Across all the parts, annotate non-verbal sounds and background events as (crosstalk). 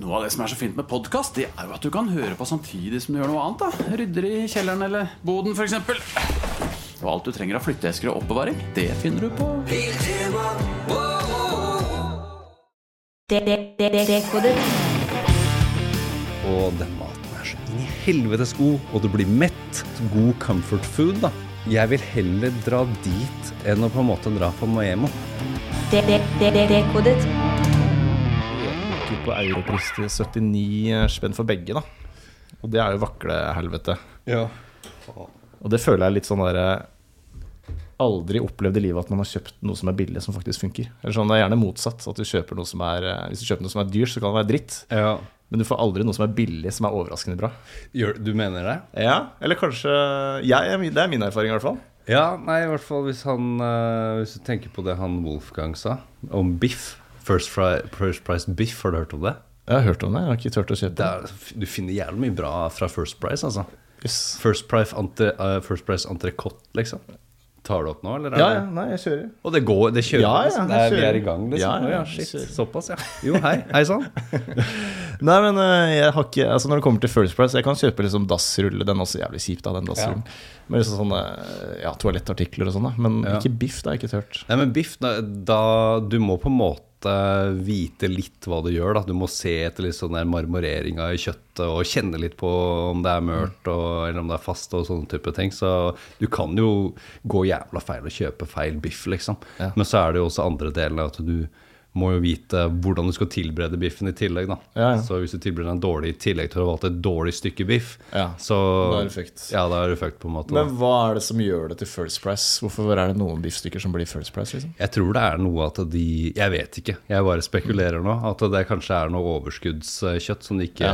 Noe av det som er så fint med podkast, det er jo at du kan høre på samtidig som du gjør noe annet. da Rydder i kjelleren eller boden, f.eks. Og alt du trenger av flytteesker og oppbevaring, det finner du på. Og den maten er så inn i helvetes god, og du blir mett. God comfort food, da. Jeg vil heller dra dit enn å på en måte dra på Maemo. Dekodet. Ikke på europris til 79 spenn for begge, da. Og det er jo vaklehelvete. Ja. Og det føler jeg litt sånn derre Aldri opplevd i livet at man har kjøpt noe som er billig, som faktisk funker. Eller sånn, Det er gjerne motsatt. At du kjøper noe som er eh, Hvis du kjøper noe som er dyrt, så kan det være dritt. ja. Men du får aldri noe som er billig, som er overraskende bra. Du mener det? Ja, Eller kanskje jeg, Det er min erfaring, i hvert fall. Ja, nei, i hvert fall hvis han eh, Hvis du tenker på det han Wolfgang sa om biff. First, fry, first Price Biff, har du hørt om det? Jeg har hørt om det, jeg har ikke turt å kjøpe det er, du finner jævlig mye bra fra First Price, altså. Yes. First Price, eh, price entrecôte, liksom. Tar du opp nå, eller? er Ja, ja, nei, jeg kjører. Og det går, det kjører Ja, ja, det er, vi er i gang, liksom. Ja, ja, ja, shit. Såpass, ja. Jo, hei. Hei sann. (laughs) Nei, men eh, jeg har ikke Altså Når det kommer til First Price, jeg kan kjøpe liksom dassrulle. Den er også jævlig kjip, da, den dassrullen. Men liksom sånne ja, toalettartikler og sånn, da. Men Ja. ikke biff, det har jeg ikke tørt. Nei, men biff, da, da Du må på en måte vite litt hva du gjør. da Du må se etter litt sånn der marmoreringa i kjøttet og kjenne litt på om det er mørt og, eller om det er fast og sånne type ting. Så du kan jo gå jævla feil og kjøpe feil biff, liksom. Ja. Men så er det jo også andre deler at du må jo vite hvordan du skal tilberede biffen i tillegg. da Ja, ja. Så hvis du tilbereder den dårlig i tillegg til å ha valgt et dårlig stykke biff, Ja, så da er det fucked. Ja, da er det fucked, på en måte. da. Men hva er det som gjør det til First Price? Hvorfor er det noen biffstykker som blir First Price? liksom? Jeg tror det er noe at de Jeg vet ikke, jeg bare spekulerer nå. At det kanskje er noe overskuddskjøtt som de ikke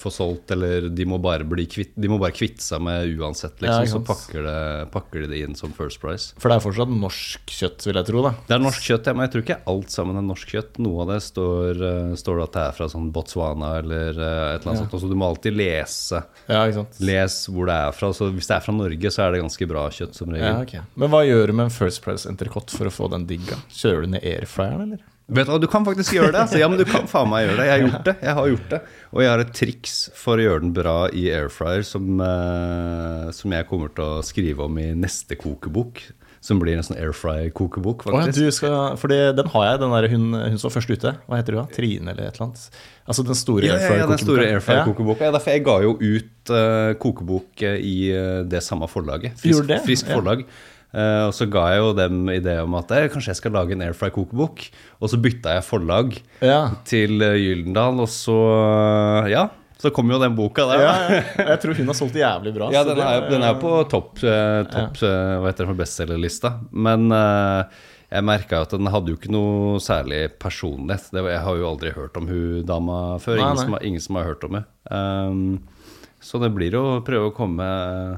får solgt, eller de må bare bli kvitt De må bare kvitte seg med uansett, liksom. så pakker, det, pakker de det inn som First Price. For det er fortsatt norsk kjøtt, vil jeg tro. da Det er norsk kjøtt, ja, men jeg tror ikke alt sammen er norsk kjøtt. Noe av det står, eh, står det at det er fra sånn Botswana eller eh, et eller annet Ja. sånt. Så du må alltid lese. Ja? Les hvor det er fra. Så hvis det er fra Norge, så er det ganske bra kjøtt som regel. Ja, okay. Men hva gjør du med en First Price entrecôte for å få den digga? Kjører du ned airfryeren, eller? Vet du Du kan faktisk gjøre det. Altså, ja, men du kan faen meg gjøre det. Jeg har gjort det. Jeg har gjort det. Og jeg har et triks for å gjøre den bra i airfryer som, eh, som jeg kommer til å skrive om i neste kokebok. Som blir en sånn airfry-kokebok, Oh, ja, du skal, fordi den har jeg, den der hun, hun som var først ute. Hva heter hun? Trine eller et eller annet? Altså den store Ja, ja, ja, den store airfry-kokeboka. Ja, derfor jeg ga jo ut uh, kokebok eh, i eh, det samme forlaget. Frisk, det? frisk forlag. Eh, og så ga jeg jo dem idé om at eh, kanskje jeg skal lage en airfry-kokebok. Og så bytta jeg forlag Ja. til uh, Gyldendal, og så uh, Ja, så kom jo den boka der. Ja, ja. Jeg tror hun har solgt jævlig bra. Ja, den er, den er på topp, eh, topp eh, hva heter det for bestselgerlista. Men eh, jeg merka at den hadde jo ikke noe særlig personlighet. Det, jeg har jo aldri hørt om hun dama før. Nei, ingen, nei. Som har, ingen som har hørt om henne. Um, så det blir å prøve å komme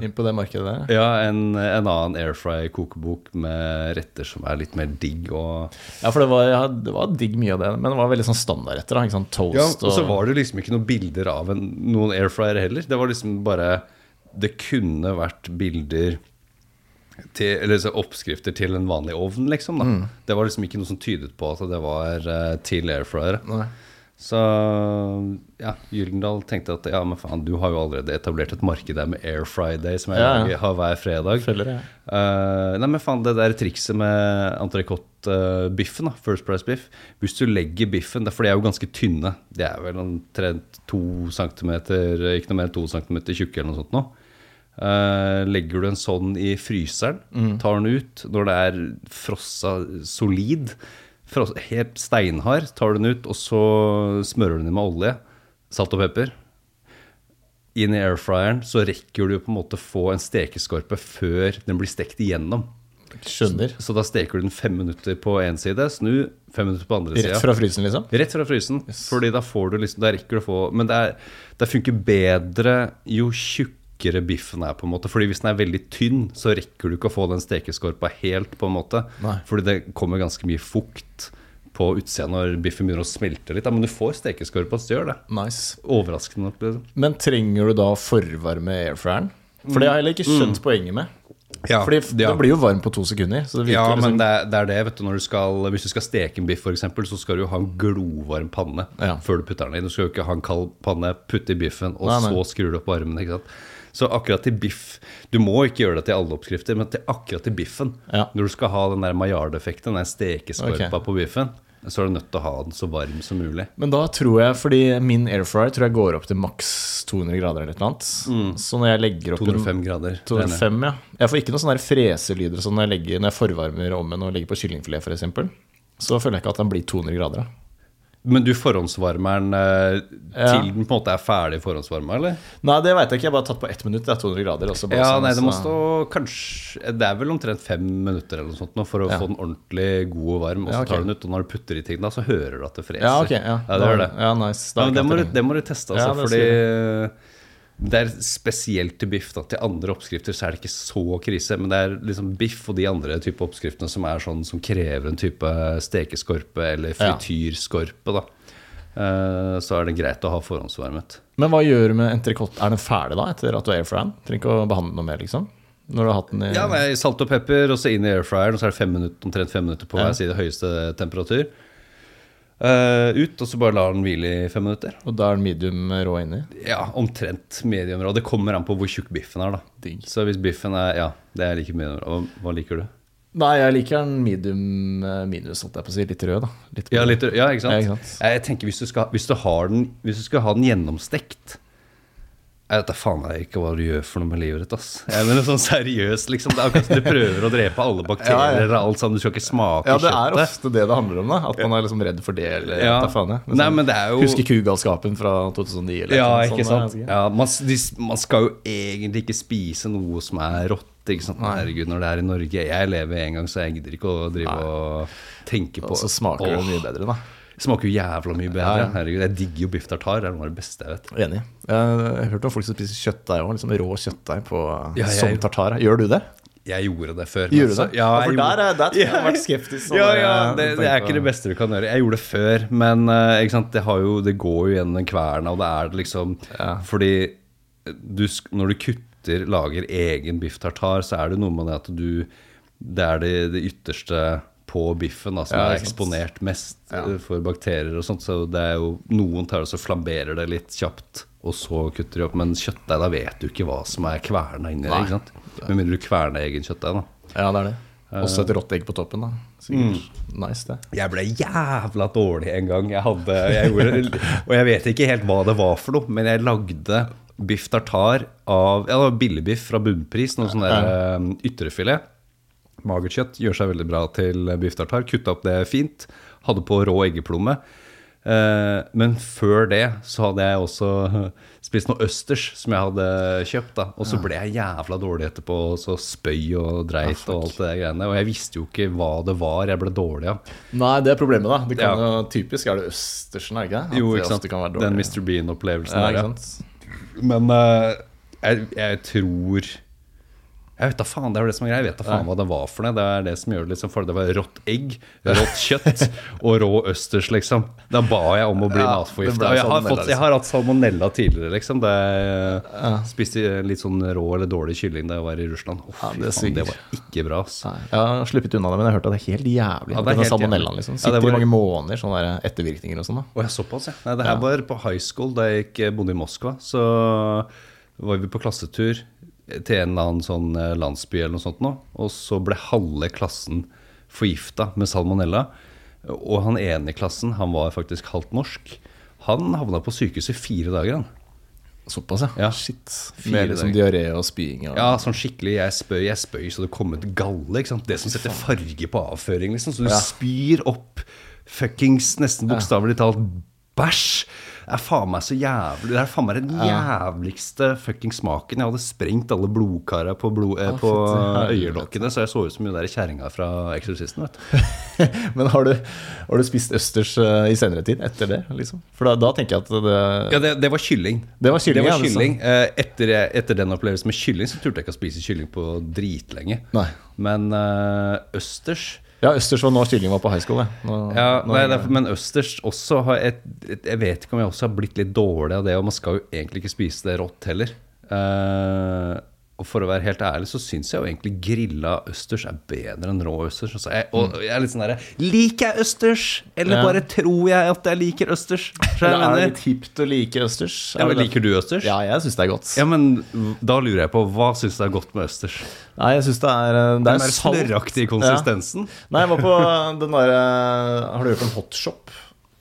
Inn på det markedet der. Ja, en, en annen airfry-kokebok med retter som er litt mer digg og Ja, for det var, ja, det var digg mye av det, men det var veldig sånn standardretter. ikke sånn Toast Ja, og så var det liksom ikke noen bilder av en, noen airfryer heller. Det var liksom bare Det kunne vært bilder til, eller så oppskrifter til en vanlig ovn, liksom. da Mm. Det var liksom ikke noe som tydet på at det var uh, til airfryer. Nei. Så ja, Gyldendal tenkte at ja, men faen, du har jo allerede etablert et marked der med Air Friday, som jeg Ja, ja. har hver fredag. Følger. Eh, nei, men faen, det der trikset med entrecôte-biffen, uh, First Price biff Hvis du legger biffen, for de er jo ganske tynne, de er vel omtrent to centimeter, ikke noe mer enn to centimeter tjukke eller noe sånt nå. Uh, legger du en sånn i fryseren, tar den ut når det er frossa solid, helt steinhard, tar du den ut, og så smører du den med olje, salt og pepper inn i airfryeren, så rekker du på en måte få en stekeskorpe før den blir stekt igjennom. Skjønner. Så da steker du den fem minutter på én side, snu fem minutter på andre sida. Rett fra frysen, liksom? Rett fra frysen. Fordi da får du liksom Da rekker du å få Men det, er, det funker bedre jo tjukkere biffen er, på en måte. Fordi hvis den er veldig tynn, så rekker du ikke å få den stekeskorpa helt, på en måte. Nei. Fordi det kommer ganske mye fukt på utsida når biffen begynner å smelte litt. Ja, men du får stekeskorpa, så gjør det. Nice. Overraskende nok. Liksom. Men trenger du da forvarme airfryeren? For det har jeg heller ikke skjønt poenget med. Ja, Fordi ja. det blir jo varm på to sekunder. Ja, liksom, men det er, det er det, vet du, du skal, Hvis du skal steke en biff, for eksempel, så skal du jo ha en glovarm panne Ja. før du putter den i. Du skal jo ikke ha en kald panne, putte i biffen, og Nei, nei. så skrur du opp varmen. ikke sant? Så akkurat til biff Du må ikke gjøre det til alle oppskrifter, men til akkurat til biffen. Ja. Når du skal ha den der maillard-effekten, den stekeskorpa okay. på biffen, så er du nødt til å ha den så varm som mulig. Men da tror jeg, fordi min airfryer tror jeg går opp til maks 200 grader eller noe annet. Så når jeg legger opp en 205 grader. 205, ja. Jeg får ikke noen sånne freselyder sånn når jeg, legger, når jeg forvarmer ovnen og legger på kyllingfilet f.eks. Så føler jeg ikke at den blir 200 grader. da. Men du forhåndsvarmer den eh, Ja. til den på en måte er ferdig forhåndsvarma, eller? Nei, det veit jeg ikke. Jeg har bare tatt på ett minutt. Det er 200 grader. også. Ja, sånn, nei, det må stå kanskje Det er vel omtrent fem minutter eller noe sånt nå for å Ja. få den ordentlig god og varm. Og så Ja, okay. tar du den ut, og når du putter i ting, da, så hører du at det freser. Ja, ok. Ja, ja det gjør det. Ja, nice. Da det, må du, det må du teste, altså, fordi det er spesielt til biff. Da. Til andre oppskrifter så er det ikke så krise. Men det er liksom biff og de andre type oppskriftene som sånn som krever en type stekeskorpe eller frityrskorpe. Da. Eh, Så er det greit å ha forhåndsvarmet. Men hva gjør du med entrecôte? Er den ferdig da, etter at du airfryer den? Trenger ikke å behandle noe mer, liksom? Når du har hatt den i Ja, nei, Salt og pepper, og så inn i airfryeren, og så er det fem minutter, omtrent fem minutter på Ja. hver side høyeste temperatur. Eh, ut, og så bare lar den hvile i fem minutter. Og da er den medium rå inni? Ja, omtrent medium rå. Det kommer an på hvor tjukk biffen er, da. Ding. Så hvis biffen er Ja, det er like medium rå. Hva, liker du? Nei, jeg liker den medium eh, minus, holdt jeg på å si. Litt rød, da. Litt Ja, litt, ja ikke sant? Ja, ikke sant? Jeg tenker hvis du, skal, hvis, du har den, hvis du skal ha den gjennomstekt Jeg vet da faen jeg ikke hva du gjør for noe med livet ditt. ass Jeg mener sånn seriøst, liksom. Det er akkurat som du prøver å drepe alle bakterier og alt sammen. Du skal ikke smake Ja, det er ofte det det handler om, da. At man er liksom redd for det, eller Ja. vet da faen jeg. Nei, men det er jo Husker kugalskapen fra 2009, eller Ja, ikke sant? Ja, man, de, man skal jo egentlig ikke spise noe som er rått. Ikke sant? Herregud, når det er i Norge. Jeg lever en gang, så jeg gidder ikke å drive og tenke på Og så smaker det mye bedre, da. Smaker jo jævla mye bedre. Ja, ja. Herregud, Jeg digger jo biff tartar. Det er noe av det beste jeg vet. Enig. Jeg har hørt om folk som spiser kjøttdeig òg. Liksom rå kjøttdeig på, Ja, som tartar. Gjør du det? Jeg gjorde det før. Gjorde så- det? Ja, for der, er- der jeg jeg jeg har vært skeptisk. (laughs) sånn ja, ja, det, det er ikke det beste du kan gjøre. Jeg gjorde det før, men eh? Det, har jo, det går jo gjennom den kverna, og det er det liksom. Fordi du, når du kutter, lager egen biff tartar, så er det noe med det at du Det er det, det ytterste på biffen da, som Ja, er eksponert mest Ja. eh, for bakterier og sånt. Så det er jo Noen tar og så flamberer det litt kjapt, og så kutter de opp. Men kjøttdeig, da vet du ikke hva som er kverna inni det. Ikke sant? Med mindre du kverner egen kjøttdeig, da. Ja, det er det. Også et rått egg på toppen, da. Sikkert. Nice, det. Jeg ble jævla dårlig en gang. Jeg hadde, jeg gjorde, og jeg vet ikke helt hva det var for noe, men jeg lagde biff tartar av ja, det var billigbiff fra Bunnpris. Noe sånn der eh, ytrefilet. Magert kjøtt gjør seg veldig bra til biff tartar. Kutta opp det fint. Hadde på rå eggeplomme. Eh, men før det så hadde jeg også (laughs) spist noe østers som jeg hadde kjøpt. da Og så ble jeg jævla dårlig etterpå. Og så spøy og dreit og alt det greiene. Og jeg visste jo ikke hva det var jeg ble dårlig av. Nei, det er problemet, da. Det kan Ja. typisk er det østersen, er det ikke? At Jo, ikke sant. Den. Mr. Bean-opplevelsen ja, der, ja. Men uh, jeg, jeg tror Jeg vet da faen, det er det som er greia. Jeg vet da faen hva det var for noe. Det er det som gjør det liksom for Det var rått egg, rått kjøtt (laughs) og rå østers, liksom. Da ba jeg om å bli Ja, matforgifta. Og jeg har, fått, jeg har hatt salmonella tidligere, liksom. Da jeg spiste litt sånn rå eller dårlig kylling da jeg var i Russland. Oh, Ja, det faen, det var ikke bra, ass. Jeg har sluppet unna det, men jeg har hørt at det er helt jævlig. Ja, det er salmonellaen, liksom. Sitter ja, var- i mange måneder, sånne ettervirkninger og sånn. da Å ja, såpass, ja. Nei, det her var på high school da jeg gikk, bodde i Moskva. Så var vi på klassetur til en eller annen sånn eh, landsby eller noe sånt nå. Og så ble halve klassen forgifta med salmonella. Og han ene i klassen, han var faktisk halvt norsk. Han havna på sykehuset i fire dager, han. Såpass, ja. Ja. Shit. Fire Med liksom diaré og spying. Og... Ja, sånn skikkelig jeg spøy, jeg spøy så det kom ut galle. Ikke sant? Det som setter farge på avføring, liksom. Så du Ja. spyr opp fuckings nesten bokstavelig talt bæsj. Det er faen meg så jævlig Det er faen meg den jævligste fuckings smaken. Jeg hadde sprengt alle blodkara på, blod, eh, på (laughs) øyelokkene, så jeg så ut som hun der kjerringa fra Eksorsisten. vet du. (laughs) Men har du, har du spist østers eh, i senere tid etter det? liksom? For da, da tenker jeg at det Ja, det, det var kylling. Det var kylling, Det var ja, det kylling. Eh, Etter, etter den opplevelsen med kylling så turte jeg ikke å spise kylling på dritlenge. Nei. Men eh, østers Ja, østers var når Stilling var på high school. Nå, Ja, nei, er, men østers også har et, et, Jeg vet ikke om jeg også har blitt litt dårlig av det, og man skal jo egentlig ikke spise det rått heller. Eh, Og for å være helt ærlig så syns jeg jo egentlig grilla østers er bedre enn rå østers. Altså, jeg, og jeg er litt sånn derre Liker jeg østers, eller Ja. bare tror jeg at jeg liker østers? Så jeg Eller er det mener, litt hipt å like østers? ja, men liker du østers? Ja, jeg syns det er godt. Ja, men da lurer jeg på, hva syns du er godt med østers? Nei, jeg syns det er eh, Det Den er der salt. snørraktige konsistensen? Nei, jeg var på den derre Har du hørt om Hotshop?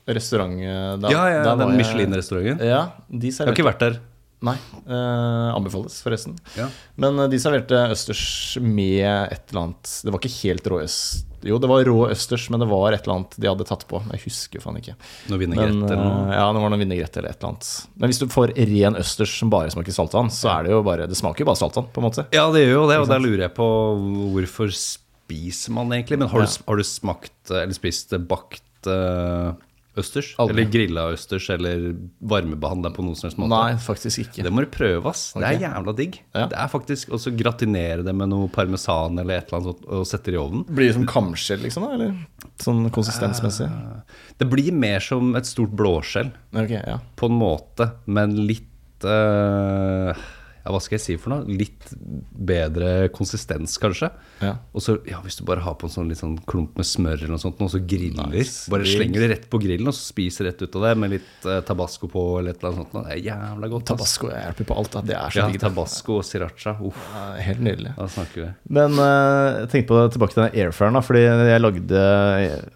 Restaurant der, da- Ja, ja, der den Michelin-restauranten. Ja, de Jeg har ikke vært der. Nei. eh, anbefales, forresten. Ja. Men eh, de serverte østers med et eller annet Det var ikke helt rå øst... Jo, det var rå østers, men det var et eller annet de hadde tatt på. Jeg husker faen ikke. Noe Men, eller noe? eh, ja, det var noe vinaigrett eller et eller annet. Men hvis du får ren østers som bare smaker saltvann, så er det jo bare Det smaker jo bare saltvann, på en måte. Ja, det gjør jo det, og der lurer jeg på hvorfor spiser man egentlig? Men har, du, har du smakt eh, eller spist bakt eh, østers? Aldri. Eller grilla østers, eller varmebehandla på noen som helst måte? Nei, faktisk ikke. Det må du prøve, ass. Det er jævla digg. Ja. Det er faktisk Og så gratinere det med noe parmesan eller et eller annet sånt og sette det i ovnen. Blir det som kamskjell, liksom? da, Eller sånn konsistensmessig? Det blir mer som et stort blåskjell, okay, ja. på en måte, men litt eh, Ja, hva skal jeg si for noe? Litt bedre konsistens, kanskje. Ja. Og så, ja, hvis du bare har på en sånn litt sånn klump med smør eller noe sånt, og så griller. Nice. Bare slenger det rett på grillen, og så spiser rett ut av det med litt eh, tabasco på eller et eller annet sånt. Det er jævla godt. Tabasco jeg hjelper på alt. Da. Det er så Ja, digg. tabasco og sriracha. Uff, Ja, Helt nydelig. da snakker vi. Men jeg tenkte på det tilbake til den airfryeren, da. Fordi jeg lagde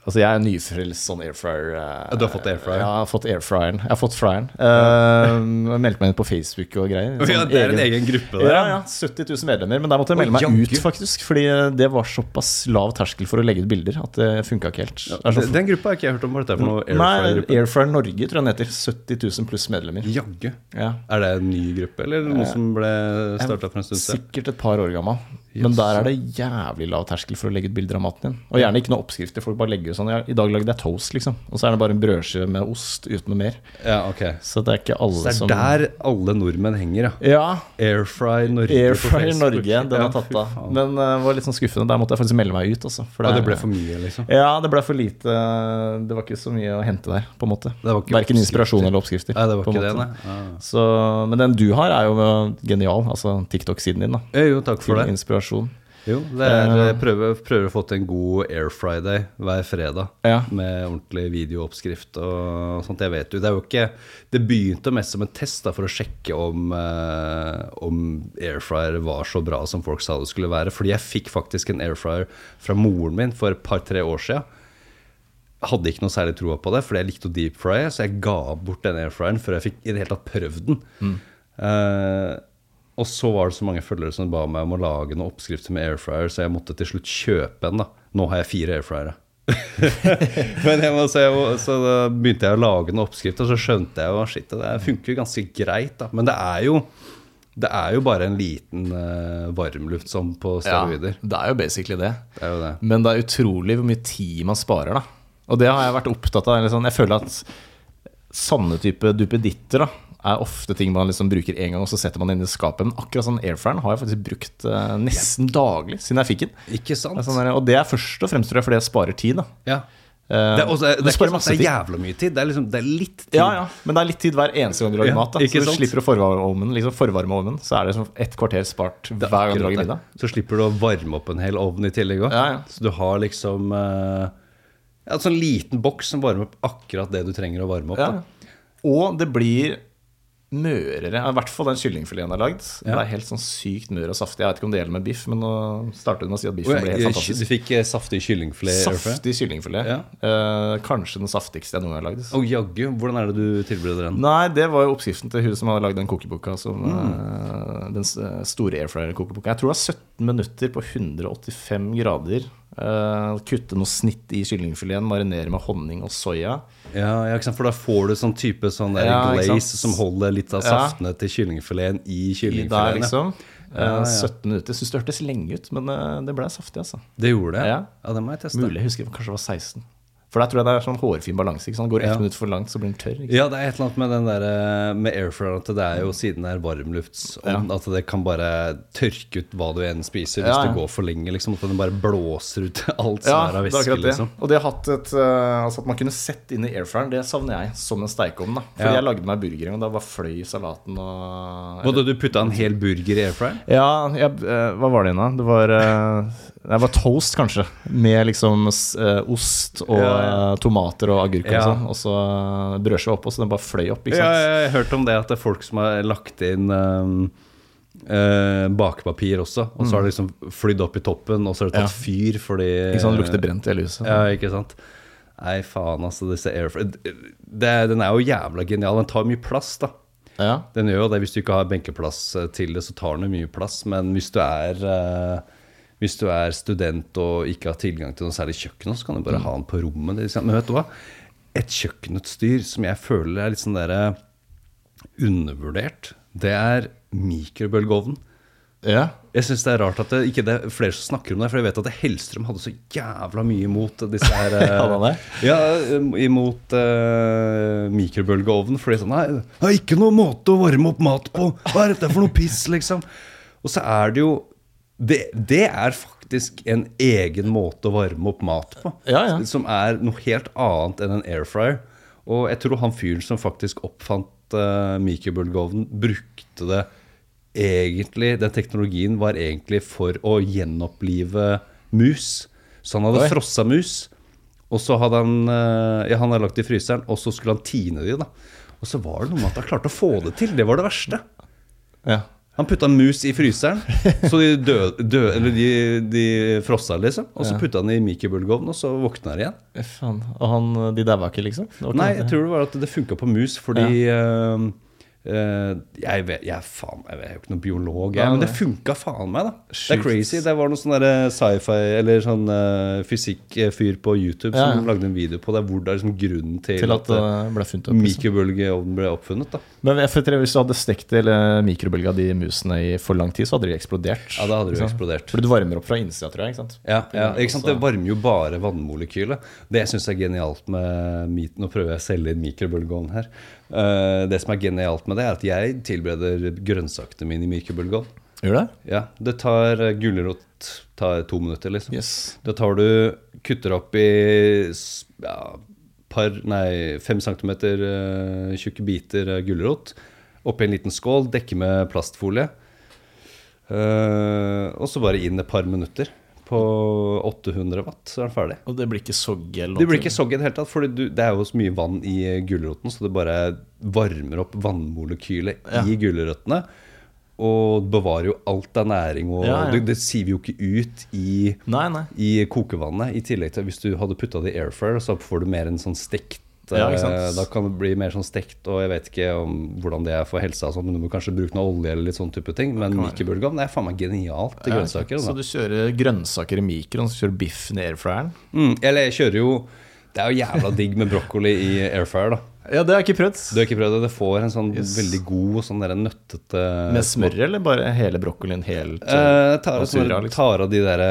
Altså, jeg er nyfrelst sånn airfryer. Uh, Du har fått airfryer? Ja, jeg har fått airfryeren. Jeg har fått fryeren. Uh, meldte meg inn på Facebook og greier. (laughs) Ja, Sånn det er en egen gruppe der. Ja, ja, 70 000 medlemmer. Men der måtte jeg melde meg ut, faktisk. Fordi det var såpass lav terskel for å legge ut bilder at det funka ikke helt. Det er Den, gruppa har ikke jeg hørt om. Hva er dette for noe? Nei, Airfryer-gruppe? Airfryer Norge tror jeg den heter. 70 000 pluss medlemmer. Jaggu. Ja. Er det en ny gruppe, eller noe som ble starta for en stund siden? Sikkert et par år gammel. Men der er det jævlig lav terskel for å legge ut bilder av maten din. Og gjerne ikke noen oppskrifter. Folk bare legger ut sånn I dag lagde jeg toast, liksom. Og så er det bare en brødskive med ost uten noe mer. Ja, ok. Så det er ikke alle Så det er som der alle nordmenn henger, ja. Ja. Airfry Norge Airfry. Norge, den har tatt av. faen. Men eh, det var litt sånn skuffende. Der måtte jeg faktisk melde meg ut. Altså, for Ja, det ble for mye, liksom. Ja, det ble for lite Det var ikke så mye å hente der, på en måte. Det Verken inspirasjon eller oppskrifter. Nei, det var ikke det, nei. Ah. Så, men den du har, er jo genial. Altså TikTok-siden din. da jo, takk for det. Inspirasjon. Jo, det er, jeg prøver, prøver å få til en god Air Friday hver fredag. Ja. Med ordentlig videooppskrift og sånt. Jeg vet jo, Det er jo ikke Det begynte mest som en test da, for å sjekke om, eh, om airfryer var så bra som folk sa det skulle være. Fordi jeg fikk faktisk en airfryer fra moren min for et par-tre år sia. Hadde ikke noe særlig troa på det, fordi jeg likte å deep frye, så jeg ga bort den airfryeren før jeg fikk i det hele tatt prøvd den. Eh, og så var det så mange følgere som ba meg om å lage noen oppskrifter med airfryer, så jeg måtte til slutt kjøpe en. da Nå har jeg fire airfryere. (laughs) Men jeg må, så, så da begynte jeg å lage noen oppskrifter, og så skjønte jeg jo shit, det funker jo ganske greit. da Men det er jo det er jo bare en liten uh, varmluft som på steroider. Ja, det er jo basically det. Det er jo det. Men det er utrolig hvor mye tid man sparer, da. Og det har jeg vært opptatt av. Eller sånn, jeg føler at sånne type duppeditter da, er ofte ting man liksom bruker én gang, og så setter man inn i skapet. Men akkurat sånn airfryeren har jeg faktisk brukt uh, nesten daglig siden jeg fikk den. Ikke sant? sånn der, og det er først og fremst tror jeg, fordi jeg sparer tid. da Ja. Eh, Det er, også, det, det, er sånn, det er jævla mye tid. Det er, liksom, det er litt tid. Ja, ja, men det er litt tid hver eneste gang du lager Ja, mat. Da. Så du sant? slipper å forvarme ovnen. Liksom forvarme ovnen, så er det sånn et kvarter spart er hver gang du lager middag. Så slipper du å varme opp en hel ovn i tillegg òg. Ja, ja. Så du har liksom uh, ja, En sånn liten boks som varmer opp akkurat det du trenger å varme opp. Og det blir mørere. I hvert fall den kyllingfileten jeg har lagd. Ja. Det er helt sånn sykt mør og saftig. Jeg vet ikke om det gjelder med biff, men nå startet du med å si at biffen ble helt fantastisk. Du fikk eh, saftig kyllingfilet? Saftig kyllingfilet. Ja. Eh, kanskje den saftigste jeg noen gang har lagd. Og jaggu, hvordan er det du tilbereder den? Nei, det var jo oppskriften til hun som hadde lagd den kokeboka. Som, Mm. eh, den store airfryer-kokeboka. Jeg tror det er 17 minutter på 185 grader. Eh, kutte noe snitt i kyllingfileten, marinere med honning og soya. Ja, ja. For da får du sånn type sånn der Ja, glaze som holder litt av saftene til kyllingfileten i I der, kyllingfileten. liksom. Eh, Ja, ja. 17 minutter. Syns det hørtes lenge ut, men eh, det ble saftig, altså. Det gjorde det? Ja. Ja, det må jeg teste. Mulig jeg husker kanskje det var 16. For der tror jeg det er sånn hårfin balanse. Ikke sant? Går ett Ja. minutt for langt, så blir den tørr. Ikke? Ja, det er et eller annet med den der eh, med airfryer at det er jo siden det er varmluftsovn, at det kan bare tørke ut hva du enn spiser hvis Ja, ja. det går for lenge. liksom At den bare blåser ut (laughs) alt som Ja, er av væske. liksom Og det hatt et eh, Altså at man kunne sett inn i airfryeren, det savner jeg som en stekeovn. Ja. jeg lagde meg burger og da bare fløy salaten og eller. Både du putta en hel burger i airfryer? Ja, jeg, eh, hva var det igjen, da? Det var, det var toast, kanskje. Med liksom eh, ost og Ja, eh, tomater og agurk og Ja. sånn. Og så eh, brødskive oppå, så den bare fløy opp. Ja, jeg har hørt om det at det er folk som har lagt inn um, uh, bakepapir også, og så har det liksom flydd opp i toppen, og så har det tatt fyr fordi Ikke sant, Det lukter brent i hele huset. Ja, ikke sant? Nei, faen, altså, disse airfryer Den er jo jævla genial. Den tar mye plass, da. Ja. Den gjør jo det. Hvis du ikke har benkeplass til det, så tar den jo mye plass. Men hvis du er eh, Hvis du er student og ikke har tilgang til noe særlig kjøkken, så kan du bare ha den på rommet. Liksom. Men vet du hva? Et kjøkkenutstyr som jeg føler er litt sånn der undervurdert, det er mikrobølgeovn. ja. Jeg syns det er rart at det ikke det er flere som snakker om det, for jeg vet at Hellstrøm hadde så jævla mye imot disse her (laughs) eh? Ja, imot uh, mikrobølgeovn. Fordi sånn Nei, det er ikke noen måte å varme opp mat på! Hva er dette for noe piss, liksom? Og så er det jo det, det er faktisk en egen måte å varme opp mat på. Ja, ja. Som er noe helt annet enn en air fryer. Og jeg tror han fyren som faktisk oppfant uh, mikrobølgeovnen, brukte det egentlig Den teknologien var egentlig for å gjenopplive mus. Så han hadde frossa mus, og så hadde han uh, Ja, han hadde lagt det i fryseren, og så skulle han tine de, da. Og så var det noe med at han klarte å få det til. Det var det verste. ja. Han putta mus i fryseren, så de døde, døde Eller de, de frossa, liksom. Og så Ja. putta han i mikrobølgeovnen, og så våkna han igjen. Fan. Og han, de daua ikke, liksom? Ikke Nei, jeg tror det var at det funka på mus, fordi eh, uh, jeg, vet, jeg, faen, jeg er jo ikke noen biolog, jeg, men det funka faen meg, da. Det er crazy. Det var noen sånn sci-fi eller sånn uh, fysikk-fyr på YouTube Ja, som ja. lagde en video på det, hvor det er liksom grunnen til, Til at at. Liksom. mikrobølgeovnen ble oppfunnet. da Men hvis du hadde stekt eller mikrobølga de musene i for lang tid, så hadde de eksplodert. Ja, da hadde sant? eksplodert. For du varmer opp fra innsida, tror jeg. ikke sant? Ja, ja, ikke sant? Det varmer jo bare vannmolekylet. Det jeg syns er genialt med mit- Nå prøver jeg å selge inn mikrobølgeovn her. Eh, det som er genialt med det, er at jeg tilbereder grønnsakene mine i mikrobølgeovn. Gjør det? Ja, det tar eh, Gulrot tar to minutter, liksom. Yes. Da tar du Kutter opp i ja, par, nei, fem centimeter uh, tjukke biter uh, gulrot. Oppi en liten skål, dekke med plastfolie. Uh, og så bare inn et par minutter. På 800 watt, så er den ferdig. Og det blir ikke soggy? Det blir ikke soggy i det hele tatt, for det er jo så mye vann i gulroten, så det bare varmer opp vannmolekylet Ja. i gulrøttene. Og bevarer jo alt av næring, og Ja, ja. Det, det siver jo ikke ut i, Nei, nei. i kokevannet. I tillegg til hvis du hadde putta det i air fryer, så får du mer en sånn stekt Ja, eh. Da kan det bli mer sånn stekt, og jeg vet ikke om hvordan det er for helsa, sånn, men du må kanskje bruke noe olje eller litt sånn type ting. Men mikrobølgeovn er faen meg genialt til grønnsaker. Så du kjører grønnsaker i mikroen, så kjører biffen i airfryeren? Mm, eller jeg kjører jo Det er jo jævla digg med brokkoli i air fryer, da. Ja, det har jeg ikke prøvd. Du har ikke prøvd det? Det får en sånn Yes. veldig god sånn der nøttete Med smør, eller bare hele brokkolien helt Eh, tar, av sånn, liksom? tar av de derre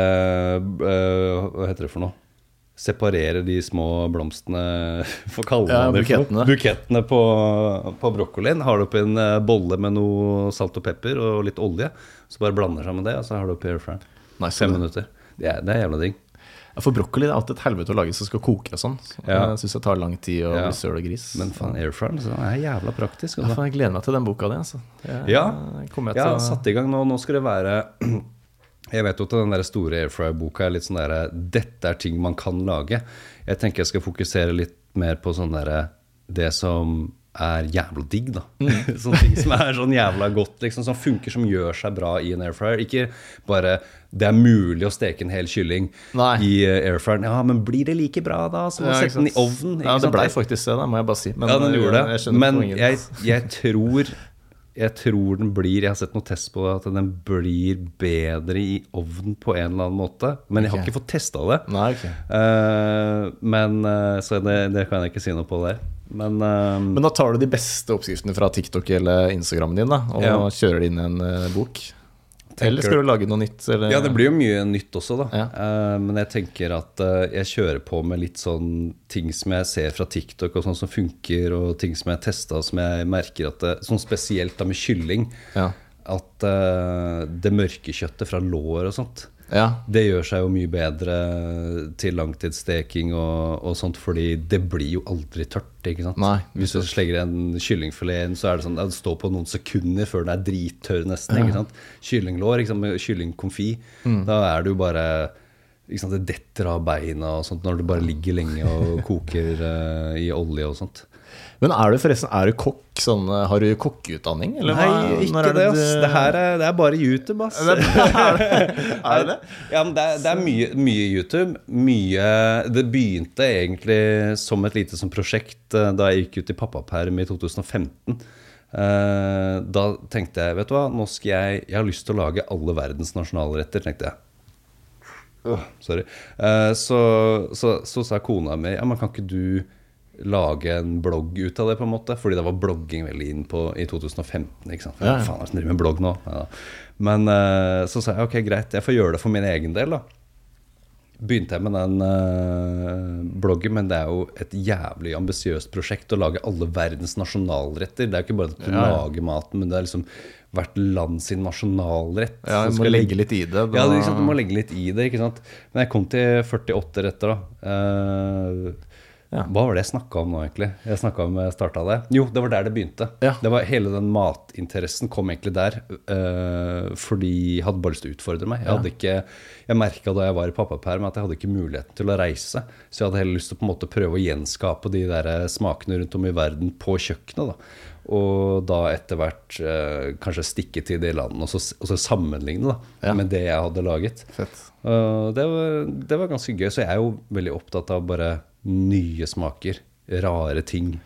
uh, Hva heter det for noe? Separerer de små blomstene (laughs) For kallene. kalle Ja, det for bukettene. Bukettene på, på brokkolien. Har du oppi en eh, bolle med noe salt og pepper og litt olje. Så bare blander sammen det, og så har du oppi airfryeren. Nice, Fem det. minutter. Det er, det er jævla digg. Ja, For brokkoli det er alltid et helvete å lage som skal koke og sånn. Ja. Jeg syns det tar lang tid å Ja. bli søl og gris. Men faen, airfryeren så er jævla praktisk. Ja, Altså. faen, jeg gleder meg til den boka di. Altså. Jeg, Ja. jeg har satt i gang nå. Nå skal det være (clears throat) Jeg vet jo at den der store airfryer-boka er litt sånn derre Dette er ting man kan lage. Jeg tenker jeg skal fokusere litt mer på sånn derre Det som er jævla digg, da. Mm. (laughs) Sånne ting som er sånn jævla godt, liksom. Som funker, som gjør seg bra i en airfryer. Ikke bare det er mulig å steke en hel kylling Nei. i eh, airfryeren. Ja, men blir det like bra da som å Ja, sette den i ovnen? Ja, det blei faktisk det, da, må jeg bare si. Men, ja, den øh, gjorde det. jeg Men jeg, jeg tror Jeg tror den blir Jeg har sett noen test på det, at den blir bedre i ovnen på en eller annen måte. Men jeg har okay. ikke fått testa det. Nei, ok. uh, men eh, Så det, det kan jeg ikke si noe på der. Men, uh, Men da tar du de beste oppskriftene fra TikTok eller Instagrammen din da, og Ja. kjører det inn i en uh, bok? Eller skal du lage noe nytt? Eller? Ja, det blir jo mye nytt også, da. Ja. Uh, men jeg tenker at uh, jeg kjører på med litt sånn ting som jeg ser fra TikTok, og sånn som funker, og ting som jeg har testa, som jeg merker at det, Sånn spesielt da med kylling. Ja. At uh, det mørke kjøttet fra lår og sånt ja. det gjør seg jo mye bedre til langtidssteking og, og sånt, fordi det blir jo aldri tørt. ikke sant? Nei, Hvis du slegger en kyllingfilet inn, så er det sånn, det står på noen sekunder før den er drittørr nesten. ikke sant? Kyllinglår, ikke sant? kyllingkonfi, da er det jo bare ikke sant? Det detter av beina og sånt når du bare ligger lenge og koker uh, i olje og sånt. Men er du forresten er du kokk? Sånn, har du kokkeutdanning? Eller Nei, ikke er det, ass. Det her er, det er bare YouTube, ass. (laughs) Er det (laughs) det? Ja, men det er, det mye, mye YouTube. Mye Det begynte egentlig som et lite sånn prosjekt eh, da jeg gikk ut i pappaperm i 2015. Eh, Da tenkte jeg, vet du hva, nå skal jeg Jeg har lyst til å lage alle verdens nasjonalretter, tenkte jeg. Oh, sorry. Eh, Så, så, så sa kona mi ja, men kan ikke du lage en blogg ut av det, på en måte? Fordi det var blogging veldig inn på i 2015. ikke sant? For, Ja, ja. Faen, det som driver med blogg nå? Ja. Men uh, så sa jeg ok, greit, jeg får gjøre det for min egen del, da. Begynte jeg med den uh, bloggen, men det er jo et jævlig ambisiøst prosjekt å lage alle verdens nasjonalretter. Det er jo ikke bare at du Ja, ja. lager maten, men det er liksom hvert land sin nasjonalrett. Ja, du må legge litt i det. ja, det, er du må legge litt i det. ikke sant? Men jeg kom til 48 retter, da. Eh, Ja. Hva var det jeg snakka om nå, egentlig? Jeg snakket om jeg starta det. Jo, det var der det begynte. Ja. Det var Hele den matinteressen kom egentlig der. Uh, fordi jeg hadde bare lyst til å utfordre meg. Jeg, ikke, jeg merka da jeg var i pappaperm at jeg hadde ikke muligheten til å reise. Så jeg hadde heller lyst til å på en måte prøve å gjenskape de der smakene rundt om i verden på kjøkkenet. da. Og da etter hvert eh, kanskje stikke til de landene og så, og så sammenligne da, Ja. med det jeg hadde laget. Og det, var, det var ganske gøy. Så jeg er jo veldig opptatt av bare nye smaker. Rare ting.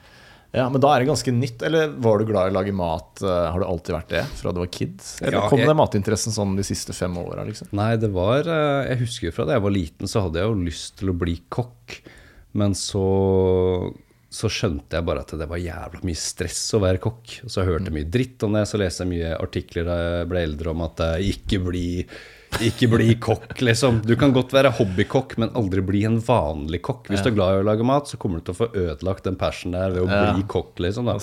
Ja, Men da er det ganske nytt. Eller var du glad i å lage mat? eh, Har du alltid vært det fra du var kid? Eller Ja, kom jeg- det matinteressen sånn de siste fem åra? Liksom? Nei, det var eh, Jeg husker jo fra da jeg var liten, så hadde jeg jo lyst til å bli kokk. Men så så skjønte jeg bare at det var jævla mye stress å være kokk. Og så hørte jeg mye dritt om det, så leste jeg mye artikler da jeg ble eldre om at jeg ikke bli, ikke bli kokk, liksom. Du kan godt være hobbykokk, men aldri bli en vanlig kokk. Hvis du er glad i å lage mat, så kommer du til å få ødelagt den passion der ved å Ja. bli kokk, liksom. Da.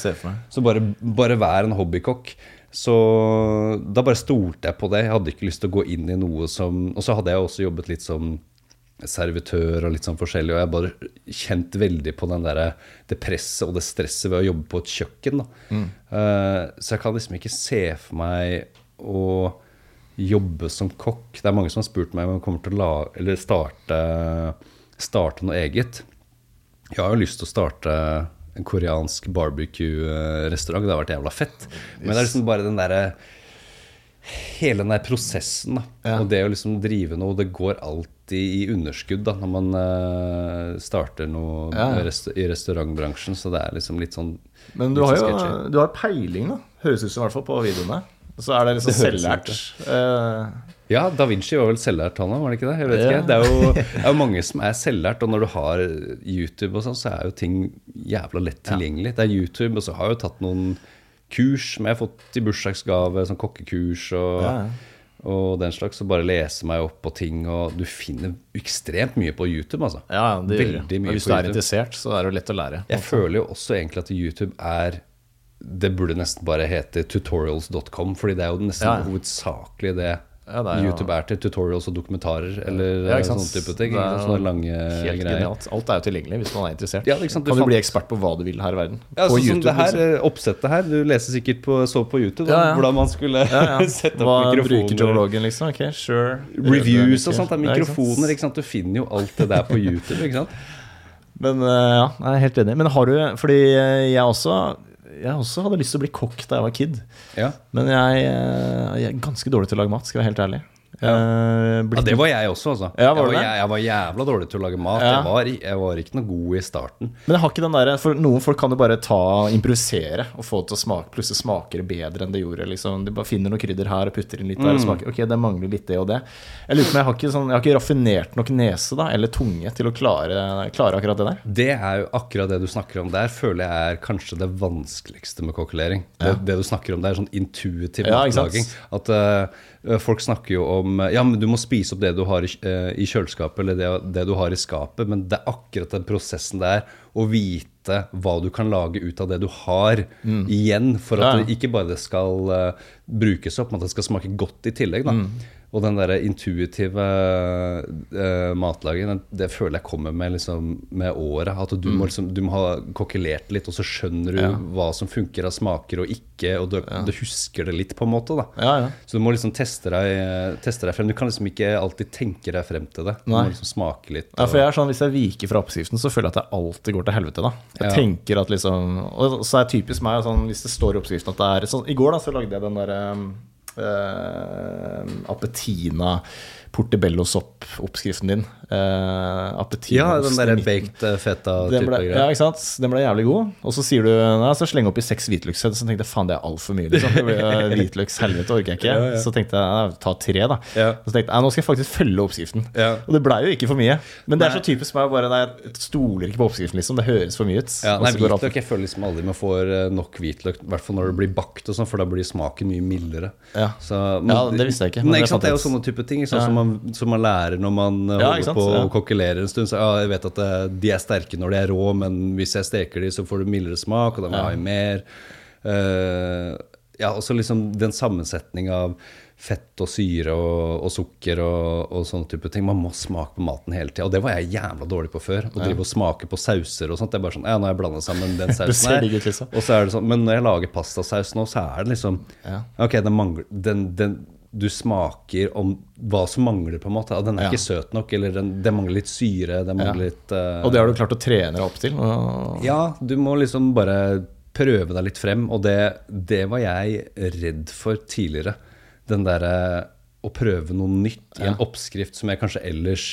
Så bare, bare vær en hobbykokk. Så da bare stolte jeg på det. Jeg hadde ikke lyst til å gå inn i noe som Og så hadde jeg også jobbet litt som servitør og litt sånn forskjellig, og jeg har bare kjent veldig på den der, det presset og det stresset ved å jobbe på et kjøkken. Da. Uh, så jeg kan liksom ikke se for meg å jobbe som kokk. Det er mange som har spurt meg om jeg kommer til å la, eller starte, starte noe eget. Jeg har jo lyst til å starte en koreansk barbecue-restaurant. Det har vært jævla fett. Men det er liksom bare den derre Hele den der prosessen, da. Ja. Og det å liksom drive noe, det går alltid i underskudd da, når man uh, starter noe Ja, i restaurantbransjen. Så det er liksom litt sånn Men du har sånn jo du har peiling, da. Høres ut som i hvert fall på videoene. Så er det liksom Det selvlært. Eh, Ja, Da Vinci var vel selvlært, han òg, var det ikke det? Jeg vet Ja. ikke. Det er, jo, (laughs) det er jo mange som er selvlært, og når du har YouTube og sånn, så er jo ting jævla lett tilgjengelig. Det er YouTube, og så har jeg jo tatt noen kurs som jeg har fått i bursdagsgave, sånn kokkekurs og, Ja, ja. og den slags, og bare lese meg opp på ting, og du finner ekstremt mye på YouTube, altså. ja, det gjør Veldig mye Og Hvis du er interessert, så er det jo lett å lære. Jeg føler jo også egentlig at YouTube er Det burde nesten bare hete tutorials.com, fordi det er jo nesten Ja, hovedsakelig det, Ja, det er YouTube er til tutorials og dokumentarer eller sant? sånne type ting. Sånne lange greier. genialt. Alt er jo tilgjengelig hvis man er interessert. Ja, du kan du bli ekspert på hva du vil her i verden. Ja, på sånn YouTube, det her liksom. eh, oppsettet her. Du leser sikkert på, så på YouTube da, hvordan man skulle (laughs) sette Hva opp bruker Joe mikrofoner. Rogan, liksom? Okay, sure. Reviews og sånt. Det er mikrofoner. ikke sant? Du finner jo alt det der på YouTube. ikke sant? (laughs) Men eh, ja, jeg er helt enig. Men har du Fordi eh, jeg også Jeg også hadde lyst til å bli kokk da jeg var kid. Ja. Men jeg, eh, jeg er ganske dårlig til å lage mat, skal jeg være helt ærlig. Eh, Ja, det var jeg også, altså. Ja, var jeg, var, jeg, jeg var jævla dårlig til å lage mat. Ja. Jeg, var, jeg var ikke noe god i starten. Men jeg har ikke den der, for noen folk kan jo bare ta improvisere og få det til å smake Plutselig smaker det bedre enn det gjorde. Liksom. De bare finner noe krydder her og putter inn litt der. Og smaker, ok, det mangler litt det og det. Jeg lurer på om jeg har ikke, sånn, jeg har ikke raffinert nok nese da, eller tunge til å klare, klare akkurat det der. Det er jo akkurat det du snakker om der, føler jeg er kanskje det vanskeligste med kokkelering. Det, det du snakker om, det er sånn intuitiv Ja, matlaging. At eh, folk snakker jo om eh, Ja, men du må spise opp det du har i, eh, i kjøleskapet, eller det, det du har i skapet. Men det er akkurat den prosessen der å vite hva du kan lage ut av det du har igjen, for at Mm. Ja, det ikke bare det skal eh, brukes opp, men at det skal smake godt i tillegg. da. Mm. Og den der intuitive uh, matlagingen, det, det føler jeg kommer med, liksom, med året. At du, må liksom, du må ha kokkelert litt, og så skjønner du Mm. Ja. hva som funker av smaker og ikke, og du, du husker det litt, på en måte. da. Ja, ja. Så du må liksom teste deg, teste deg frem. Du kan liksom ikke alltid tenke deg frem til det. Du Nei. må liksom smake litt. Ja, for jeg er sånn, Hvis jeg viker fra oppskriften, så føler jeg at det alltid går til helvete. da Jeg Ja. tenker at liksom Og så er det typisk meg sånn, hvis det står i oppskriften at det er sånn I går da så lagde jeg den derre uh, Appetina portebello-sopp-oppskriften din. Uh, ja, den derre baked eh, feta Den type ble, greier. ja, ikke sant? Den ble jævlig god. Og så sier du nei, så slenge oppi seks hvitløkshødd. Så tenkte jeg faen, det er altfor mye. Liksom. Det blir, eh, (laughs) Hvitløkshelvete orker jeg ikke. Ja, ja. Så tenkte jeg ta tre, da. Ja. Så tenkte jeg nå skal jeg faktisk følge oppskriften. Og det blei jo ikke for mye. Men det er så typisk meg bare nei, jeg stoler ikke på oppskriften, liksom. Det høres for mye ut. Ja, nei, hvitløk, Jeg føler liksom aldri man får nok hvitløk, i hvert fall når det blir bakt, og sånn, for da blir smaken mye mildere. Ja. Så, Ja, det visste jeg ikke, men Nei, ikke sant? Det er jo sånne type ting Ja. som, man, som man lærer når man eh, Ja, holder på Ja. å kokkelere en stund. Så ja, jeg vet at eh, de er sterke når de er rå, men hvis jeg steker de, så får du mildere smak, og da må jeg ha i mer. Uh, ja, og så liksom den sammensetning av fett og syre og, og sukker og, og sånne type ting. Man må smake på maten hele tida. Og det var jeg jævla dårlig på før. Å drive og smake på sauser og sånt. Det er bare sånn, ja, nå har jeg blanda sammen den (laughs) sausen her. liksom. Og så er det sånn, men når jeg lager pastasaus nå, så er det liksom Ja. Ok, den mangler den, den, Du smaker om hva som mangler, på en måte. Ja, Den er Ja. ikke søt nok, eller den, det mangler litt syre. det mangler litt Uh... Og det har du klart å trene deg opp til. Og... Ja, du må liksom bare prøve deg litt frem, og det, det var jeg redd for tidligere. Den derre å prøve noe nytt i en oppskrift som jeg kanskje ellers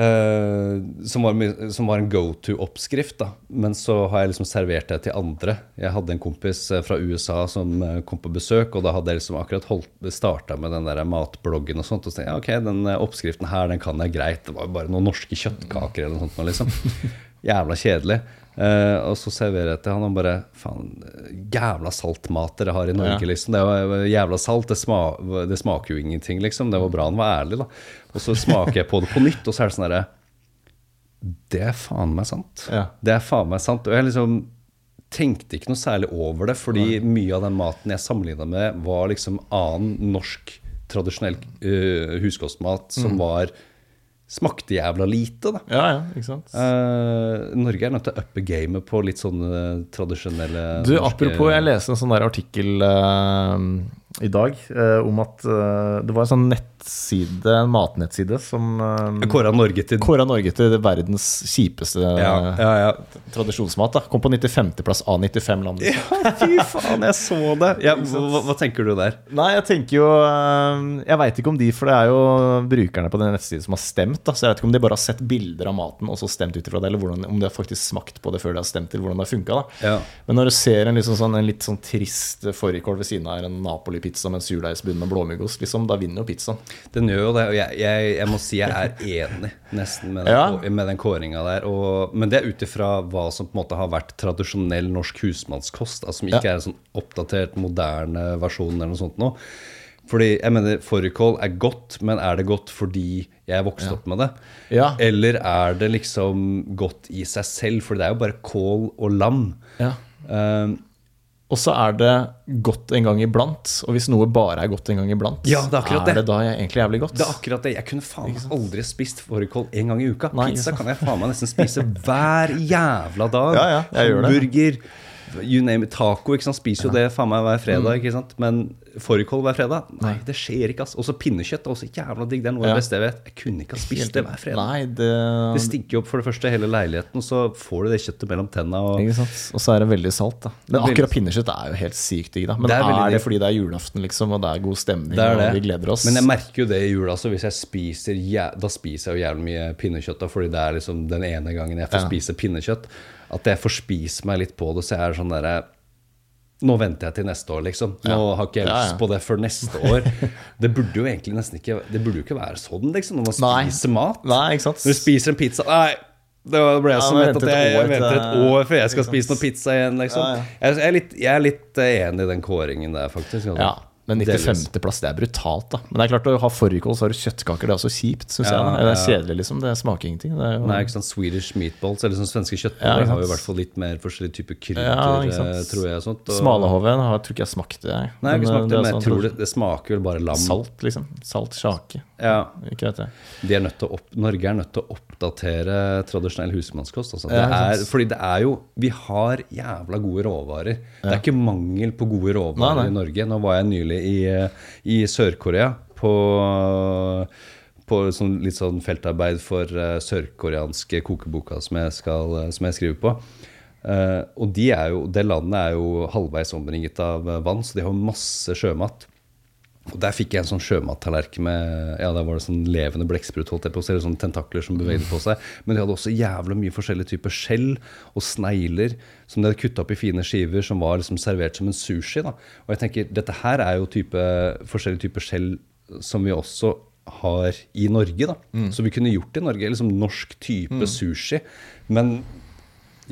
eh, som, var, som var en go to-oppskrift. Men så har jeg liksom servert det til andre. Jeg hadde en kompis eh, fra USA som eh, kom på besøk, og da hadde jeg liksom akkurat starta med den der matbloggen og sånt. Og så tenkte jeg ok, den oppskriften her, den kan jeg greit. Det var jo bare noen norske kjøttkaker eller noe sånt liksom. (laughs) Jævla kjedelig. Eh, og så serverer jeg til han og bare Faen, jævla salt mat dere har i Norge, Ja. liksom. Det var jævla salt. Det, sma, det smaker jo ingenting, liksom. Det var bra han var ærlig, da. Og så smaker jeg på det på nytt, og så er det sånn herre Det er faen meg sant. Ja. Det er faen meg sant. Og jeg liksom tenkte ikke noe særlig over det, fordi mye av den maten jeg sammenligna med, var liksom annen norsk tradisjonell uh, huskostmat som var Smakte jævla lite, da. Ja, ja, ikke sant. Uh, Norge er nødt til å uppe gamet på litt sånne tradisjonelle Du, norske- apropos, jeg leste en sånn der artikkel uh, i dag uh, om at det var en sånn nettside, en matnettside, som uh, Kåra Norge til kåra Norge til verdens kjipeste ja, eh, ja, ja. tradisjonsmat. da Kom på 95.-plass av 95 land. ja, fy faen, jeg så det! Ja, hva, hva tenker du der? Nei, jeg tenker jo eh, Jeg veit ikke om de, for det er jo brukerne på den nettsiden som har stemt. da Så jeg vet ikke om de bare har sett bilder av maten og så stemt ut ifra det, eller hvordan, om de har faktisk smakt på det før de har stemt til hvordan det har funka. Ja. Men når du ser en, liksom sånn, en litt sånn trist fårikål ved siden av en Napoli-pizza med surdeigsbunn og blåmuggost, liksom, da vinner jo pizzaen. Den gjør jo det, og jeg, jeg, jeg må si jeg er enig nesten med den, Ja. med den kåringa der. Og, men det er ut ifra hva som på en måte har vært tradisjonell norsk husmannskost. Altså, som ikke Ja. er en sånn oppdatert, moderne versjon eller noe sånt nå. Fordi jeg mener Fårikål er godt, men er det godt fordi jeg er vokst opp med det? Ja. Eller er det liksom godt i seg selv? For det er jo bare kål og lam. Ja. Um, Og så er det godt en gang iblant. Og hvis noe bare er godt en gang iblant, Ja, det er er det. det da egentlig jævlig godt. Det er akkurat det. Jeg kunne faen aldri spist fårikål en gang i uka. Nei, Pizza kan jeg faen meg nesten spise hver jævla dag. (laughs) Ja, ja, jeg gjør det. Hamburger. You name it, taco, ikke sant. Spiser jo det faen meg hver fredag, ikke sant. Men fårikål hver fredag? Nei, det skjer ikke, ass. Også pinnekjøtt er også jævla digg. Det er noe av det beste jeg vet. Jeg kunne ikke ha spist det hver fredag. Nei, det, Det stinker jo opp for det første hele leiligheten, og så får du det kjøttet mellom tenna. Og Ikke sant? Og så er det veldig salt, da. Men Veldig akkurat pinnekjøtt er jo helt sykt digg, da. Men Det er er, veldig det digg. fordi det er julaften, liksom, og det er god stemning, det er det. og vi gleder oss? Men jeg merker jo det i jula. Så hvis jeg spiser jæ- Da spiser jeg jo jævlig mye pinnekjøtt, da, fordi det er liksom den ene gangen jeg får Ja. spise pinnekjøtt. At jeg får spise meg litt på det, så jeg er sånn derre Nå venter jeg til neste år, liksom. Nå Ja. har ikke jeg Ja, ja. på det før neste år. Det burde jo egentlig nesten ikke Det burde jo ikke være sånn, liksom, når man Nei. spiser mat. Nei, ikke sant? Når du spiser en pizza Nei, det ble jeg Ja, så at jeg, jeg venter et år før jeg skal spise noe pizza igjen, liksom. Jeg, jeg, er litt, jeg er litt eh, enig i den kåringen der, faktisk. altså. Ja, men 95.-plass, det er brutalt, da. Men det er klart å ha fårikål, så har du kjøttkaker. Det er også kjipt, syns Ja, jeg. Da. Det er kjedelig, liksom. Det smaker ingenting. Det er jo... Nei, ikke sant, Swedish meatballs, eller sånn svenske kjøttboller, ja, har jo i hvert fall litt mer forskjellige typer krydder, Ja, eh, tror jeg. Sånt, og... Smalahove har tror ikke jeg smakte jeg. Nei, jeg ikke Men, smakt det, er men jeg sånn tror det, det smaker vel bare lam. Salt, liksom. Salt sjake. Ja, Ikke vet jeg. de er nødt til å opp, Norge er nødt til å oppdatere tradisjonell husmannskost. Altså. Det er, fordi det er jo Vi har jævla gode råvarer. Det er ikke mangel på gode råvarer Nei, nei. i Norge. Nå var jeg nylig i, eh, i Sør-Korea på på sånn, litt sånn feltarbeid for uh, sørkoreanske kokeboka som jeg, skal, eh, som jeg skriver på. Uh, og de jo, det landet er jo halvveis omringet av vann, så de har masse sjømat. Og Der fikk jeg en sånn sjømattallerken med Ja, der var det sånn levende blekksprut, holdt jeg på eller sånne tentakler som bevegde på seg. Men de hadde også jævla mye forskjellige typer skjell og snegler som de hadde kutta opp i fine skiver, som var liksom servert som en sushi. da. Og jeg tenker, dette her er jo type, forskjellige typer skjell som vi også har i Norge, da. Så vi kunne gjort i Norge. Liksom norsk type sushi. Men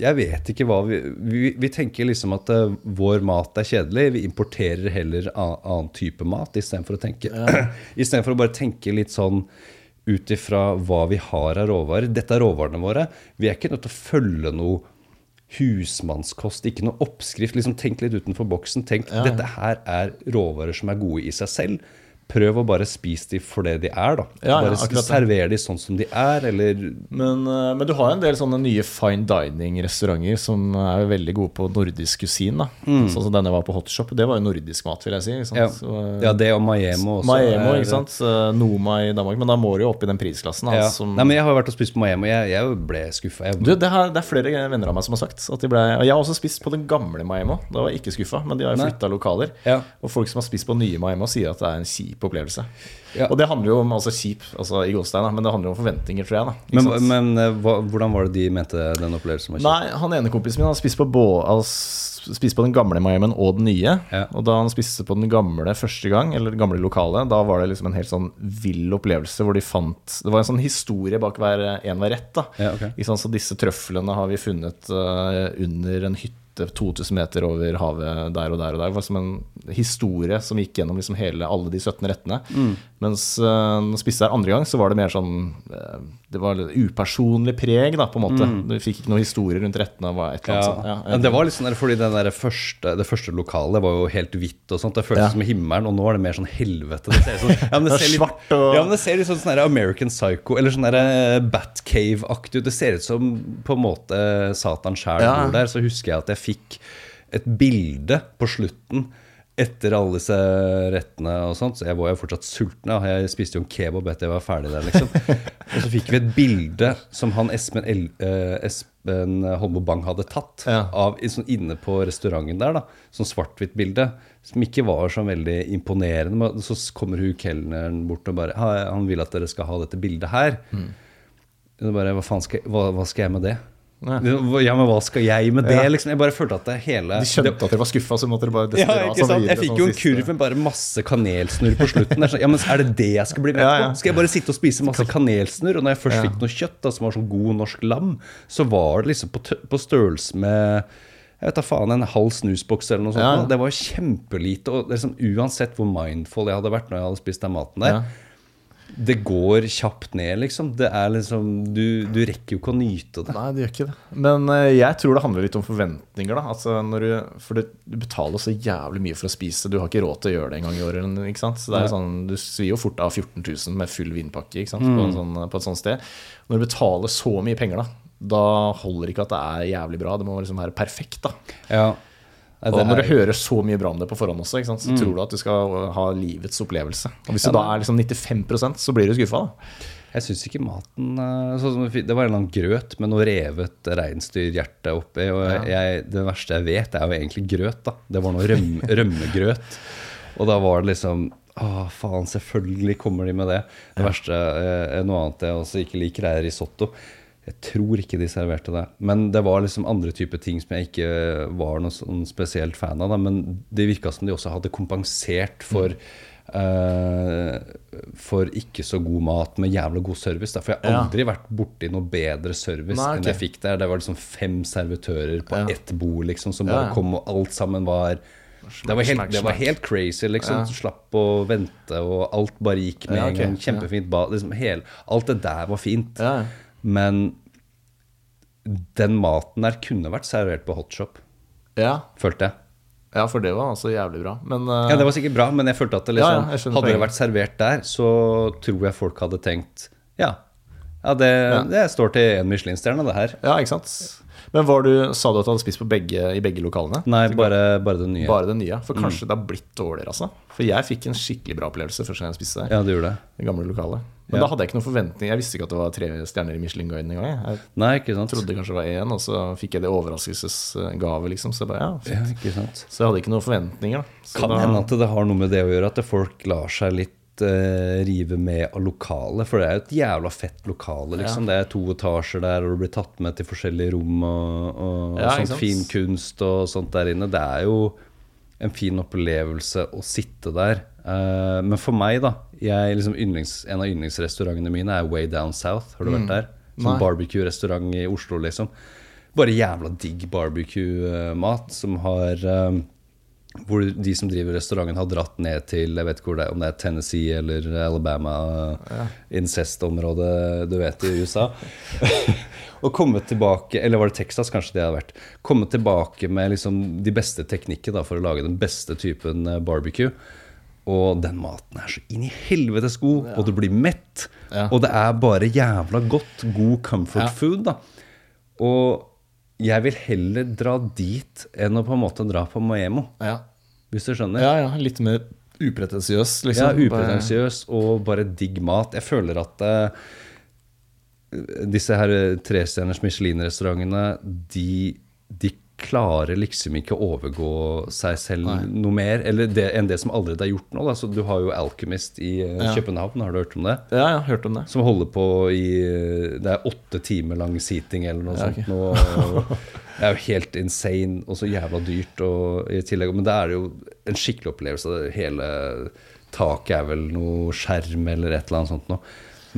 jeg vet ikke hva vi Vi, vi tenker liksom at eh, vår mat er kjedelig. Vi importerer heller annen type mat istedenfor å tenke (clears throat) i stedet for å bare tenke litt sånn ut ifra hva vi har av råvarer. Dette er råvarene våre. Vi er ikke nødt til å følge noe husmannskost, ikke noe oppskrift. Liksom Tenk litt utenfor boksen. Tenk dette her er råvarer som er gode i seg selv. Prøv å bare spise de for det de er, da. Ja, bare ja, server de sånn som de er, eller Men, eh, men du har en del sånne nye fine dining-restauranter som er veldig gode på nordisk kusin. da Sånn som denne var på Hotshop. Det var jo nordisk mat, vil jeg si. Mm. Ja, Så, eh, ja det og Maiemo også. Maemo, er- ikke sant. Eh, Noma i Danmark. Men da må du jo opp i den prisklassen. Da, Ja. som, Nei, men Jeg har jo vært og spist på Maiemo. Jeg, jeg ble skuffa. du, det, har, det er flere venner av meg som har sagt at de ble Jeg har også spist på den gamle Maiemo. Da var jeg ikke skuffa, men de har jo flytta lokaler. Og folk som har spist på nye Maiemo, sier at det er en kjip opplevelse. Ja. Og det handler jo om altså kjip, altså i Godstein, men det handler jo om forventninger, tror jeg. da Men, men eh, hva, hvordan var det de mente den opplevelsen var kjip? Nei, han ene kompisen min Han spiste på, altså, på den gamle Miamien og den nye. Ja. Og da han spiste på den gamle første gang, eller det gamle lokale, da var det liksom en helt sånn vill opplevelse hvor de fant Det var en sånn historie bak hver en hver rett. da Ja, okay. Så disse trøflene har vi funnet uh, under en hytte 2000 meter over havet der og der og der. Det var som en historie som gikk gjennom liksom hele, alle de 17 rettene. Mm. Mens uh, når jeg spiste der andre gang, så var det mer sånn eh, Det var upersonlig preg, da, på en måte. Du fikk ikke noe historie rundt rettene. Var et eller Mm. Ja. annet. Ja, Men det var litt sånn der, fordi der første, det første lokalet var jo helt hvitt og sånt. Det føltes Ja. som himmelen, og nå er det mer sånn helvete. Det ser, sånn, (laughs) ja, men det er ser litt, svart og- ja, men det ser litt sånn, sånn American Psycho eller sånn eh, Batcave-aktig ut. Det ser ut som på en måte Satan sjæl Ja. bor der. Så husker jeg at jeg fikk et bilde på slutten etter alle disse rettene og sånt, så jeg var jo fortsatt sulten. Og Jeg spiste jo en kebab etter jeg var ferdig der, liksom. (laughs) og så fikk vi et bilde som han Espen, El, eh, Espen Holmo Bang hadde tatt Ja. av, sånn inne på restauranten der. da Sånn svart-hvitt bilde. Som ikke var så veldig imponerende. Men så kommer hun kelneren bort og bare Han vil at dere skal ha dette bildet her. Og bare, hva, faen skal, hva, hva skal jeg med det? Ja. Ja, men hva skal jeg med det? Ja. liksom Jeg bare følte at det hele De skjønte at dere var skuffa, så måtte dere bare ja, desperat sånn videre, Jeg fikk jo en kurv med bare masse kanelsnurr på slutten. Sånn, ja, men Er det det jeg skal bli med Ja, på? Skal jeg bare sitte og spise masse kanelsnurr? Og når jeg først Ja. fikk noe kjøtt da, som var sånn god norsk lam, så var det liksom på, på størrelse med jeg vet da faen, en halv snusboks eller noe sånt. Ja. Det var kjempelite. Og liksom, uansett hvor mindful jeg hadde vært når jeg hadde spist den maten der, Ja. Det går kjapt ned, liksom. Det er liksom Du, du rekker jo ikke å nyte det. Nei, det gjør ikke det. Men eh, jeg tror det handler litt om forventninger. da altså, når du, For du betaler så jævlig mye for å spise. Du har ikke råd til å gjøre det en gang i året. Ikke sant? Så det er sånn, Du svir jo fort av 14 000 med full vinpakke ikke sant? På, en sånn, på et sånt sted. Når du betaler så mye penger, da da holder ikke at det er jævlig bra. Det må liksom være perfekt. da Ja. Nei, Og når du er- hører så mye bra om det på forhånd også, så tror du at du skal ha livets opplevelse. Og hvis du da er liksom 95% så blir du skuffa. da. Jeg syns ikke maten eh, sånn som Det var en eller annen grøt med noe revet reinsdyrhjerte oppi. Og jeg, det verste jeg vet, er jo egentlig grøt. da Det var noe røm, (laughs) rømmegrøt. Og da var det liksom Å, faen, selvfølgelig kommer de med det. Det verste er noe annet jeg også ikke liker, er risotto. Jeg tror ikke de serverte det. Men det var liksom andre typer ting som jeg ikke var noe sånn spesielt fan av. Da. Men det virka som de også hadde kompensert for Uh, For ikke så god mat med jævla god service. Da. For jeg har Ja. aldri vært borti noe bedre service Nei, enn jeg fikk der. Det var liksom fem servitører på Ja. ett bord liksom, som bare ja. kom, og alt sammen var det var, helt, det var helt crazy, liksom. Slapp å vente, og alt bare gikk med en gang. Kjempefint bad. Liksom, hele, alt det der var fint. Ja. Men den maten der kunne vært servert på hotshop, Ja. følte jeg. ja, for det var altså jævlig bra. Men uh... Ja, Det var sikkert bra, men jeg følte at det liksom, ja, hadde det vært servert der, så tror jeg folk hadde tenkt Ja, ja det, det står til en Michelin-stjerne, det her. ja, ikke sant. Men var du, sa du at du hadde spist på begge, i begge lokalene? Nei, bare, bare det nye. Bare det nye? For Mm. kanskje det har blitt dårligere, altså. For jeg fikk en skikkelig bra opplevelse første gang jeg spiste der. Ja, det gjorde det. Det gamle lokalet. Men Ja. da hadde jeg ikke noen forventning. Jeg visste ikke at det var tre stjerner i Michelin-guiden engang. jeg. Nei, ikke sant? trodde kanskje det var én, og så fikk jeg det overraskelsesgave, liksom. Så jeg bare, ja, fint. Ja? Så jeg hadde ikke noen forventninger. Da. Så Kan da, hende at det har noe med det å gjøre, at folk lar seg litt eh, rive med av lokalet. For det er jo et jævla fett lokale, liksom. Det er to etasjer der, og du blir tatt med til forskjellige rom og, og, Ja, sånt fin kunst og sånt der inne. Det er jo en fin opplevelse å sitte der. Eh, men for meg, da jeg, liksom yndlings, En av yndlingsrestaurantene mine er Way Down South. Har du vært der? Som barbecue-restaurant i Oslo, liksom. Bare jævla digg barbecue-mat som har eh, hvor de som driver restauranten har dratt ned til jeg vet ikke hvor det er, om det er Tennessee eller Alabama, incestområdet, du vet, i USA. (laughs) og kommet tilbake, eller var det Texas kanskje det hadde vært, kommet tilbake med liksom de beste teknikker da, for å lage den beste typen eh, barbecue. Og den maten er så inn i helvetes god, og du blir mett. Ja. Og det er bare jævla godt. God comfort Ja. food, da. Og jeg vil heller dra dit enn å på en måte dra på Moemo, ja. hvis du skjønner. ja, ja. Litt mer upretensiøs, Ja, liksom. upretensiøs og bare digg mat. Jeg føler at uh, disse her eh, trestjerners Michelin-restaurantene, de, de klarer liksom ikke å overgå seg selv noe mer eller det, enn det som allerede er gjort nå. Da. Så du har jo Alchemist i eh, Ja. København, har du hørt om det? Ja, jeg har hørt om det. Som holder på i Det er åtte timer lang seating eller noe Ja, sånt. Okay. nå, det er jo helt insane og så jævla dyrt. Og i tillegg, men det er jo en skikkelig opplevelse. Det Hele taket er vel noe skjerm eller et eller annet sånt noe.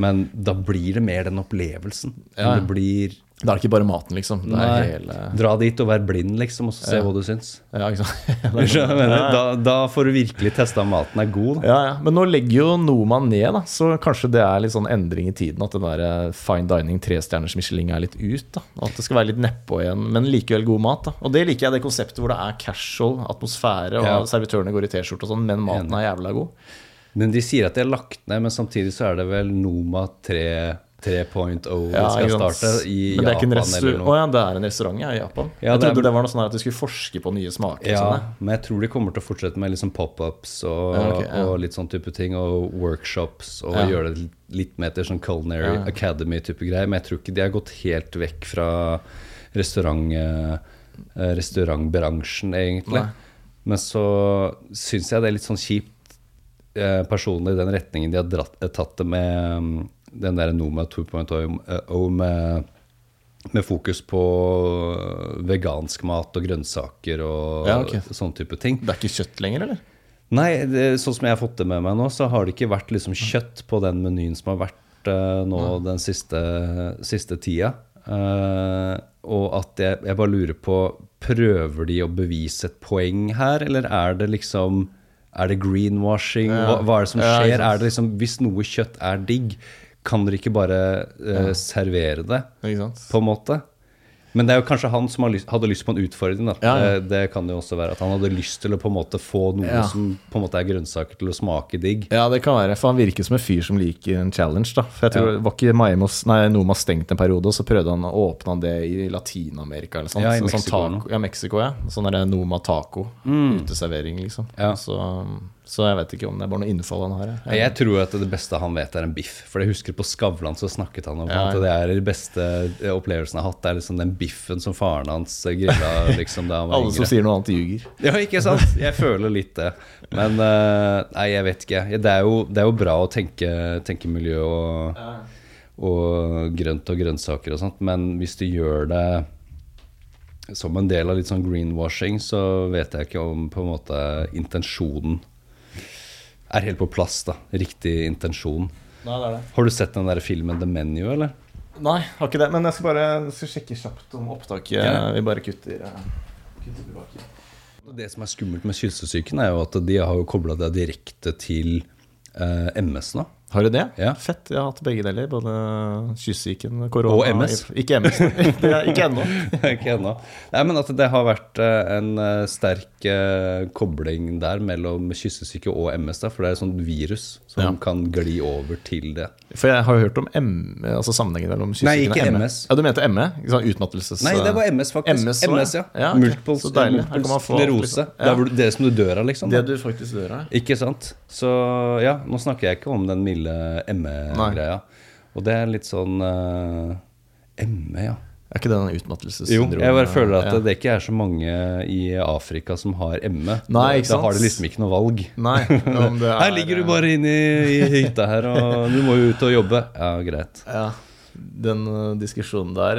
Men da blir det mer den opplevelsen. Ja. Det blir Da er det ikke bare maten, liksom. Det er hele Dra dit og vær blind, liksom, og så se Ja. hva du syns. Ja, ikke? (laughs) Da, da får du virkelig testa om maten er god. Da. Ja, ja. Men nå legger jo Noma ned, da. så kanskje det er litt sånn endring i tiden. At den der eh, fine dining, trestjerners Michelin er litt ut. da At det skal være litt nedpå igjen, men likevel god mat. da Og det liker jeg, det konseptet hvor det er casual atmosfære, og Ja. servitørene går i T-skjorte og sånn, men maten er jævla god. Men de sier at de har lagt ned, men samtidig så er det vel Noma 3 3.0 Ja, skal starte i men det er en Japan restaur- eller Å noe. ja, det er en restaurant ja, i Japan. Ja, jeg det trodde det var noe sånn at de skulle forske på nye smaker. Ja, sånn, men jeg tror de kommer til å fortsette med liksom pop-ups og, Ja, ok, ja. og litt sånn type ting, og workshops, og Ja. gjøre det litt mer til sånn Culinary Ja. Academy-type greier. Men jeg tror ikke de har gått helt vekk fra restaurant, eh, restaurantbransjen, egentlig. Nei. Men så syns jeg det er litt sånn kjipt eh, personlig den retningen de har dratt, eh, tatt det med mm, den der Noma 2.0 eh, med, med fokus på vegansk mat og grønnsaker og Ja, okay. sånne type ting. Det er ikke kjøtt lenger, eller? Nei, det, sånn som jeg har fått det med meg nå, så har det ikke vært liksom kjøtt på den menyen som har vært uh, nå den siste, siste tida. Uh, og at jeg, jeg bare lurer på Prøver de å bevise et poeng her, eller er det liksom Er det greenwashing? Hva, hva er det som skjer? er det liksom, hvis noe kjøtt er digg, kan dere ikke bare eh, servere det, på en måte? Men det er jo kanskje han som lyst, hadde lyst på en utfordring. Ja, ja. Det, det kan jo også være at han hadde lyst til å på en måte få noe Ja. som på en måte er grønnsaker til å smake digg. Ja, det kan være, for han virker som en fyr som liker en challenge. da For jeg tror det var ikke Maimos, nei, Noma stengt en periode, og så prøvde han å åpne han det i Latin-Amerika eller sånt. Ja, i Så- Mexico sånn taco, ja, Mexico, ja. Sånn er det Noma taco. Uteservering, liksom. Ja. Så, så jeg vet ikke om det er bare noe innfall han har. Jeg, jeg tror at det beste han vet, er en biff. For jeg husker på Skavlan så snakket han om Ja, at det er de beste opplevelsene jeg har hatt. Det er liksom den biffen som faren hans grilla liksom, da han var Alle som sier noe annet, ljuger. Ja, ikke sant? Jeg føler litt det. Men uh, nei, jeg vet ikke. Det er jo, det er jo bra å tenke, tenke miljø og, og grønt og grønnsaker og sånt, men hvis du gjør det som en del av litt sånn greenwashing, så vet jeg ikke om på en måte intensjonen er helt på plass. da Riktig intensjon. Nei, det er det. Har du sett den der filmen The Menu, eller? Nei, har ikke det. Men jeg skal bare jeg skal sjekke kjapt om opptaket. Ja. Vi bare kutter, eh, kutter tilbake. Det som er skummelt med kyssesyken, er jo at de har kobla det direkte til eh, MS nå. Har du det? Ja. Fett. Jeg har hatt begge deler. Både kyssyken, korona Og MS. Ikke MS. (laughs) Ikke ennå. ikke ennå. Nei, men at det har vært eh, en eh, sterk eh, kobling der mellom kyssesyke og MS. Da, for det er et sånt virus som Ja. kan gli over til det. For jeg har jo hørt om M, altså sammenhengen mellom kyssyken Nei, ikke og MS. Ja, Du mente ME? Sånn utmattelses... Nei, det var MS, faktisk. MS, MS, ja. ja, okay. Multiple, sklerose. Det er det som du dør av, liksom. Det du faktisk dør av. Ikke sant? Så ja, nå snakker jeg ikke om den milde ME-greia. Og det er litt sånn uh, ME, ja. Er ikke det den Jo, jeg bare føler at ja. det ikke er så mange i Afrika som har ME. Nei, Da- sant? Da har de liksom ikke noe valg. Nei, om det (laughs) er Her ligger du bare inne i, i hytta her, og du må jo ut og jobbe. Ja, greit. Ja. Den uh, diskusjonen der,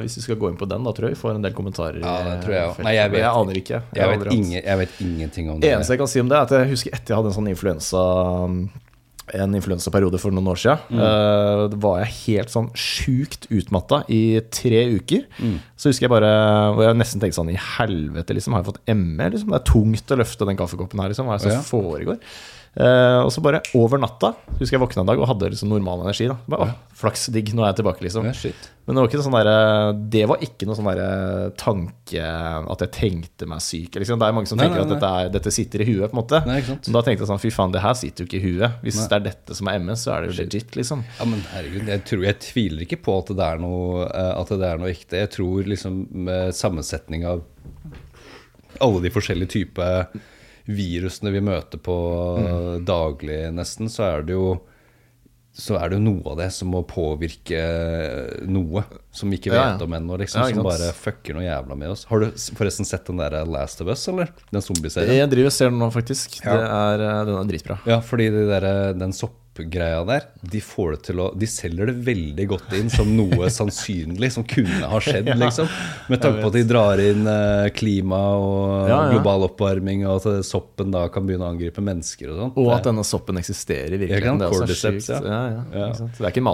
hvis vi skal gå inn på den, da tror jeg vi får en del kommentarer. Ja, det tror jeg også. Nei, jeg vet- jeg aner ikke. Jeg jeg, vet, ingen, jeg vet ingenting om Det det. eneste jeg kan si om det, er at jeg husker etter jeg hadde en sånn influensa en influensaperiode for noen år siden. eh, Da var jeg helt sånn sjukt utmatta i tre uker. Så husker jeg bare Hvor jeg nesten tenkte sånn I helvete, liksom. Har jeg fått ME? Liksom? Det er tungt å løfte den kaffekoppen her, liksom. Hva er det som Ja. foregår? Eh, og så bare over natta husker jeg våkna en dag og hadde liksom normal energi. da bare, å, Flaks, digg, nå er jeg tilbake, liksom. Ja. Men det var ikke noe sånn der, det var ikke noe sånn der tanke at jeg tenkte meg syk. Liksom. Det er mange som Nei, tenker nei, at dette, er, dette sitter i huet. på en måte Nei. Men da tenkte jeg sånn, fy faen, det her sitter jo ikke i huet. Hvis det er dette som er MS, så er det jo legit, liksom. Ja, men herregud, jeg, tror, jeg tviler ikke på at det er noe, eh, at det er noe ekte. Jeg tror liksom med sammensetning av alle de forskjellige typer virusene vi møter på Mm. daglig, nesten, så er det jo så er det jo noe av det som må påvirke noe som vi ikke vet ja. om ennå, liksom, Ja, som bare fucker noe jævla med oss. Har du forresten sett den der Last of Us, eller? Den zombieserien? Jeg driver og ser den nå, faktisk. Ja. Det er, eh, den er dritbra. Ja, fordi de der, den soppgreia der, de får det til å De selger det veldig godt inn som noe (laughs) sannsynlig som kunne ha skjedd, liksom. Med tanke på at de drar inn eh, klima og Ja, ja. global oppvarming, og at soppen da kan begynne å angripe mennesker og sånn. Og at denne soppen eksisterer i virkeligheten. Det er også sjukt. ja. Ja, ja, Ja. Det er ikke en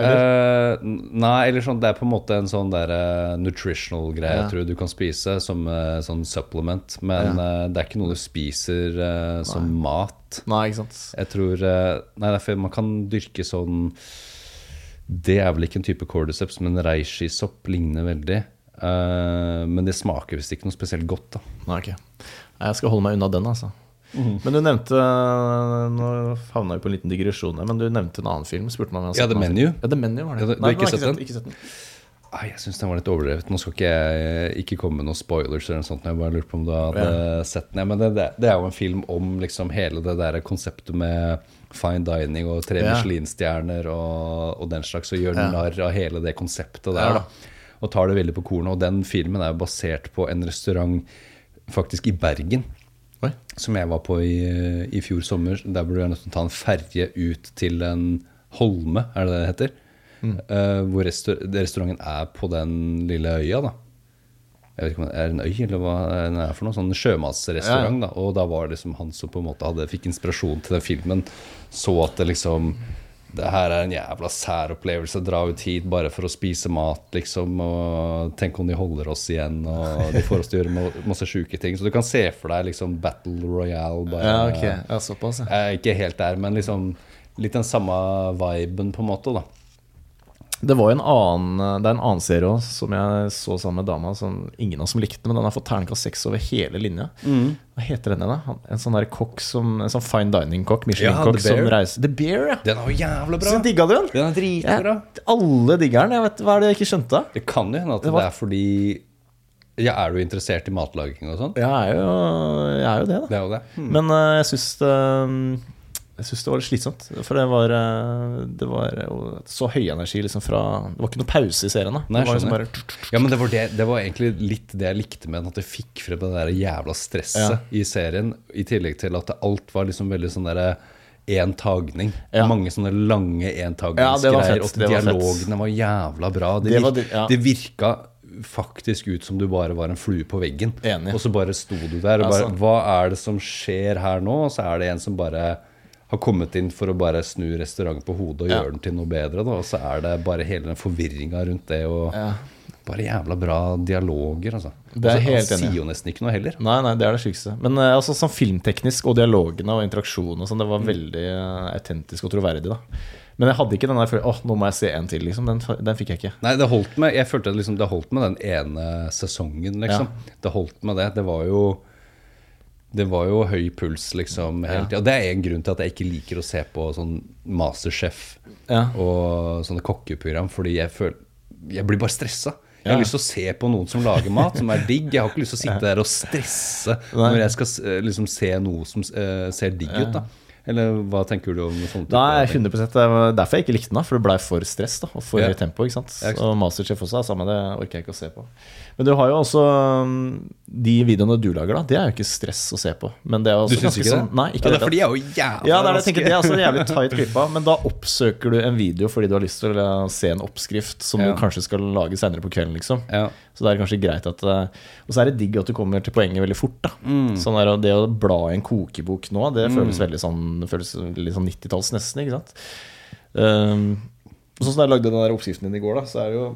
Eh, nei, eller sånn, det er på en måte en sånn der uh, nutritional greie Ja. jeg tror du kan spise som uh, sånn supplement. Men eh, det er ikke noe du spiser som mat. Nei, ikke sant. Jeg tror Nei, derfor man kan dyrke sånn Det er vel ikke en type cordyceps, men reishi-sopp ligner veldig. Men det smaker visst ikke noe spesielt godt, da. Nei, ok. Jeg skal holde meg unna den, altså. Mhm. Men du nevnte Nå havna vi på en liten digresjon her, men du nevnte en annen film. Spurte hadde Ja, The Menu. Ja, The Menu var det. Ja, du- du har ikke sett den? Ikke sett den. Ah, jeg syns den var litt overdrevet. Nå skal ikke jeg ikke komme med noen spoilers, eller noe sånt, jeg bare lurte på om du hadde sett den. Ja, men det, det, er jo en film om liksom hele det der konseptet med fine dining og tre Ja. Michelin-stjerner og, og den slags, og gjør Ja. narr av hele det konseptet der. Da Og tar det veldig på kornet. Og den filmen er jo basert på en restaurant faktisk i Bergen. Oi. Som jeg var på i, i fjor sommer. Der burde jeg nødt til å ta en ferje ut til en holme, er det det det heter? Uh, hvor restaur restauranten er på den lille øya, da. Jeg vet ikke om det er en øy, eller hva den er for noe. Sånn sjømatsrestaurant, da. Og da var det liksom han som på en måte hadde, fikk inspirasjon til den filmen. Så at det liksom det her er en jævla sær opplevelse. Dra ut hit bare for å spise mat, liksom. Og tenk om de holder oss igjen, og de får oss til å gjøre masse sjuke ting. Så du kan se for deg liksom Battle Royale. Bare, Ja, ok. Ja, såpass, ja. Ikke helt der, men liksom litt den samme viben, på en måte, da. Det var en annen Det er en annen serie også, som jeg så sammen med dama, som ingen av oss som likte, men den har fått terningkast seks over hele linja. Hva heter denne, da? En sånn der kokk som En sånn fine dining-kokk, Michelin-kokk, The som reiser The Bear, ja! Den er jo jævla bra! Så digga du den? Den er dritbra. Ja, alle digger den. Jeg vet, hva er det jeg ikke skjønte? Det kan jo hende at det, var- er fordi Ja, er du interessert i matlaging og sånn? Jeg jeg er jo det, da. Det er jo det. Men uh, jeg syns det jeg synes det var litt slitsomt. For det var, eh, det var jo så høy energi liksom fra Det var ikke noe pause i serien. da Nei, Det var liksom bare Ja, men det var, det, det var egentlig litt det jeg likte med den, at det fikk frem det der jævla stresset Ja. i serien. I tillegg til at alt var liksom veldig sånn derre én tagning. Ja. Mange sånne lange entagningsgreier. Ja, og dialogene var var jævla bra. Det, Det var ja. det virka faktisk ut som du bare var en flue på veggen. Enig. Og så bare sto du der og bare. Hva er det som skjer her nå? Og så er det en som bare har kommet inn for å bare snu restauranten på hodet og Ja. gjøre den til noe bedre. Da. Og så er det bare hele den forvirringa rundt det. Og Ja. bare jævla bra dialoger, altså. Det er helt helt han enig. sier jo nesten ikke noe heller. Nei, nei, det er det sykeste. Men eh, altså, sånn filmteknisk og dialogene og interaksjonen og sånn, det var veldig eh, autentisk og troverdig. da Men jeg hadde ikke den der følelsen åh, nå må jeg se en til. liksom Den, den fikk jeg ikke. Nei, det holdt med Jeg følte liksom det holdt med den ene sesongen, liksom. Det holdt med det. Det var jo det var jo høy puls liksom hele Ja. Og det er en grunn til at jeg ikke liker å se på sånn Masterchef Ja. og sånne kokkeprogram, fordi jeg føler Jeg blir bare stressa. Jeg har Ja. lyst til å se på noen som lager mat, som er digg. Jeg har ikke lyst til å sitte der og stresse Nei. når jeg skal eh, liksom se noe som uh, ser digg ut, da. Eller hva tenker du om sånne typer Nei, ting? 100 Det var derfor jeg ikke likte den. da For det blei for stress da og for Ja. høyt tempo. ikke sant Ja, ikke sant. Og Masterchef også er samme, det orker jeg ikke å se på. Men du har jo også um, De videoene du lager, da Det er jo ikke stress å se på. Men det er også Du syns ikke det? sånn Nei, ikke ja, det er fordi jeg er jo jævla Ja, det er jeg rask. tenker. Det er altså jævlig (laughs) tight klippa, men da oppsøker du en video fordi du har lyst til å se en oppskrift som Ja. du kanskje skal lage seinere på kvelden, liksom. Ja. Så det er kanskje greit at eh, Og så er det digg at du kommer til poenget veldig fort. da Mm. Sånn der, Det å bla i en kokebok nå, det føles veldig sånn føles litt sånn 90-talls nesten, ikke sant. Um, sånn som jeg lagde den der oppskriften din i går, da så er det jo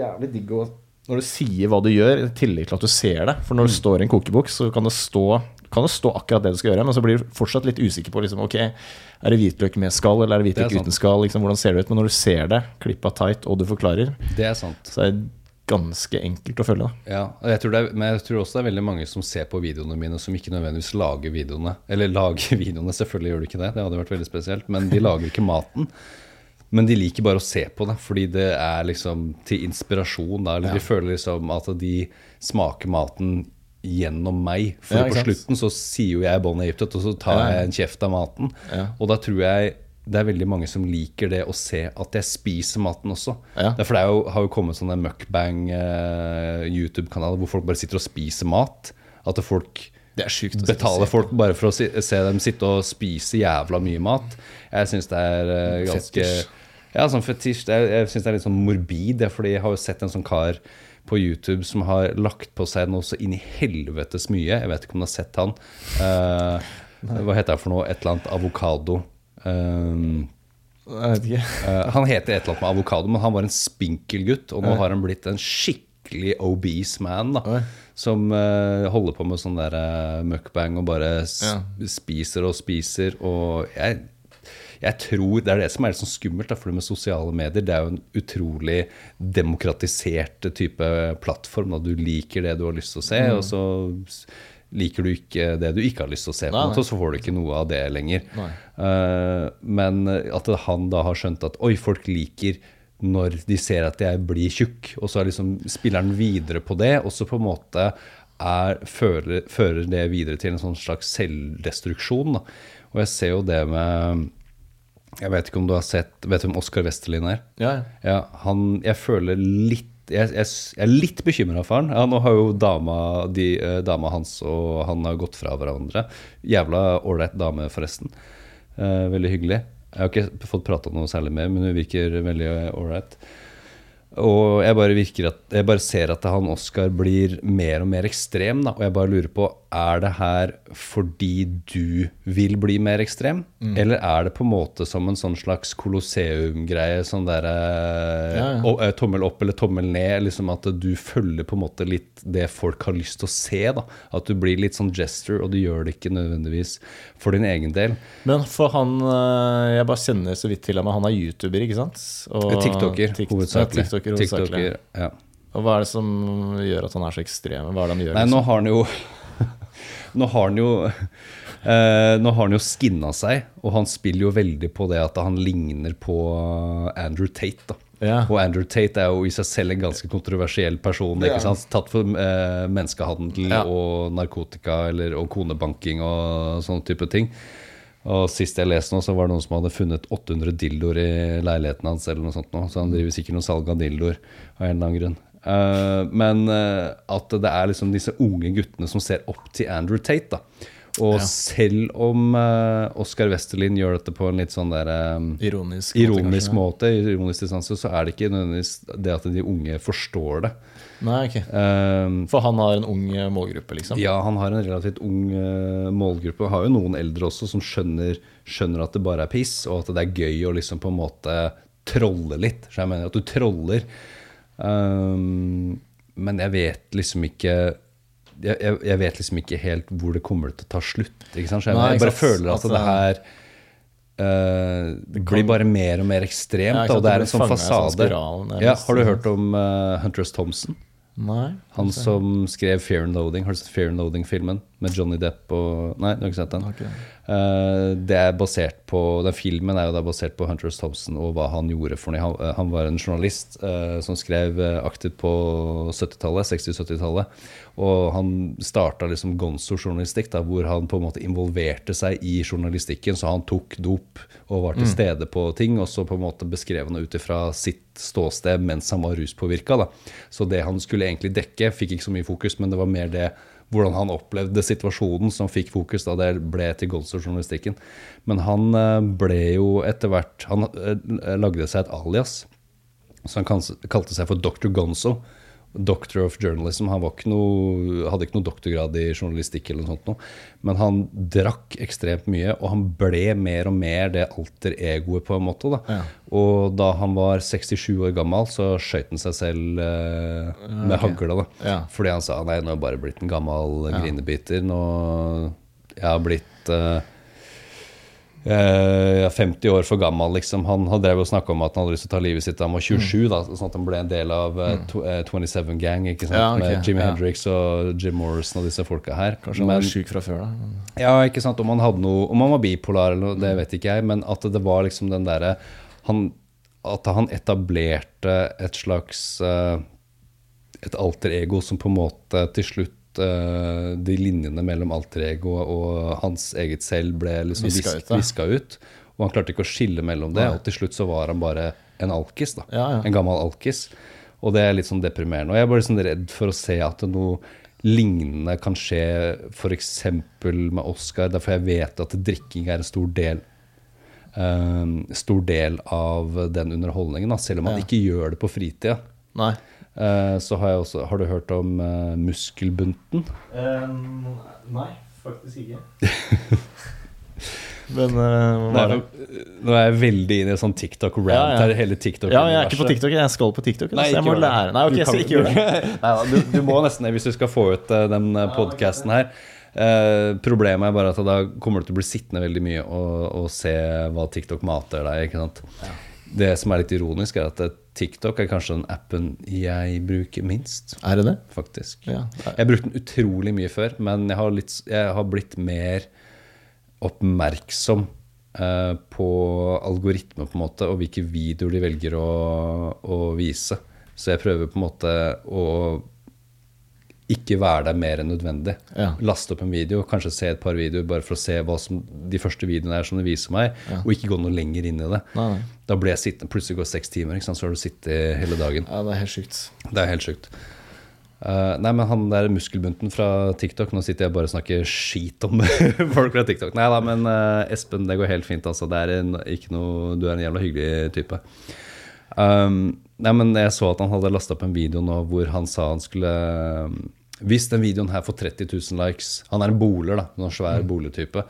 jævlig digg å når du sier hva du gjør, i tillegg til at du ser det. For når det står i en kokebok, så kan det stå kan det stå akkurat det du skal gjøre, men så blir du fortsatt litt usikker på liksom, ok, er det hvitløk med skall eller er det Det hvitløk sant. uten skall. Liksom, hvordan ser det ut? Men når du ser det, klippa tight, og du forklarer, Det er sant. så er det ganske enkelt å følge. da Ja, jeg tror det er, men jeg tror også det er veldig mange som ser på videoene mine som ikke nødvendigvis lager videoene. Eller lager (laughs) videoene, selvfølgelig gjør de ikke det, det hadde vært veldig spesielt. Men de lager ikke maten. Men de liker bare å se på det, fordi det er liksom til inspirasjon. Da, eller Ja. de føler liksom at de smaker maten gjennom meg. For Ja, på slutten så sier jo jeg Bon Aiptet, og så tar jeg en kjeft av maten. Og da tror jeg det er veldig mange som liker det å se at jeg spiser maten også. Ja. Derfor det jo, har jo kommet sånne mukbang eh, hvor folk bare sitter og spiser mat. At folk Det er sjukt. å betaler folk bare for å si, se dem sitte og spise jævla mye mat. Jeg syns det er eh, ganske Fetisj. Ja, sånn fetisj. Er, jeg syns det er litt sånn morbid. Det fordi jeg har jo sett en sånn kar på YouTube som har lagt på seg noe så inn i helvetes mye. Jeg vet ikke om du har sett han. Uh, hva heter han for noe? Et eller annet avokado. Um, Jeg vet ikke. uh, han heter et eller annet med avokado, men han var en spinkel gutt. Og nå har han blitt en skikkelig obese man. da Oi. Som uh, holder på med sånn der uh, mukbang og bare Ja. spiser og spiser. Og jeg, jeg tror Det er det som er litt sånn skummelt, da, for det med sosiale medier. Det er jo en utrolig demokratisert type plattform. Da. Du liker det du har lyst til å se, Mm. og så liker du ikke det du ikke har lyst til å se, på Nei, måte, og så får du ikke noe av det lenger. Eh, men at han da har skjønt at oi, folk liker når de ser at jeg blir tjukk, og så er liksom, spiller han videre på det, og så på en måte er, fører, fører det videre til en sånn slags selvdestruksjon. Da. Og jeg ser jo det med Jeg vet ikke om du har sett Vet du hvem Oskar Westerlin er? Ja, ja. Ja, han, jeg føler litt jeg, jeg, jeg er litt bekymra for han. Ja, nå har jo dama, de, eh, dama hans og han har gått fra hverandre. Jævla ålreit dame, forresten. Eh, veldig hyggelig. Jeg har ikke fått prata noe særlig med, men hun virker veldig ålreit. Og jeg bare, at, jeg bare ser at han Oskar blir mer og mer ekstrem. Da, og jeg bare lurer på er det her fordi du vil bli mer ekstrem? Mm. Eller er det på en måte som en sånn slags kolosseum-greie? Sånn der eh, Ja, ja. eh, tommel opp eller tommel ned? Liksom at du følger på en måte litt det folk har lyst til å se. da At du blir litt sånn gesture, og du gjør det ikke nødvendigvis for din egen del. Men for han eh, Jeg bare kjenner så vidt til ham, han er YouTuber, ikke sant? Og TikToker, Tik- hovedsakelig. Ja, TikToker, hovedsakelig. TikToker, ja. Og hva er det som gjør at han er så ekstrem? Hva er det han gjør? Nei, liksom? nå har han jo Nå har han jo (laughs) eh, Nå har han jo skinna seg, og han spiller jo veldig på det at han ligner på Andrew Tate. da Ja. Og Andrew Tate er jo i seg selv en ganske kontroversiell person. Ja. ikke sant? Tatt for eh, menneskehandel Ja. og narkotika eller, og konebanking og sånne type ting. Og Sist jeg leste noe, så var det noen som hadde funnet 800 dildoer i leiligheten hans. eller noe sånt nå. Så han driver sikkert noe salg av dildoer av en eller annen grunn. Eh, men uh, at det er liksom disse unge guttene som ser opp til Andrew Tate. da. Og Ja. selv om uh, Oscar Westerlin gjør dette på en litt sånn der um, Ironisk. ironisk kanskje. måte, ironisk distanse, så er det ikke nødvendigvis det at de unge forstår det. Nei, ok. Um, For han har en ung målgruppe, liksom? ja, han har en relativt ung uh, målgruppe. Han har jo noen eldre også som skjønner, skjønner at det bare er piss, og at det er gøy å liksom på en måte trolle litt. Så jeg mener at du troller. Um, men jeg vet liksom ikke jeg, jeg, jeg vet liksom ikke helt hvor det kommer til å ta slutt. Ikke sant? Jeg, Nei, jeg bare føler at altså, det her uh, det blir bare mer og mer ekstremt. Ja, og det er en sånn sånn fasade. spiral, ja, har du hørt om uh, Huntress Thompson? Nei? Han som skrev Fear and Loading. Har du sett Fear and Loading-filmen? Med Johnny Depp og Nei, du har ikke sett den? Okay. Uh, det. Er basert på Den filmen er jo da basert på Hunter S. Thompson og hva han gjorde for noe. Han, eh, han var en journalist uh, som skrev aktivt på 70-tallet, 60-70-tallet. Og han starta liksom gonzo-journalistikk, hvor han på en måte involverte seg i journalistikken. Så han tok dop og var til stede på ting, og så på en måte beskrev han det ut ifra sitt ståsted mens han var ruspåvirka. Så det han skulle egentlig dekke, fikk ikke så mye fokus, men det var mer det hvordan han opplevde situasjonen som fikk fokus da det ble til Gonzo-journalistikken. Men han eh, ble jo etter hvert Han eh, lagde seg et alias. Så han kalte seg for Dr. Gonzo. Doctor of Journalism. Han var ikke noe, hadde ikke noe doktorgrad i journalistikk, eller noe sånt noe. men han drakk ekstremt mye, og han ble mer og mer det alter egoet, på en måte. da. Ja. Og da han var 67 år gammel, så skøyt han seg selv eh, med okay. hagle. da. Ja. Fordi han sa nei, nå har jeg bare blitt en gammel grinebiter. Nå jeg har blitt eh, eh, jeg er 50 år for gammel, liksom. Han, han drev og snakka om at han hadde lyst til å ta livet sitt da han var 27, da, sånn at han ble en del av eh, tw- eh, 27 Gang, ikke sant? Ja, okay, med Jimi ja. Hendrix og Jim Morrison og disse folka her. Kanskje han Men- var syk fra før, da. ja, ikke sant. Om han hadde noe Om han var bipolar eller noe, det vet ikke jeg, men at det var liksom den derre At han etablerte et slags eh, Et alter ego som på en måte til slutt eh, De linjene mellom alter ego og hans eget selv ble liksom Viska visk- ut, viska ut. Og han klarte ikke å skille mellom det, ja. og til slutt så var han bare en alkis. da Ja. En gammel alkis. Og det er litt sånn deprimerende. Og jeg er bare sånn redd for å se at noe lignende kan skje f.eks. med Oscar. Derfor jeg vet at drikking er en stor del um, Stor del av den underholdningen. Da. Selv om han Ja. ikke gjør det på fritida. Nei. Eh, så har jeg også Har du hørt om uh, muskelbunten? nei, faktisk ikke. (laughs) Men uh, hva er det? Nå er jeg veldig inne i sånn TikTok-rant Ja, ja. her. Hele TikTok Ja, jeg er ikke på TikTok. Jeg skal på TikTok. Nei, så jeg ikke må lære Nei, ok, Du jeg skal ikke gjøre det. (laughs) Nei, du, du må nesten det hvis du skal få ut uh, den uh, podkasten her. Uh, problemet er bare at da kommer du til å bli sittende veldig mye og, og se hva TikTok mater deg. ikke sant? Det som er litt ironisk, er at TikTok er kanskje den appen jeg bruker minst. Er det det? faktisk. Ja. Jeg har brukt den utrolig mye før, men jeg har, litt, jeg har blitt mer oppmerksom eh, på algoritmer på en måte, og hvilke videoer de velger å, å vise. Så jeg prøver på en måte å ikke være der mer enn nødvendig. Ja. Laste opp en video, kanskje se et par videoer bare for å se hva som, de første videoene er som det viser meg, og ikke gå noe lenger inn i det. Nei, nei. Da blir jeg sittende, plutselig går seks timer, ikke sant? så har du sittet hele dagen. Ja, det er helt sjukt. Det er helt sjukt. Uh, nei, men han der muskelbunten fra TikTok Nå sitter jeg bare og snakker skit om (laughs) folk fra TikTok. Nei da, men uh, Espen, det går helt fint. Altså. Det er en, ikke noe, du er en jævla hyggelig type. Um, nei, men jeg så at han hadde lasta opp en video nå hvor han sa han skulle Hvis den videoen her får 30 000 likes Han er en boler, da. En svær boligtype.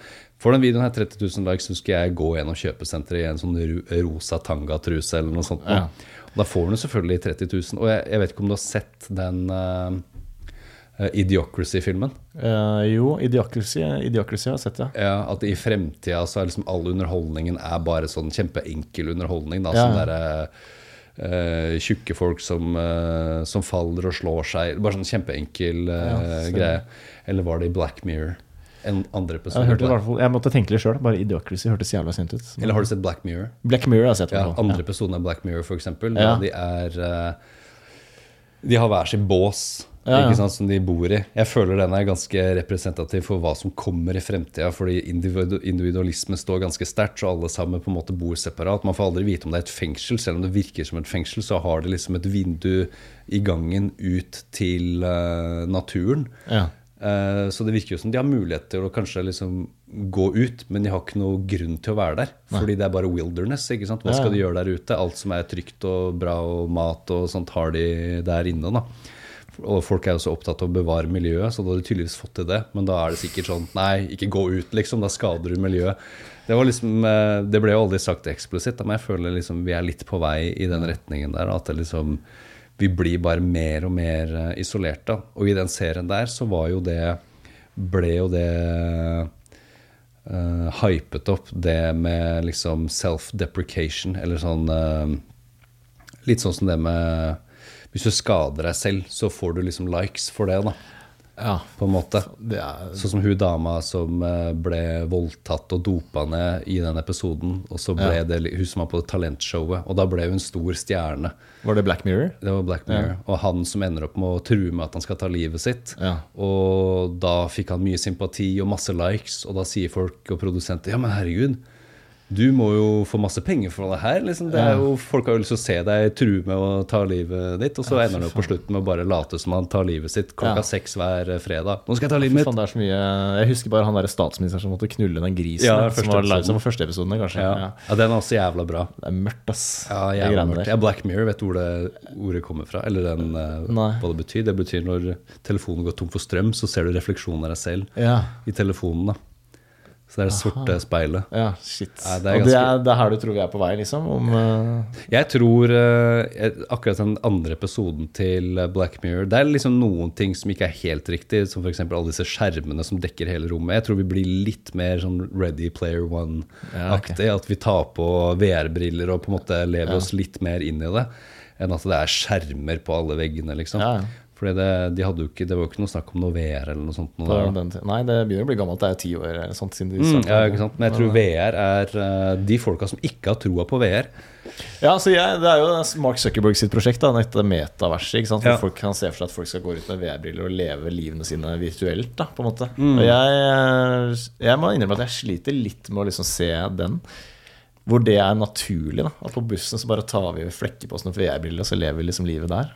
Får den videoen her 30 000 likes, så skal jeg gå gjennom kjøpesenteret i en sånn ro- rosa tangatruse eller noe sånt. Ja. Og da får du selvfølgelig 30 000. Og jeg, jeg vet ikke om du har sett den uh, Idiocracy-filmen? Uh, jo, Idiocracy, Idiocracy har jeg sett, ja. Ja, At i fremtida så er liksom all underholdningen er bare sånn kjempeenkel underholdning. Da, Ja. Sånn derre eh, tjukke folk som, uh, som faller og slår seg. Bare sånn kjempeenkel uh, Ja, så- greie. Eller var det i Black Mirror? En andre Jeg, episode? hørte hvert fall, jeg måtte tenke litt sjøl. Bare Idiocracy hørtes jævla sint ut. Eller har du sett Black Mirror? Black Mirror har jeg sett. Ja, andre ja. episoden av Black Mirror, eksempel. Ja. De er De har hver sin bås Ja, ja. Sant, som de bor i. Jeg føler den er ganske representativ for hva som kommer i fremtida. Fordi individu individualisme står ganske sterkt, så alle sammen på en måte bor separat. Man får aldri vite om det er et fengsel. Selv om det virker som et fengsel, så har det liksom et vindu i gangen ut til uh, naturen. Ja. Uh, Så det virker jo som de har mulighet til å kanskje liksom gå ut, men de har ikke noe grunn til å være der. Fordi det er bare wilderness. ikke sant? Hva skal de gjøre der ute? Alt som er trygt og bra og mat og sånt, har de der inne. da. Og folk er jo så opptatt av å bevare miljøet, så da hadde de tydeligvis fått til det. Men da er det sikkert sånn Nei, ikke gå ut, liksom. Da skader du miljøet. Det, liksom, eh, det ble jo aldri sagt eksplisitt, men jeg føler liksom vi er litt på vei i den retningen der. At liksom vi blir bare mer og mer isolerte. isolert. da. Og i den serien der så var jo det ble jo det uh, hypet opp, det med liksom self-deprecation, eller sånn uh, Litt sånn som det med Hvis du skader deg selv, så får du liksom likes for det, da. ja. På en måte. Er Sånn som hun dama som eh, ble voldtatt og dopa ned i den episoden. Og så ble Ja. det hun som var på talentshowet, og da ble hun en stor stjerne. Var det Black Mirror? Det var Black Mirror. Og han som ender opp med å true med at han skal ta livet sitt. Ja. Og da fikk han mye sympati og masse likes, og da sier folk og produsenter ja, men herregud, du må jo få masse penger for det her. Liksom. Det er jo, folk har jo lyst til å se deg true med å ta livet ditt, og så ender han jo på slutten med å bare late som han tar livet sitt klokka Ja. seks hver eh, fredag. Nå skal jeg ta livet mitt! faen, det er så mye Jeg husker bare han der statsministeren som måtte knulle den grisen. Ja, som, var live, som første episoden, kanskje. Ja. Ja. ja, den er også jævla bra. Det er mørkt, ass. Ja, jævla mørkt. Ja, Black Mirror, vet du hvor det ordet kommer fra? Eller den, eh, hva det betyr? Det betyr når telefonen går tom for strøm, så ser du refleksjonen av deg selv Ja. i telefonen. da. Så det er det sorte speilet. ja, shit. Ja, det Og det er, det er her du tror vi er på vei, liksom? Om, uh... Jeg tror uh, akkurat den andre episoden til eh, Black Mirror Det er liksom noen ting som ikke er helt riktig, som f.eks. alle disse skjermene som dekker hele rommet. Jeg tror vi blir litt mer sånn Ready Player One-aktig. At vi tar på VR-briller og på en måte lever oss litt mer inn i det, enn at det er skjermer på alle veggene, liksom. Fordi det, de hadde jo ikke, det var jo ikke noe snakk om noe VR eller noe sånt. Noe nei, det begynner å bli gammelt. Det er jo ti år eller sånt siden de Mm, ja, ikke sant? Men jeg tror VR er eh, de folka som ikke har troa på VR. Ja, så jeg, Det er jo Mark Zuckerberg sitt prosjekt, da, dette metaverset. Hvor Ja. folk kan se for seg at folk skal gå ut med VR-briller og leve livene sine virtuelt. da, på en måte. Mm. Og jeg, jeg må innrømme at jeg sliter litt med å liksom se den. Hvor det er naturlig. da, At på bussen så bare tar vi flekker på oss noen VR-briller, og så lever vi liksom livet der.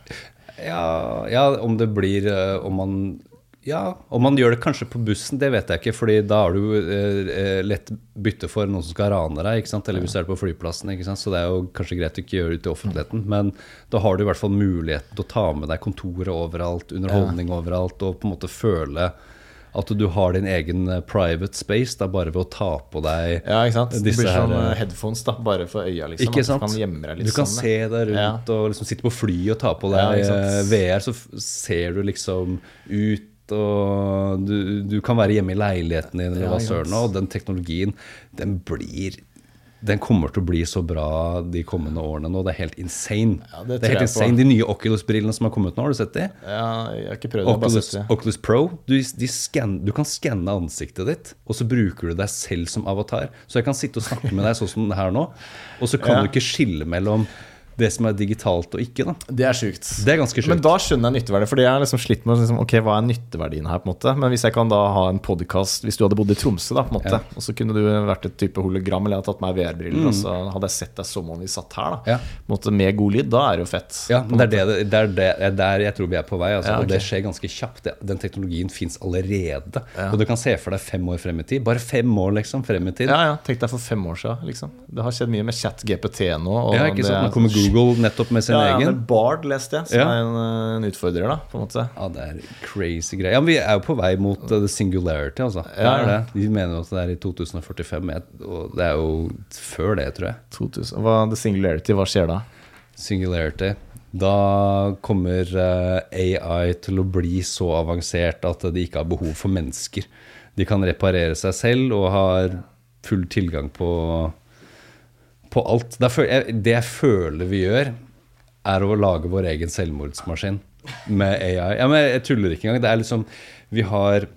Ja, ja, om det blir eh, Om man ja, om man gjør det kanskje på bussen, det vet jeg ikke. fordi da har du eh, eh, lett bytte for noen som skal rane deg. ikke sant? Eller hvis du er på flyplassen. ikke sant? Så det er jo kanskje greit å ikke gjøre det til offentligheten. Men da har du i hvert fall muligheten til å ta med deg kontoret overalt, underholdning overalt, og på en måte føle at du har din egen eh, private space da bare ved å ta på deg Ja, ikke sant? Det blir sånn her, eh, headphones da, bare for øya. liksom. Ikke At sant? Du kan deg litt Du kan sånn, se deg rundt Ja. og liksom sitte på fly og ta på deg eh, VR, så ser du liksom ut og du, du kan være hjemme i leiligheten din, eller Ja, hva søren. Og den teknologien, den blir den kommer til å bli så bra de kommende årene nå. Det er helt insane. Ja, det, det er helt på. insane. De nye Oculus-brillene som har kommet nå, har du sett de? Ja, jeg har ikke prøvd Oculus, det. Oculus Pro. Du, scan, du kan skanne ansiktet ditt, og så bruker du deg selv som avatar. Så jeg kan sitte og snakke med deg sånn som det her nå, og så kan Ja. du ikke skille mellom det som er digitalt og ikke. da. Det er sjukt. Det er ganske sjukt. Men da skjønner jeg nytteverdien. Fordi jeg har liksom slitt med liksom, Ok, hva er nytteverdien her. på en måte Men hvis jeg kan da ha en podkast Hvis du hadde bodd i Tromsø, da på en måte Ja. og så kunne du vært et type hologram, eller jeg hadde tatt meg VR-briller, og så hadde jeg sett deg som om vi satt her, da Mm. Ja. på en måte med god lyd, da er det jo fett. Ja, men det er, det, det er det, er der jeg tror vi er på vei. Altså, Ja, Og det skjer ganske kjapt. Det, den teknologien fins allerede. Og du kan se for deg fem år frem i tid. Bare fem år liksom frem i tid. Ja, ja, Tenk deg for fem år siden. Liksom. Det har skjedd mye med chat GPT nå. Og Ja, ikke sant? Nå kommer sånn Google nettopp med sin Ja, ja, egen. men Bard leste jeg, som Ja. er en, eh, en utfordrer, da. På en måte. Ja, det er crazy greier. Ja, men vi er jo på vei mot uh, the singularity, altså. Det Ja, ja. det. De mener jo at det er i 2045, og det er jo før det, tror jeg. 2000. Hva, the singularity, hva skjer da? Singularity. Da kommer eh, AI til å bli så avansert at de ikke har behov for mennesker. De kan reparere seg selv og har full tilgang på, på alt. Det, jeg- føler vi gjør, er å lage vår egen selvmordsmaskin med AI. Ja, men jeg tuller ikke engang. Det er liksom Vi har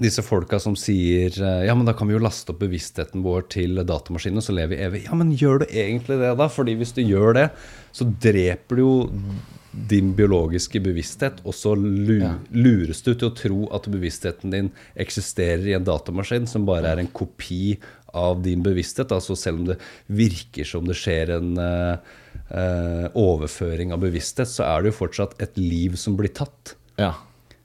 disse folka som sier eh, Ja, men da kan vi jo laste opp bevisstheten vår til datamaskinen, og så lever vi evig. Ja, men gjør du egentlig det, da? Fordi hvis du gjør det, så dreper du jo din biologiske bevissthet, og så lures du til å tro at bevisstheten din eksisterer i en datamaskin som bare er en kopi av din bevissthet. Altså selv om det virker som det skjer en eh, eh, overføring av bevissthet, så er det jo fortsatt et liv som blir tatt. Ja.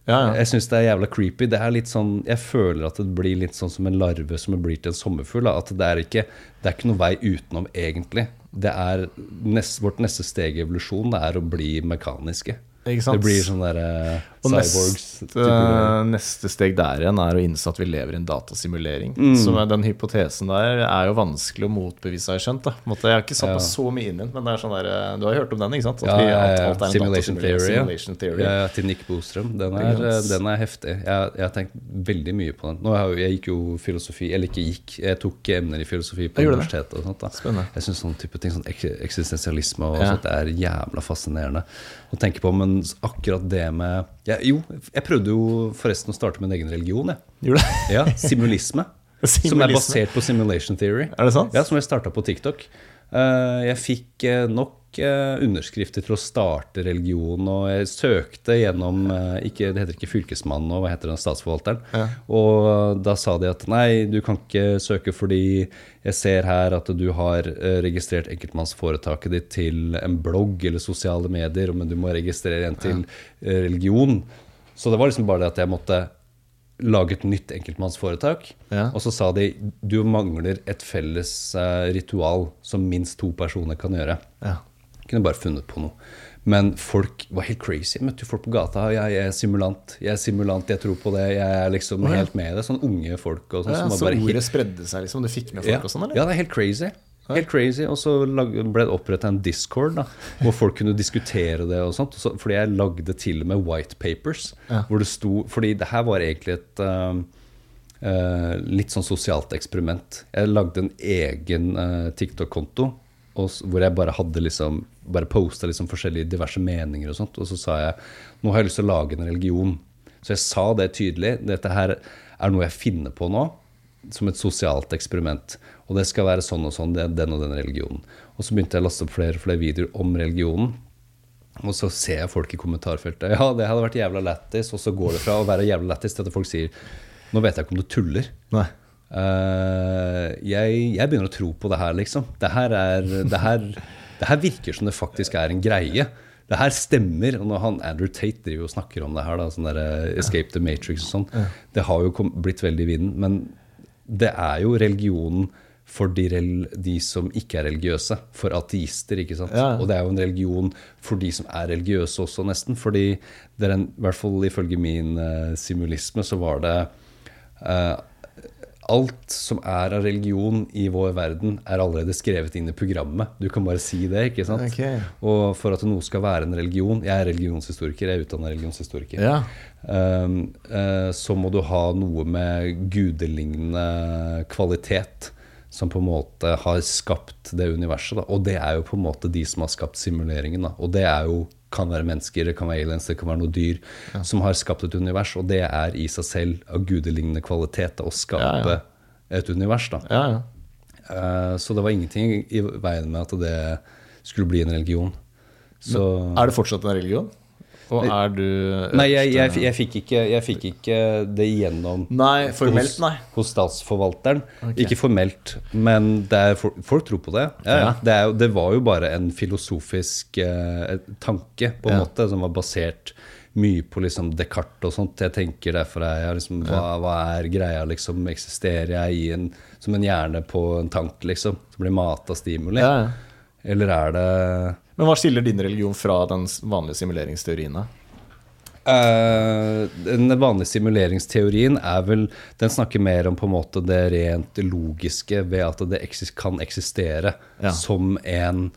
Ja, ja. Jeg syns det er jævla creepy. Det er litt sånn, jeg føler at det blir litt sånn som en larve som blir til en sommerfugl. At det er ikke, det er ikke noe vei utenom, egentlig. Det er nest, Vårt neste steg i evolusjon er å bli mekaniske. Det blir sånn derre Og cyborgs. neste, type- neste steg der igjen er å innse at vi lever i en datasimulering. Mm. Så den hypotesen der er jo vanskelig å motbevise, har jeg skjønt. Jeg har ikke satt meg så mye inn i den, men det er sånn der, eh, du har jo hørt om den? ikke sant? Ja, vi, ja, ja. alt er Simulation theory. Simulation theory. Ja, ja, til Nick Bostrøm. Den er, Ikke den er heftig. Jeg, jeg har tenkt veldig mye på den. Nå jeg, jeg gikk jo filosofi, eller ikke gikk, jeg tok emner i filosofi på universitetet. og sånt da. Spennende. Jeg syns sånn type ting, sånn ek- eksistensialisme og Ja. sånt, det er jævla fascinerende å tenke på. Men akkurat det med ja, Jo, jeg prøvde jo forresten å starte med en egen religion, jeg. Ja, Simulisme. (laughs) simulisme. Som er basert på simulation theory. Er det sant? Ja, Som jeg starta på TikTok. Eh, Jeg fikk eh, nok eh, underskrifter til å starte religion, og jeg søkte gjennom ikke, Det heter ikke Fylkesmannen og hva heter den, Statsforvalteren. Ja. Og da sa de at nei, du kan ikke søke fordi jeg ser her at du har registrert enkeltmannsforetaket ditt til en blogg eller sosiale medier, men du må registrere en til religion. Så det var liksom bare det at jeg måtte lage et nytt enkeltmannsforetak. Ja. Og så sa de du mangler et felles eh, ritual som minst to personer kan gjøre. Ja. Kunne bare funnet på noe. Men folk var helt crazy. Møtte jo folk på gata. Jeg, jeg er simulant, jeg er simulant, jeg tror på det. Jeg er liksom helt med i det. Sånn unge folk og sånn. Ja, som så bare ordet helt, spredde seg, liksom? Du fikk med folk ja. og sånn, eller? ja, det er helt crazy. Helt crazy. Og så ble det oppretta en discord da, hvor folk kunne diskutere det. og sånt. Fordi jeg lagde til og med white papers. Ja. hvor det sto, Fordi det her var egentlig et uh, litt sånn sosialt eksperiment. Jeg lagde en egen uh, TikTok-konto hvor jeg bare hadde liksom bare posta liksom forskjellige diverse meninger og sånt. Og så sa jeg nå har jeg lyst til å lage en religion. Så jeg sa det tydelig. Dette her er noe jeg finner på nå som et sosialt eksperiment. Og det skal være sånn og sånn, det er den og den religionen. Og så begynte jeg å laste opp flere og flere videoer om religionen. Og så ser jeg folk i kommentarfeltet. Ja, det hadde vært jævla lættis. Og så går det fra å være jævla lættis til at folk sier Nå vet jeg ikke om du tuller. Nei. Uh, jeg, jeg begynner å tro på det her, liksom. Det her, er, det, her, det her virker som det faktisk er en greie. Det her stemmer. Og når han Andrew Tate driver og snakker om det her, da, sånn der, eh, Escape the Matrix og sånn, det har jo blitt veldig i vinden. Men det er jo religionen for de, de som ikke er religiøse. For ateister, ikke sant. Ja. Og det er jo en religion for de som er religiøse også, nesten. Fordi det er en, i hvert fall ifølge min uh, simulisme, så var det uh, Alt som er av religion i vår verden, er allerede skrevet inn i programmet. Du kan bare si det. ikke sant? Okay. Og for at noe skal være en religion Jeg er religionshistoriker, jeg er utdannet religionshistoriker. Ja. Eh, så må du ha noe med gudelignende kvalitet som på en måte har skapt det universet. Da. Og det er jo på en måte de som har skapt simuleringen. Da. Og det er jo, kan være mennesker, det kan være aliens, det kan være noe dyr som har skapt et univers. Og det er i seg selv av gudelignende kvalitet å skape Ja, et univers. Da. Ja, ja. Eh, så det var ingenting i veien med at det skulle bli en religion. Så Er det fortsatt en religion? Og er du Nei, jeg, jeg, jeg, fikk ikke, jeg fikk ikke det igjennom Nei, formelt, hos, nei. hos statsforvalteren. Okay. Ikke formelt, men det er, folk, tror på det. Ja, ja. Det, er, det var jo bare en filosofisk eh, tanke på en Ja. måte som var basert mye på liksom Descartes og sånt. Jeg tenker derfor er jeg liksom, hva, hva er greia, liksom? Eksisterer jeg i en, som en hjerne på en tank, liksom? Som blir mata stimuli? Ja, ja. Eller er det Men hva skiller din religion fra den vanlige simuleringsteorien? da? Eh, Den vanlige simuleringsteorien er vel Den snakker mer om på en måte det rent logiske ved at det eksis kan eksistere Ja. som en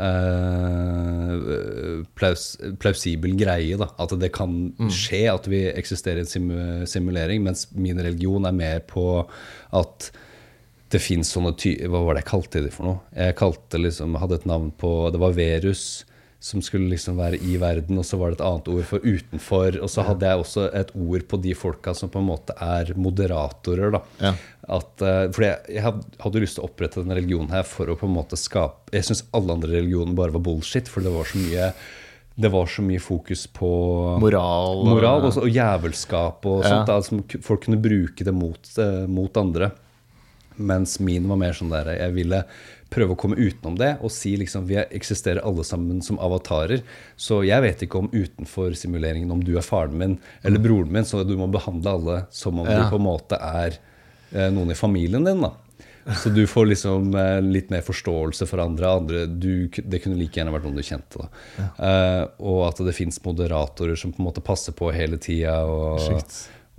Uh, plaus, plausibel greie. Da. At det kan skje at vi eksisterer i en simu simulering, mens min religion er mer på at det fins sånne ty... Hva var det jeg kalte de for noe? Jeg kalte liksom, hadde et navn på Det var Verus, som skulle liksom være i verden, og så var det et annet ord for utenfor. Og så hadde jeg også et ord på de folka som på en måte er moderatorer, da. Ja. At, eh, fordi jeg, hadde lyst til å opprette denne religionen her for å på en måte skape Jeg syns alle andre religioner bare var bullshit, for det var så mye det var så mye fokus på Moral moral og, og jævelskap og Ja. sånt. Da, som folk kunne bruke det mot, eh, mot andre. Mens min var mer sånn der Jeg ville prøve å komme utenom det og si liksom vi eksisterer alle sammen som avatarer. Så jeg vet ikke om utenfor simuleringen om du er faren min eller broren min, så du må behandle alle som om Mm. Ja. du på en måte er eh, noen i familien din. da så du får liksom eh, litt mer forståelse for andre. andre du, det kunne like gjerne vært noen du kjente. Da. Eh, og at det fins moderatorer som på en måte passer på hele tida. Og.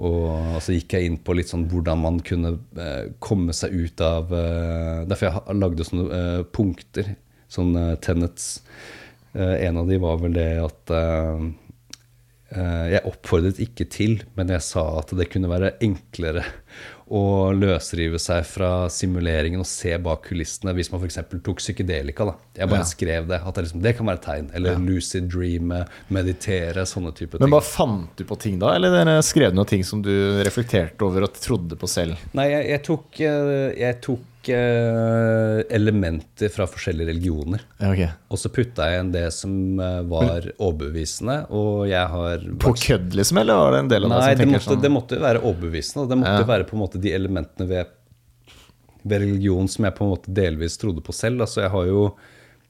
Og så gikk jeg inn på litt sånn hvordan man kunne eh, komme seg ut av eh, Derfor jeg lagde sånne eh, punkter, sånne tenets. En av de var vel det at Jeg oppfordret ikke til, men jeg sa at det kunne være enklere å løsrive seg fra simuleringen og se bak kulissene hvis man f.eks. tok psykedelika. Da. Jeg bare Ja. skrev det. At det, liksom, det kan være et tegn. Eller lucid dreame, meditere, sånne type Men ting. bare fant du på ting da, eller skrev du noen ting som du reflekterte over og trodde på selv? Nei, jeg, jeg tok, eh, jeg tok eh, elementer fra forskjellige religioner. Ja, ok. Og så putta jeg inn det som eh, var overbevisende, og jeg har På kødd, liksom, eller var det en del av Nei, deg som tenker sånn? Nei, det måtte være overbevisende. Det måtte Ja. være på en måte de elementene ved, ved religion som jeg på en måte delvis trodde på selv. Altså, jeg, har jo,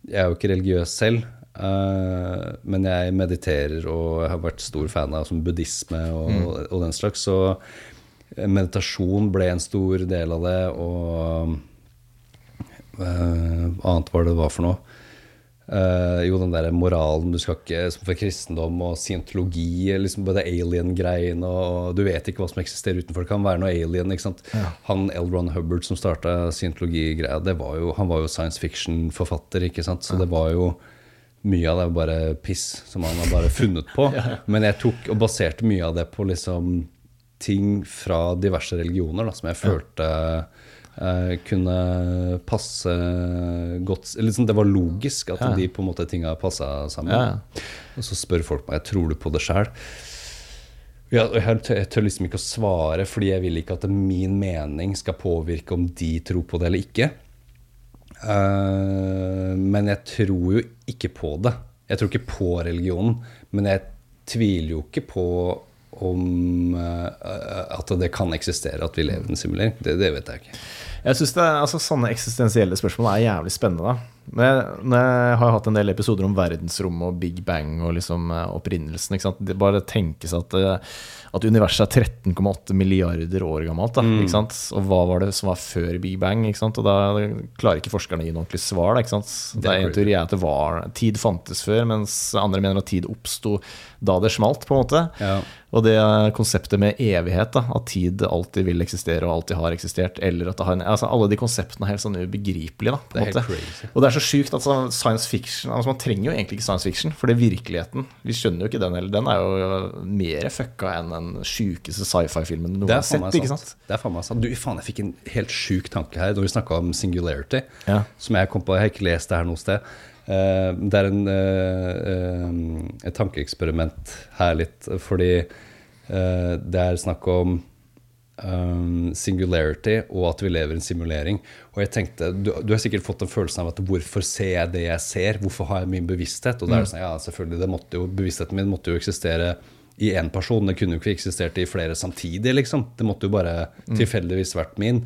jeg er jo ikke religiøs selv, uh, men jeg mediterer og jeg har vært stor fan av som buddhisme og, Mm. og den slags. Så eh, meditasjon ble en stor del av det, og uh, annet var det det var for noe. Uh, jo, den der moralen du skal ikke Som for kristendom og scientologi, liksom både alien-greien og Du vet ikke hva som eksisterer utenfor. Det kan være noe alien. ikke sant? Han L. Ron Hubbard som starta scientologi-greia, var han var jo science fiction-forfatter, ikke sant? Så det var jo mye av det er bare piss som han har bare funnet på. (laughs) Men jeg tok og baserte mye av det på liksom ting fra diverse religioner da, som jeg følte eh, kunne passe godt liksom Det var logisk at Ja. de på en måte tinga passa sammen. Ja. Og så spør folk meg tror du på det sjøl. Ja, jeg, jeg tør liksom ikke å svare, fordi jeg vil ikke at min mening skal påvirke om de tror på det eller ikke. Uh, men jeg tror jo ikke på det. Jeg tror ikke på religionen. Men jeg tviler jo ikke på om eh, at det kan eksistere at vi lever i en simulering. Det, det vet jeg ikke. Jeg synes det, altså, Sånne eksistensielle spørsmål er jævlig spennende. da. Men jeg, når jeg har hatt en del episoder om verdensrommet og Big Bang og liksom eh, opprinnelsen. ikke sant? Det bare tenkes at, eh, at universet er 13,8 milliarder år gammelt. da, ikke sant? Og hva var det som var før Big Bang? ikke sant? Og da klarer ikke forskerne å gi noe ordentlig svar. da, ikke sant? Det er En teori at det var, tid fantes før, mens andre mener at tid oppsto da det smalt. på en måte. Ja. Og det konseptet med evighet, da, at tid alltid vil eksistere og alltid har eksistert, eller at det har en, altså Alle de konseptene er helt sånn ubegripelige. da, Det er helt crazy. Og det er så sjukt at sånn science fiction altså Man trenger jo egentlig ikke science fiction, for det er virkeligheten Vi skjønner jo ikke den heller. Den er jo mer fucka enn den sjukeste sci-fi-filmen du noen har sett. ikke sant. Det er faen meg sant. Du, faen, jeg fikk en helt sjuk tanke her når vi snakka om singularity. Ja. Som jeg kom på, jeg har ikke lest det her noe sted. Uh, det er en, uh, uh, et tankeeksperiment her litt, fordi det er snakk om um, singularity og at vi lever i en simulering. Og jeg tenkte, du, du har sikkert fått en følelse av at hvorfor ser jeg det jeg ser? Hvorfor har jeg min bevissthet? Og da er det sånn, ja selvfølgelig, det måtte jo, Bevisstheten min måtte jo eksistere i én person. Det kunne jo ikke eksistert i flere samtidig. liksom. Det måtte jo bare tilfeldigvis vært min.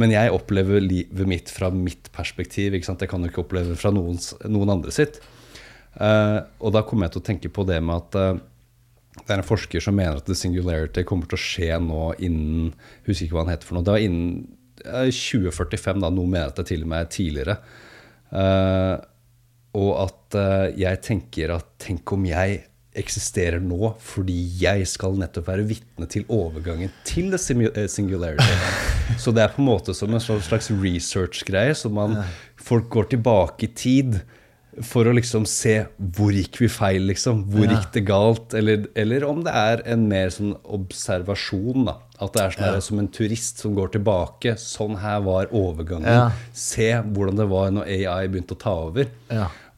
Men jeg opplever livet mitt fra mitt perspektiv. ikke sant? Jeg kan jo ikke oppleve fra noens, noen andre sitt. Uh, og da kommer jeg til å tenke på det med at eh, det er en forsker som mener at the singularity kommer til å skje nå innen Husker ikke hva han heter for noe. Det var innen eh, 2045, da. Noen mener at det til og med er tidligere. Uh, og at uh, jeg tenker at tenk om jeg eksisterer nå fordi jeg skal nettopp være vitne til overgangen til the eh, singularity. (laughs) Så det er på en måte som en slags slags research-greie, så man, folk går tilbake i tid for å liksom se hvor gikk vi feil, liksom. Hvor Ja. gikk det galt? Eller, eller om det er en mer sånn observasjon, da. At det er sånn her, som en turist som går tilbake. Sånn her var overgangen. Ja. Se hvordan det var når AI begynte å ta over.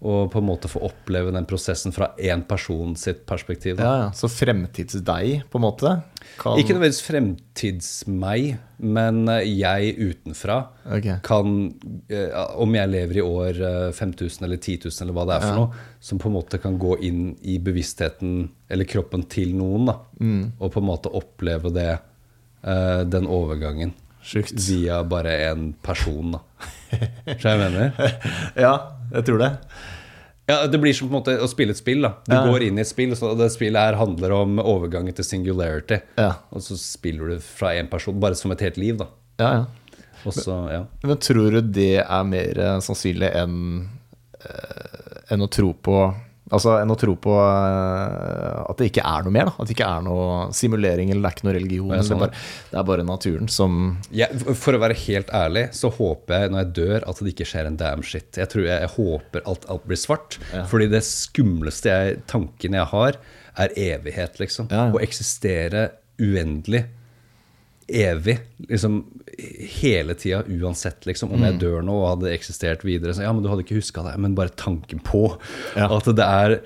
Ja. Og på en måte få oppleve den prosessen fra én person sitt perspektiv. Ja, ja. Så fremtids-deg, på en måte? Kan... Ikke nødvendigvis fremtids-meg, men eh, jeg utenfra okay. kan eh, Om jeg lever i år eh, 5000 eller 10 000 eller hva det er for noe, som på en måte kan gå inn i bevisstheten eller kroppen til noen, da, Mm. og på en måte oppleve det, eh, den overgangen, Sjukt. via bare en person, da. Skjønner jeg mener? (laughs) Ja, jeg tror det. Ja, Det blir som på en måte å spille et spill. da Du Ja. går inn i et spill, og det spillet her handler om overgangen til singularity. Ja. Og så spiller du fra én person, bare som et helt liv. da Ja, ja. Også, ja Men tror du det er mer sannsynlig enn eh, enn å tro på Altså enn å tro på eh, at det ikke er noe mer? da At det ikke er noe simulering eller det er ikke noe religion. Det er, sånn, det, er bare, det er bare naturen som ja, For å være helt ærlig, så håper jeg når jeg dør, at det ikke skjer en damn shit. Jeg tror jeg, jeg håper alt, alt blir svart. Fordi det skumleste jeg, tanken jeg har, er evighet, liksom. Ja, ja. Å eksistere uendelig. Evig. Liksom hele tida, uansett. liksom Om Mm. jeg dør nå og hadde eksistert videre, så ja, men du hadde ikke huska det. Men bare tanken på Ja. at det er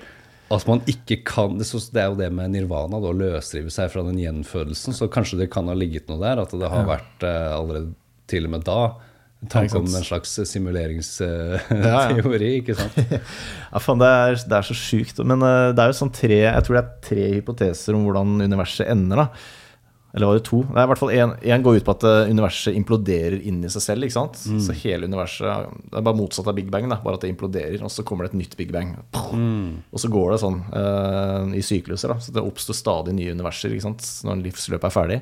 at man ikke kan Det er jo det med nirvana, å løsrive seg fra den gjenfødelsen. Så kanskje det kan ha ligget noe der. At det har vært eh, allerede til og med da tanke om en slags simuleringsteori, Ja, ja. (laughs) ikke sant? (laughs) Ja, faen, det er, det er så sjukt. Men eh, det er jo sånn tre Jeg tror det er tre hypoteser om hvordan universet ender. da Eller var det to? Det er i hvert fall en, en går ut på at eh, universet imploderer inn i seg selv. ikke sant? Så hele universet Det er bare motsatt av Big Bang, da, bare at det imploderer, og så kommer det et nytt Big Bang. Og så går det sånn uh, i sykluser. da Så det oppstår stadig nye universer ikke sant? når livsløpet er ferdig.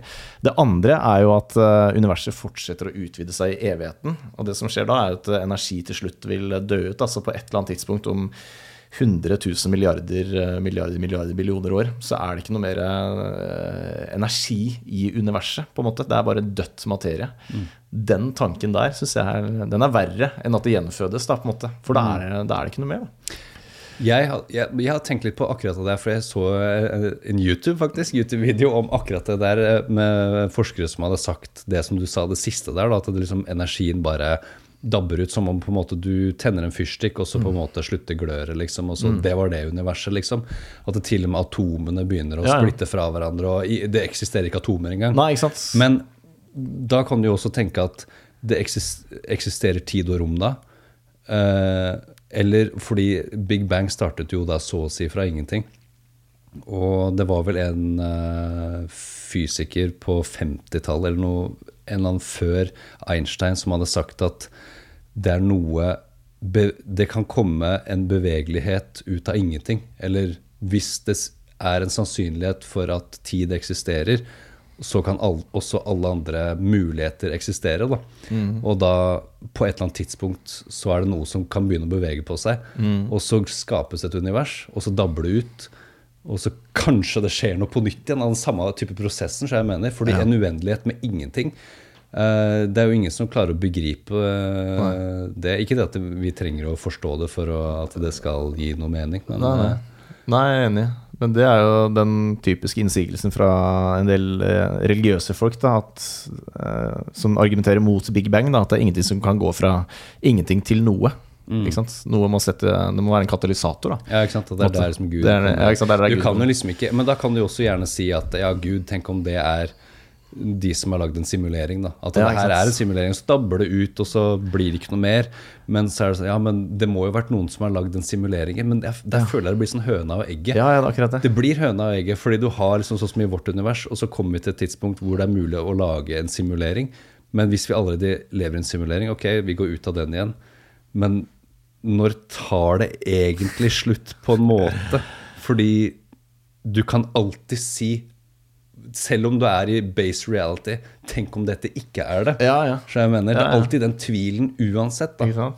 Det andre er jo at uh, universet fortsetter å utvide seg i evigheten. Og det som skjer da, er at energi til slutt vil dø ut. Altså på et eller annet tidspunkt om 100 000 milliarder, eh, milliarder, milliarder millioner år, så er det ikke noe mer eh, energi i universet, på en måte. Det er bare dødt materie. Den tanken der synes jeg er, den er verre enn at det gjenfødes, da, på en måte. For da er, det- da er det ikke noe mer, da. Jeg jeg, jeg har tenkt litt på akkurat det der, for jeg så eh, en YouTube faktisk, YouTube-video om akkurat det der med forskere som hadde sagt det som du sa, det siste der, da, at det liksom energien bare dabber ut som om på en måte du tenner en fyrstikk, og så på en måte slutter gløret, liksom. Og så det var det universet, liksom. At det til og med atomene begynner å Ja, ja. splitte fra hverandre, og det eksisterer ikke atomer engang. Nei, ikke sant? Men da kan du jo også tenke at det eksisterer tid og rom da. Eh, eller fordi Big Bang startet jo da så å si fra ingenting. Og det var vel en eh, fysiker på 50-tallet eller noe, en eller annen før Einstein som hadde sagt at det er noe Det kan komme en bevegelighet ut av ingenting. Eller hvis det er en sannsynlighet for at tid eksisterer, så kan all, også alle andre muligheter eksistere. Da. Og da, på et eller annet tidspunkt, så er det noe som kan begynne å bevege på seg. Og så skapes et univers, og så dabler det ut. Og så kanskje det skjer noe på nytt igjen av den samme type prosessen. Så jeg mener, fordi Ja. en uendelighet med ingenting eh, Det er jo ingen som klarer å begripe nei. det. Ikke det at vi trenger å forstå det for å, at det skal gi noe mening, men Nei, nei. eh, Nei, jeg er enig. Men det er jo den typiske innsigelsen fra en del eh, religiøse folk da, at, eh, som argumenterer mot Big Bang. Da, at det er ingenting som kan gå fra ingenting til noe. Sant? Noe må sette, det må være en katalysator. Da. Ja, ikke sant? Det er der som Gud Det er ja, sant, er der Du kan jo liksom ikke Men da kan du også gjerne si at ja, Gud, tenk om det er de som har lagd en simulering, da. At det her er en simulering, så dabber det ut, og så blir det ikke noe mer. Men så er det sånn, ja, men det må jo ha vært noen som har lagd den simuleringen. Men der, der føler jeg det blir sånn høna og egget. Ja, ja, det akkurat det. Det blir høna og egget, fordi du har liksom sånn som i vårt univers, og så kommer vi til et tidspunkt hvor det er mulig å lage en simulering. Men hvis vi allerede lever i en simulering, ok, vi går ut av den igjen. Men når tar det egentlig slutt på en måte? Fordi du kan alltid si, selv om du er i base reality, tenk om dette ikke er det. Ja, ja. Så jeg mener, Det er alltid den tvilen uansett. da.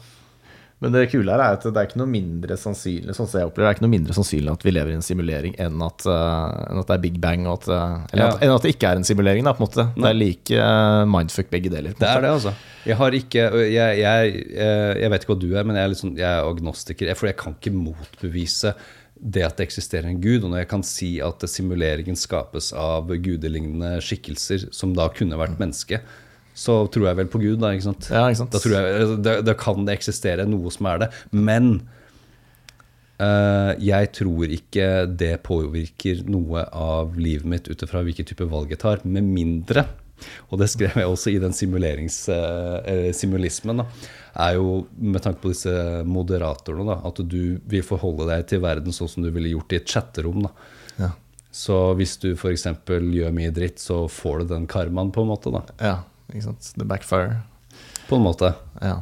Men det kule her er at det er ikke noe mindre sannsynlig Sånn jeg opplever det er ikke noe mindre sannsynlig at vi lever i en simulering enn at, uh, enn at det er Big Bang, og at, eh, eller Ja. at, enn at det ikke er en simulering. Da, på en måte. Det er like uh, mindfuck begge deler. Det er det, altså. Jeg har ikke Jeg, jeg, jeg, vet ikke hva du er, men jeg er, litt sånn, jeg er agnostiker. For jeg kan ikke motbevise det at det eksisterer en gud. Og når jeg kan si at simuleringen skapes av gudelignende skikkelser som da kunne vært menneske, så tror jeg vel på Gud, da. ikke sant? Ja, ikke sant? Da, tror jeg, da, da kan det eksistere noe som er det. Men uh, jeg tror ikke det påvirker noe av livet mitt ut ifra hvilken type valg jeg tar, med mindre og det skrev jeg også i den simulerings, eh, simulismen. Da, er jo med tanke på disse moderatorene, da, at du vil forholde deg til verden sånn som du ville gjort i et chatterom. Ja. Så hvis du f.eks. gjør mye dritt, så får du den karmaen, på en måte. ja, ikke sant. The backfire. På en måte. Ja.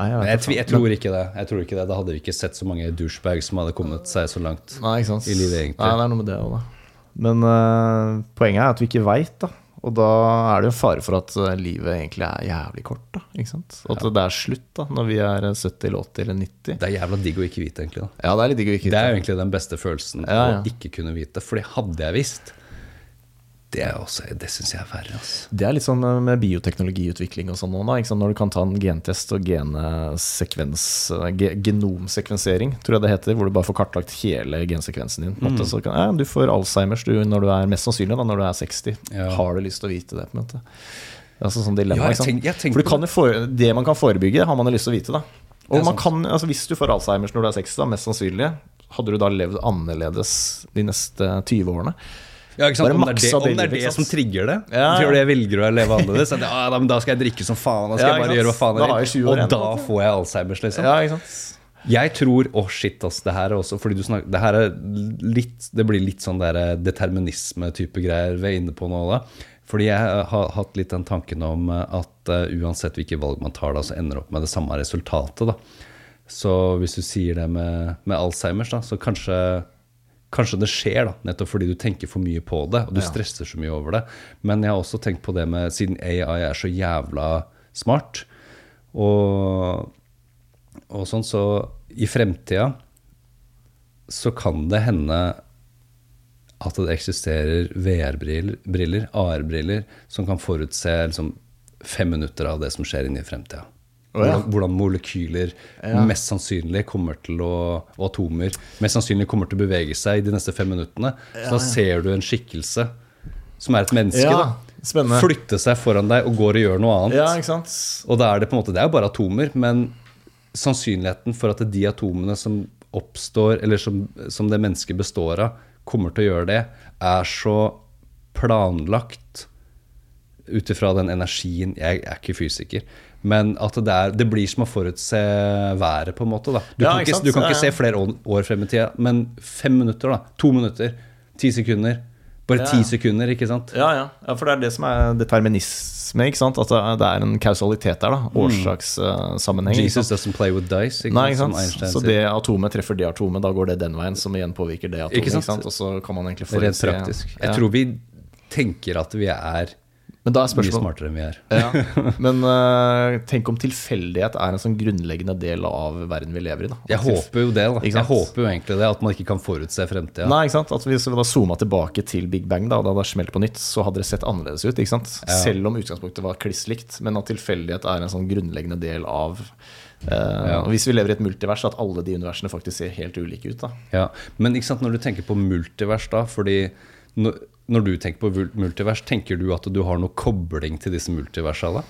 Nei, jeg, jeg, jeg tror ikke det. Jeg tror ikke det. Da hadde vi ikke sett så mange douchebags som hadde kommet seg så langt. Nei, ikke sant? i livet, egentlig. Nei, det er noe med det også, da. Men uh, poenget er at vi ikke veit, da. Og da er det jo fare for at eh, livet egentlig er jævlig kort. da, ikke sant? Og at det er slutt da, når vi er eh, 70 eller 80 eller 90. Det er jævla digg å ikke vite, egentlig. da. Ja, det er litt digg å ikke Det er jo egentlig den beste følelsen Ja, ja. å ikke kunne vite. Fordi hadde jeg visst Det, også, det syns jeg er verre. Altså. Det er litt sånn eh, med bioteknologiutvikling og sånn nå, da. Når du kan ta en gentest og genesekvens, eh, genomsekvensering, tror jeg det heter, hvor du bare får kartlagt hele gensekvensen din. Mm. Så kan, ja, du får Alzheimers du, når du er mest sannsynlig da, når du er 60. Ja. Har du lyst til å vite det? på en måte? Altså sånn dilemma, Ja, tenk- For du kan jo fore, det man kan forebygge, har man jo lyst til å vite. da Og man kan, altså Hvis du får Alzheimers når du er 60, da, mest sannsynlig, hadde du da levd annerledes de neste 20 årene? Ja, ikke sant? Bare Om det er det, om det, er det som trigger det. Ja. Tror jeg velger å leve annerledes? At, ja, da, skal jeg drikke som faen. Da skal Ja, jeg bare gjøre hva faen jeg jeg 20 vil. Og da får jeg Alzheimers, liksom. Ja, ikke sant? Jeg tror Å, shit, ass. Det her er også Fordi du snakker Det her er litt Det blir litt sånn der determinisme-type greier vi er inne på nå, da. Fordi jeg har hatt litt den tanken om at uh, uansett hvilke valg man tar, da, så ender det opp med det samme resultatet, da. Så hvis du sier det med, med Alzheimers, da, så kanskje Kanskje det skjer, da, nettopp fordi du tenker for mye på det, og du Ja. stresser så mye over det. Men jeg har også tenkt på det med Siden AI er så jævla smart, og, og sånn, så i fremtida så kan det hende at det eksisterer VR-briller, AR-briller, som kan forutse liksom, fem minutter av det som skjer inne i fremtida. Å, ja. Hvordan, hvordan molekyler Ja. mest sannsynlig kommer til å Og atomer mest sannsynlig kommer til å bevege seg de neste fem minuttene. Så da ser du en skikkelse som er et menneske, Ja, da, flytte seg foran deg og går og gjør noe annet. Ja? Og da er det på en måte, det er jo bare atomer, men sannsynligheten for at de atomene som oppstår, eller som, som det mennesket består av, kommer til å gjøre det, er så planlagt ut ifra den energien Jeg er ikke fysiker. Men at det, er, det blir som å forutse været, på en måte. Da. Du, Ja, kan ikke ikke, du kan ikke se flere år, frem i tida, men fem minutter, da. To minutter. Ti sekunder. Bare Ja, ti ja. sekunder, ikke sant? Ja, ja, ja, for det er det som er determinisme. ikke sant? At det er- en kausalitet der. da, Årsakssammenheng. Mm. Jesus doesn't play with dice. Ikke Nei, ikke som sant? Så det atomet treffer det atomet, da går det den veien, som igjen påvirker det atomet. Ikke ikke sant? sant? Og så kan man egentlig Rent forutse praktisk. Jeg tror vi tenker at vi er Men da er mye smartere enn vi er. ja. (laughs) Men uh, tenk om tilfeldighet er en sånn grunnleggende del av verden vi lever i. Jeg håper jo det. da Jeg håper jo egentlig det, at man ikke kan forutse fremtida. Nei, ikke sant? At Hvis vi da zooma tilbake til Big Bang, da, da det smelt på nytt, så hadde det sett annerledes ut. ikke sant? Ja. Selv om utgangspunktet var kliss likt. Men at tilfeldighet er en sånn grunnleggende del av Uh, Ja. Hvis vi lever i et multivers, at alle de universene faktisk ser helt ulike ut. da Ja. Men ikke sant, når du tenker på multivers, da fordi når du tenker på multivers, tenker du at du har noe kobling til disse multiversa? da?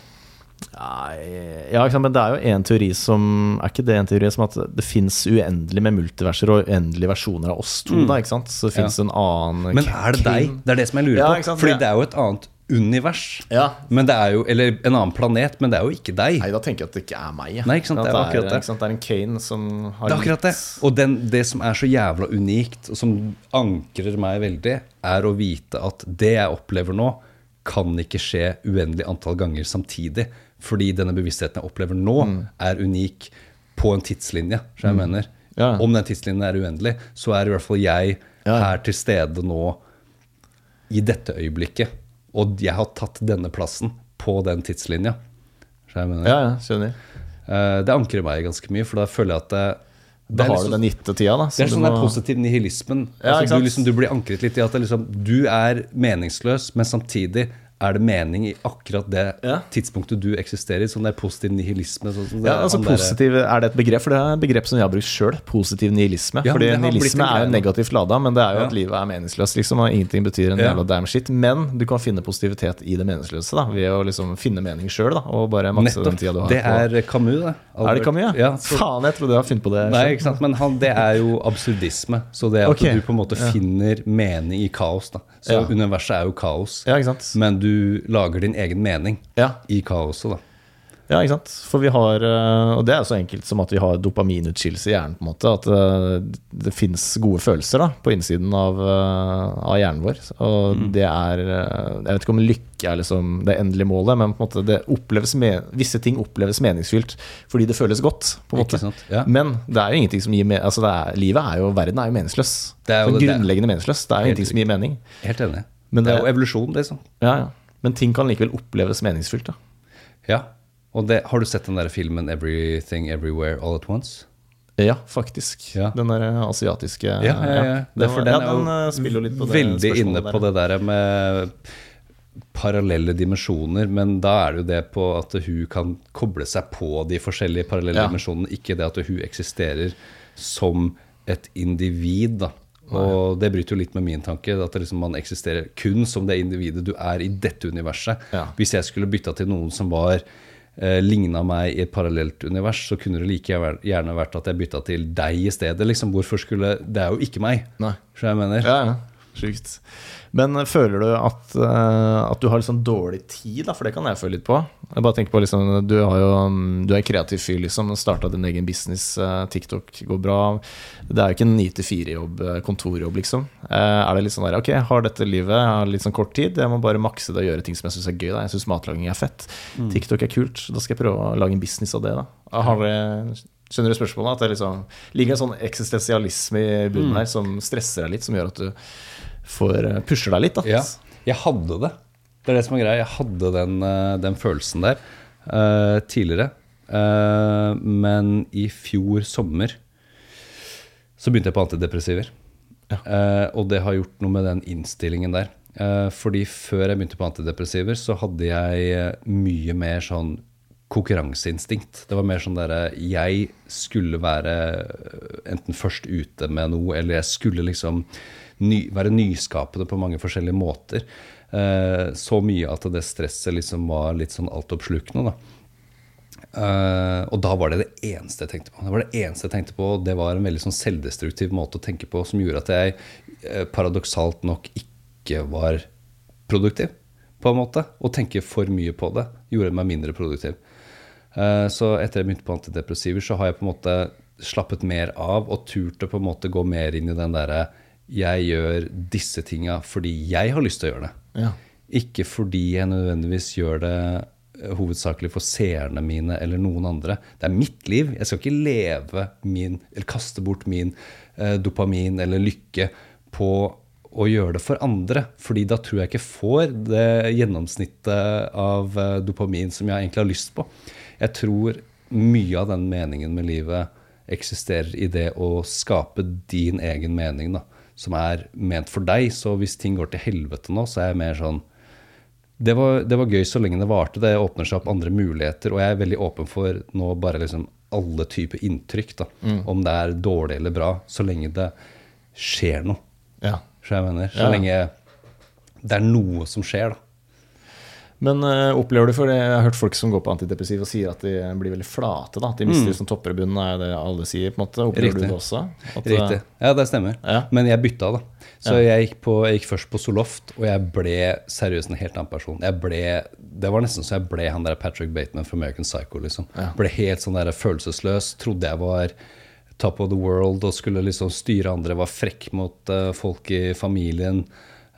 Nei, ja. Men det er jo en teori som Er ikke det en teori som at det fins uendelig med multiverser og uendelige versjoner av oss to? da, ikke sant? Så det fins Ja. en annen Men er det deg? Det er det som jeg lurer Ja, på. Fordi det er jo et annet univers. Ja. Men det er jo, Eller en annen planet, men det er jo ikke deg. Nei, da tenker jeg at det ikke er meg. ja. Nei, ikke sant, det er akkurat det. Det er en Kane som har Det er akkurat det. Og den, det som er så jævla unikt, og som ankrer meg veldig, er å vite at det jeg opplever nå, kan ikke skje uendelig antall ganger samtidig. Fordi denne bevisstheten jeg opplever nå, Mm. er unik på en tidslinje. Så jeg mener. Ja. Om den tidslinjen er uendelig, så er i hvert fall jeg her til stede nå i dette øyeblikket. Og jeg har tatt denne plassen på den tidslinja. Så jeg mener. Ja, ja, skjønner. Eh, det ankrer meg ganske mye, for da føler jeg at det, det Da har liksom- du den gitte tida, da. det er sånn der må- positiv nihilismen. Ja, altså, du, liksom, du blir ankret litt i at det liksom, du er meningsløs, men samtidig er det mening i akkurat det Ja. tidspunktet du eksisterer i. Sånn det er positiv nihilisme. Sånn, sånn Ja, altså der- positiv, Er det et begrep? For det er et begrep som jeg har brukt sjøl. Positiv nihilisme. Ja, Fordi har nihilisme er jo negativt lada, men det er jo at livet er meningsløst, liksom, og ingenting betyr en jævla damn shit. Men du kan finne positivitet i det meningsløse, da, ved å liksom finne mening sjøl, og bare makse den tida du har. Det er Camus, det. Er det Camus, ja? så, Faen, jeg trodde jeg hadde funnet på det Nei, ikke sant, men han, det er jo absurdisme. Så det at okay. du på en måte finner mening i kaos. da Så Ja. universet er jo kaos, Ja, ikke sant? men du lager din egen mening i kaoset. da Ja, ikke sant? For vi har, eh, og det er så enkelt som at vi har dopaminutskillelse i hjernen. på en måte At det, det fins gode følelser da på innsiden av, eh, av hjernen vår. Og Mm. det er eh, Jeg vet ikke om lykke er liksom det endelige målet, men på en måte det oppleves med, visse ting oppleves meningsfylt fordi det føles godt. på en måte? Ja. Men det er jo ingenting som gir me altså er, Livet er jo, verden er jo meningsløs. Det er jo grunnleggende meningsløs. Det er jo ingenting som gir mening. Helt enig. Men det, det- er jo evolusjon, liksom. Ja, ja. Men ting kan likevel oppleves meningsfylt. da Ja. Og det, har du sett den der filmen 'Everything Everywhere All At Once'? Ja, faktisk. Ja. Den der asiatiske Ja, ja, ja. Det er Den, for den er den eh, spiller jo litt på det veldig inne på der. det der med parallelle dimensjoner, men da er det jo det på at hun kan koble seg på de forskjellige parallelle Ja. dimensjonene, ikke det at hun eksisterer som et individ. da. Og det bryter jo litt med min tanke, at liksom man eksisterer kun som det individet du er i dette universet. Ja. Hvis jeg skulle bytta til noen som var eh, ligna meg i et parallelt univers, så kunne det like gjerne vært at jeg bytta til deg i stedet. Liksom. Hvorfor skulle Det er jo ikke meg. Nei. Så jeg mener. Ja, ja. Sjukt. Men føler du at, eh, at du har sånn dårlig tid, da? For det kan jeg føle litt på. Jeg bare tenker på liksom, Du, har jo, mm, du er en kreativ fyr, liksom. Starta din egen business. eh, TikTok går bra. Det er jo ikke en 9-4-jobb, eh, kontorjobb, liksom. Er det litt sånn der Ok, jeg har dette livet, jeg har litt sånn kort tid. Jeg må bare makse det og gjøre ting som jeg syns er gøy. Da. Jeg syns matlaging er fett. TikTok er kult. Da skal jeg prøve å lage en business av det. da Har det Skjønner du spørsmålet? At det liksom ligger en sånn eksistensialisme i bunnen her som stresser deg litt, som gjør at du får eh, pusher deg litt. Da. Ja, jeg hadde det. Det er det som er greia. Jeg hadde den, eh, den følelsen der uh, tidligere. Uh, men i fjor sommer så begynte jeg på antidepressiver. Eh, og det har gjort noe med den innstillingen der. Uh, fordi før jeg begynte på antidepressiver, så hadde jeg mye mer sånn konkurranseinstinkt. Det var mer sånn derre Jeg skulle være enten først ute med noe, eller jeg skulle liksom ny, være nyskapende på mange forskjellige måter. Eh, så mye at det stresset liksom var litt sånn altoppslukende, da. Eh, og da var det det eneste jeg tenkte på. Det var det eneste jeg tenkte på, og det var en veldig sånn selvdestruktiv måte å tenke på som gjorde at jeg eh, paradoksalt nok ikke var produktiv, på en måte. Å tenke for mye på det gjorde meg mindre produktiv. Eh, så etter jeg begynte på antidepressiver, så har jeg på en måte slappet mer av og turt å på en måte gå mer inn i den derre jeg gjør disse tinga fordi jeg har lyst til å gjøre det. Ja. Ikke fordi jeg nødvendigvis gjør det eh, hovedsakelig for seerne mine eller noen andre. Det er mitt liv. Jeg skal ikke leve min, eller kaste bort min eh, dopamin eller lykke på å gjøre det for andre. Fordi da tror jeg ikke får det gjennomsnittet av eh, dopamin som jeg egentlig har lyst på. Jeg tror mye av den meningen med livet eksisterer i det å skape din egen mening, da, som er ment for deg. Så hvis ting går til helvete nå, så er jeg mer sånn det var, det var gøy så lenge det varte. Det åpner seg opp andre muligheter. Og jeg er veldig åpen for nå bare liksom alle typer inntrykk. da, Om det er dårlig eller bra, så lenge det skjer noe. Ja. Så jeg mener, så Ja. lenge det er noe som skjer, da. Men uh, opplever du, for jeg har hørt folk som går på antidepressiv og sier at de blir veldig flate. da At de mister liksom topper i bunnen, er det alle sier. på en måte Opplever Riktig. du det også? At, eh, Riktig. Ja, det stemmer. Ja. Men jeg bytta, da. Så Ja. jeg, gikk på, jeg gikk først på Soloft, og jeg ble seriøst en helt annen person. Jeg ble, det var nesten så jeg ble han der Patrick Bateman fra American Psycho. liksom. Ja. Ble helt sånn der følelsesløs. Trodde jeg var top of the world og skulle liksom styre andre. Var frekk mot uh, folk i familien.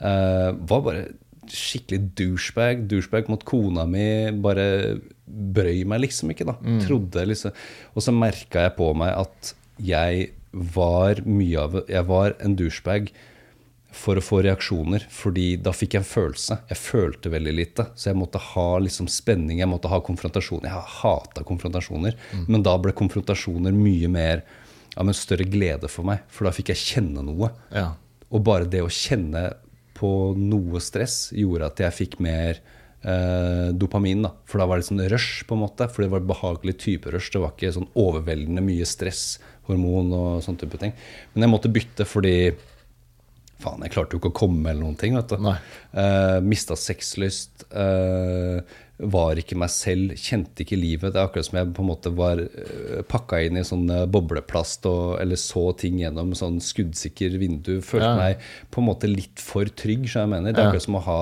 Uh, var bare skikkelig douchebag. Douchebag mot kona mi. Bare brøy meg liksom ikke, da. Trodde liksom Og så merka jeg på meg at jeg var mye av Jeg var en douchebag for å få reaksjoner, fordi da fikk jeg en følelse. Jeg følte veldig lite, så jeg måtte ha liksom spenning, jeg måtte ha konfrontasjon. Jeg hata konfrontasjoner, men da ble konfrontasjoner mye mer av en større glede for meg, for da fikk jeg kjenne noe. Ja. Og bare det å kjenne på noe stress gjorde at jeg fikk mer eh, dopamin. da. For da var det sånn rush, på en måte. For det var et behagelig type rush. Det var ikke sånn overveldende mye stress, hormon og sånn type ting. Men jeg måtte bytte fordi Faen, jeg klarte jo ikke å komme eller noen ting. vet du. Eh, mista sexlyst. Eh, var ikke meg selv. Kjente ikke livet. Det er akkurat som jeg på en måte var uh, pakka inn i sånn eh, bobleplast og, eller så ting gjennom sånn skuddsikker vindu. Følte Ja. meg på en måte litt for trygg. Så jeg mener. Det er akkurat som å ha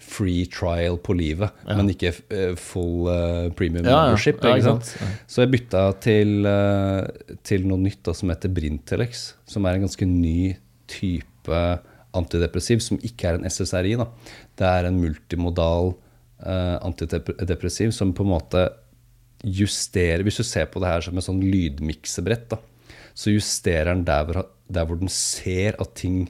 free trial på livet, men ikke eh, full eh, premium Ja, ja. membership. Ja, ikke sant? Så jeg bytta til, eh, til noe nytt da, som heter Brintelex, som er en ganske ny type antidepressiv, som ikke er en SSRI. Da. Det er en multimodal eh, antidepressiv som på en måte justerer Hvis du ser på det her som et sånn lydmiksebrett, da, så justerer den der hvor, der hvor den ser at ting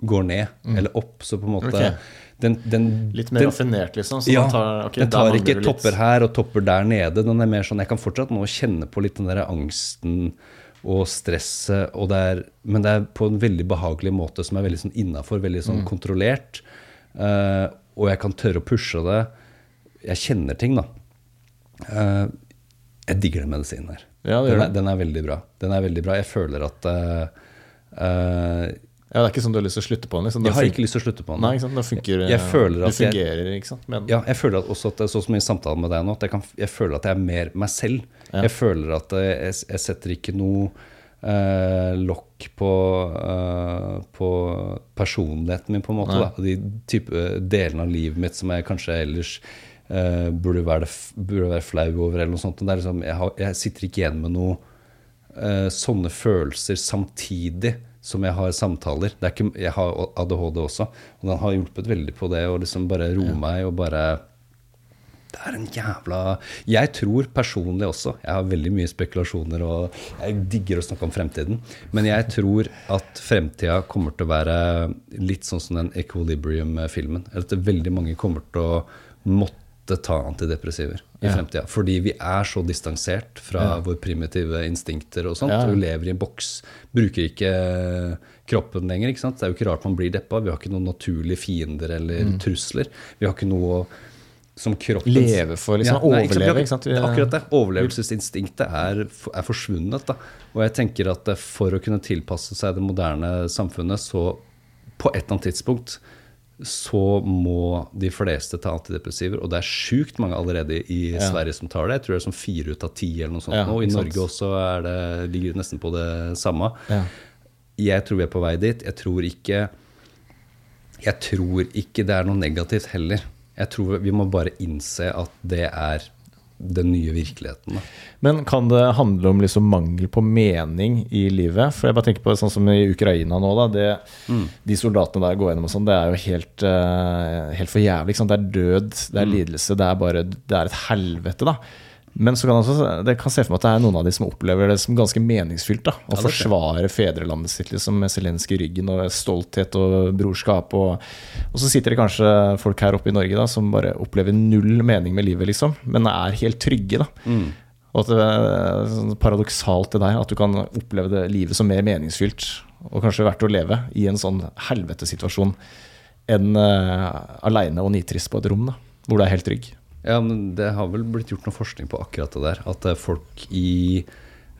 går ned eller opp. Så på en måte okay. Ok. den, den, Litt mer den, raffinert, liksom. Så ja, tar, okay, den tar ikke topper her og topper der nede. Den er mer sånn, Jeg kan fortsatt nå kjenne på litt den der angsten og stresset, og det er, men det er på en veldig behagelig måte som er veldig sånn innafor, veldig Mm. sånn kontrollert. Uh, og jeg kan tørre å pushe det. Jeg kjenner ting, da. Uh, jeg digger den medisinen her. Ja, den, er, den er veldig bra. Den er veldig bra. Jeg føler at uh, Ja, Det er ikke sånn du har lyst til å slutte på den? Liksom. Jeg har ikke lyst til å slutte på den. Nei, ikke sant? Det funker, Jeg føler at jeg- fungerer, ikke sant? Men, Ja, jeg føler at også at sånn som i samtalen med deg nå, at jeg, kan, jeg føler at jeg er mer meg selv. Ja. Jeg føler at jeg, jeg setter ikke noe eh, lokk på, eh, på personligheten min, på en måte. De type delene av livet mitt som jeg kanskje ellers eh, burde, være, burde være flau over, eller noe sånt. Liksom, jeg, har, jeg sitter ikke igjen med noe uh, sånne følelser samtidig som jeg har samtaler. Det er ikke, jeg har ADHD også, og den har hjulpet veldig på det å liksom bare roe meg og bare det er en jævla Jeg tror personlig også Jeg har veldig mye spekulasjoner, og jeg digger å snakke om fremtiden. Men jeg tror at fremtida kommer til å være litt sånn som den Equilibrium-filmen. At veldig mange kommer til å måtte ta antidepressiver i Ja. fremtida. Fordi vi er så distansert fra våre primitive instinkter og sånt. Ja. Vi lever i en boks. Bruker ikke kroppen lenger. ikke sant? Det er jo ikke rart man blir deppa. Vi har ikke noen naturlige fiender eller Mm. trusler. Vi har ikke noe som kroppen Leve for, liksom, nei, ikke sant, overleve, ikke sant? Er akkurat det. Overlevelsesinstinktet er, er forsvunnet. Da. Og jeg tenker at eh, for å kunne tilpasse seg det moderne samfunnet, så på et eller annet tidspunkt så må de fleste ta antidepressiver. Og det er sjukt mange allerede i Ja. Sverige som tar det. Jeg tror det er sånn fire ut av ti eller noe sånt Ja, nå. I. Norge også er det, ligger det nesten på det samme. Ja. Jeg tror vi er på vei dit. Jeg tror ikke Jeg tror ikke det er noe negativt heller. Jeg tror vi må bare innse at det er den nye virkeligheten. Da. Men kan det handle om liksom mangel på mening i livet? For jeg bare tenker på det sånn som i Ukraina nå, da. Det, Mm. De soldatene der går gjennom og sånn, det er jo helt, uh, helt for jævlig. Det er død, det Mm. er lidelse, det er bare Det er et helvete, da. Men så kan også, det kan se for meg at det er noen av de som opplever det som ganske meningsfylt. da, Å Ja, forsvare fedrelandet sitt liksom, med Zelenskyj i ryggen og stolthet og brorskap. Og, og så sitter det kanskje folk her oppe i Norge da, som bare opplever null mening med livet, liksom, men er helt trygge. da. Mm. Og at det er sånn paradoksalt det der, at du kan oppleve det livet som mer meningsfylt, og kanskje verdt å leve i en sånn helvetesituasjon, enn uh, aleine og nitrist på et rom, da, hvor du er helt trygg. Ja, men Det har vel blitt gjort noe forskning på akkurat det der. At eh, folk i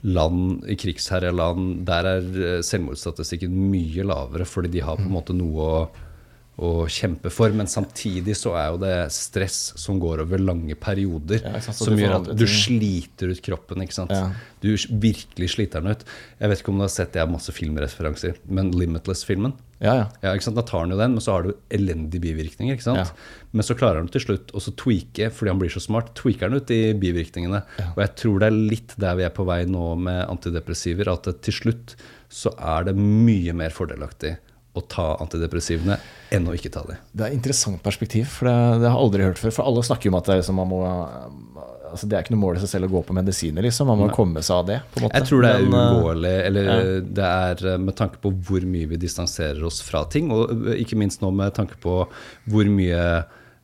land, i krigsherja land, der er eh, selvmordsstatistikken mye lavere, fordi de har på en måte noe å, å kjempe for. Men samtidig så er jo det stress som går over lange perioder, Ja, sant, som gjør at du sliter ut kroppen. ikke sant? Ja. Du virkelig sliter den ut. Jeg vet ikke om du har sett, jeg har masse filmreferanser, men Limitless-filmen Ja, ja. ja? Da tar han jo den, men så har du elendige bivirkninger. ikke sant? Ja. Men så klarer han til slutt å så tweake, fordi han blir så smart, tweaker han ut de bivirkningene. Og jeg tror det er litt der vi er på vei nå med antidepressiver, at til slutt så er det mye mer fordelaktig å ta antidepressivene enn å ikke ta dem. Det er et interessant perspektiv, for det, det har jeg aldri hørt før. For alle snakker jo om at det er liksom, man må altså, Det er ikke noe mål i seg selv å gå på medisiner, liksom. Man må komme seg av det. Jeg tror det er eh, uunngåelig, eller ja. det er eh, med tanke på hvor mye vi distanserer oss fra ting, og eh, ikke minst nå med tanke på hvor mye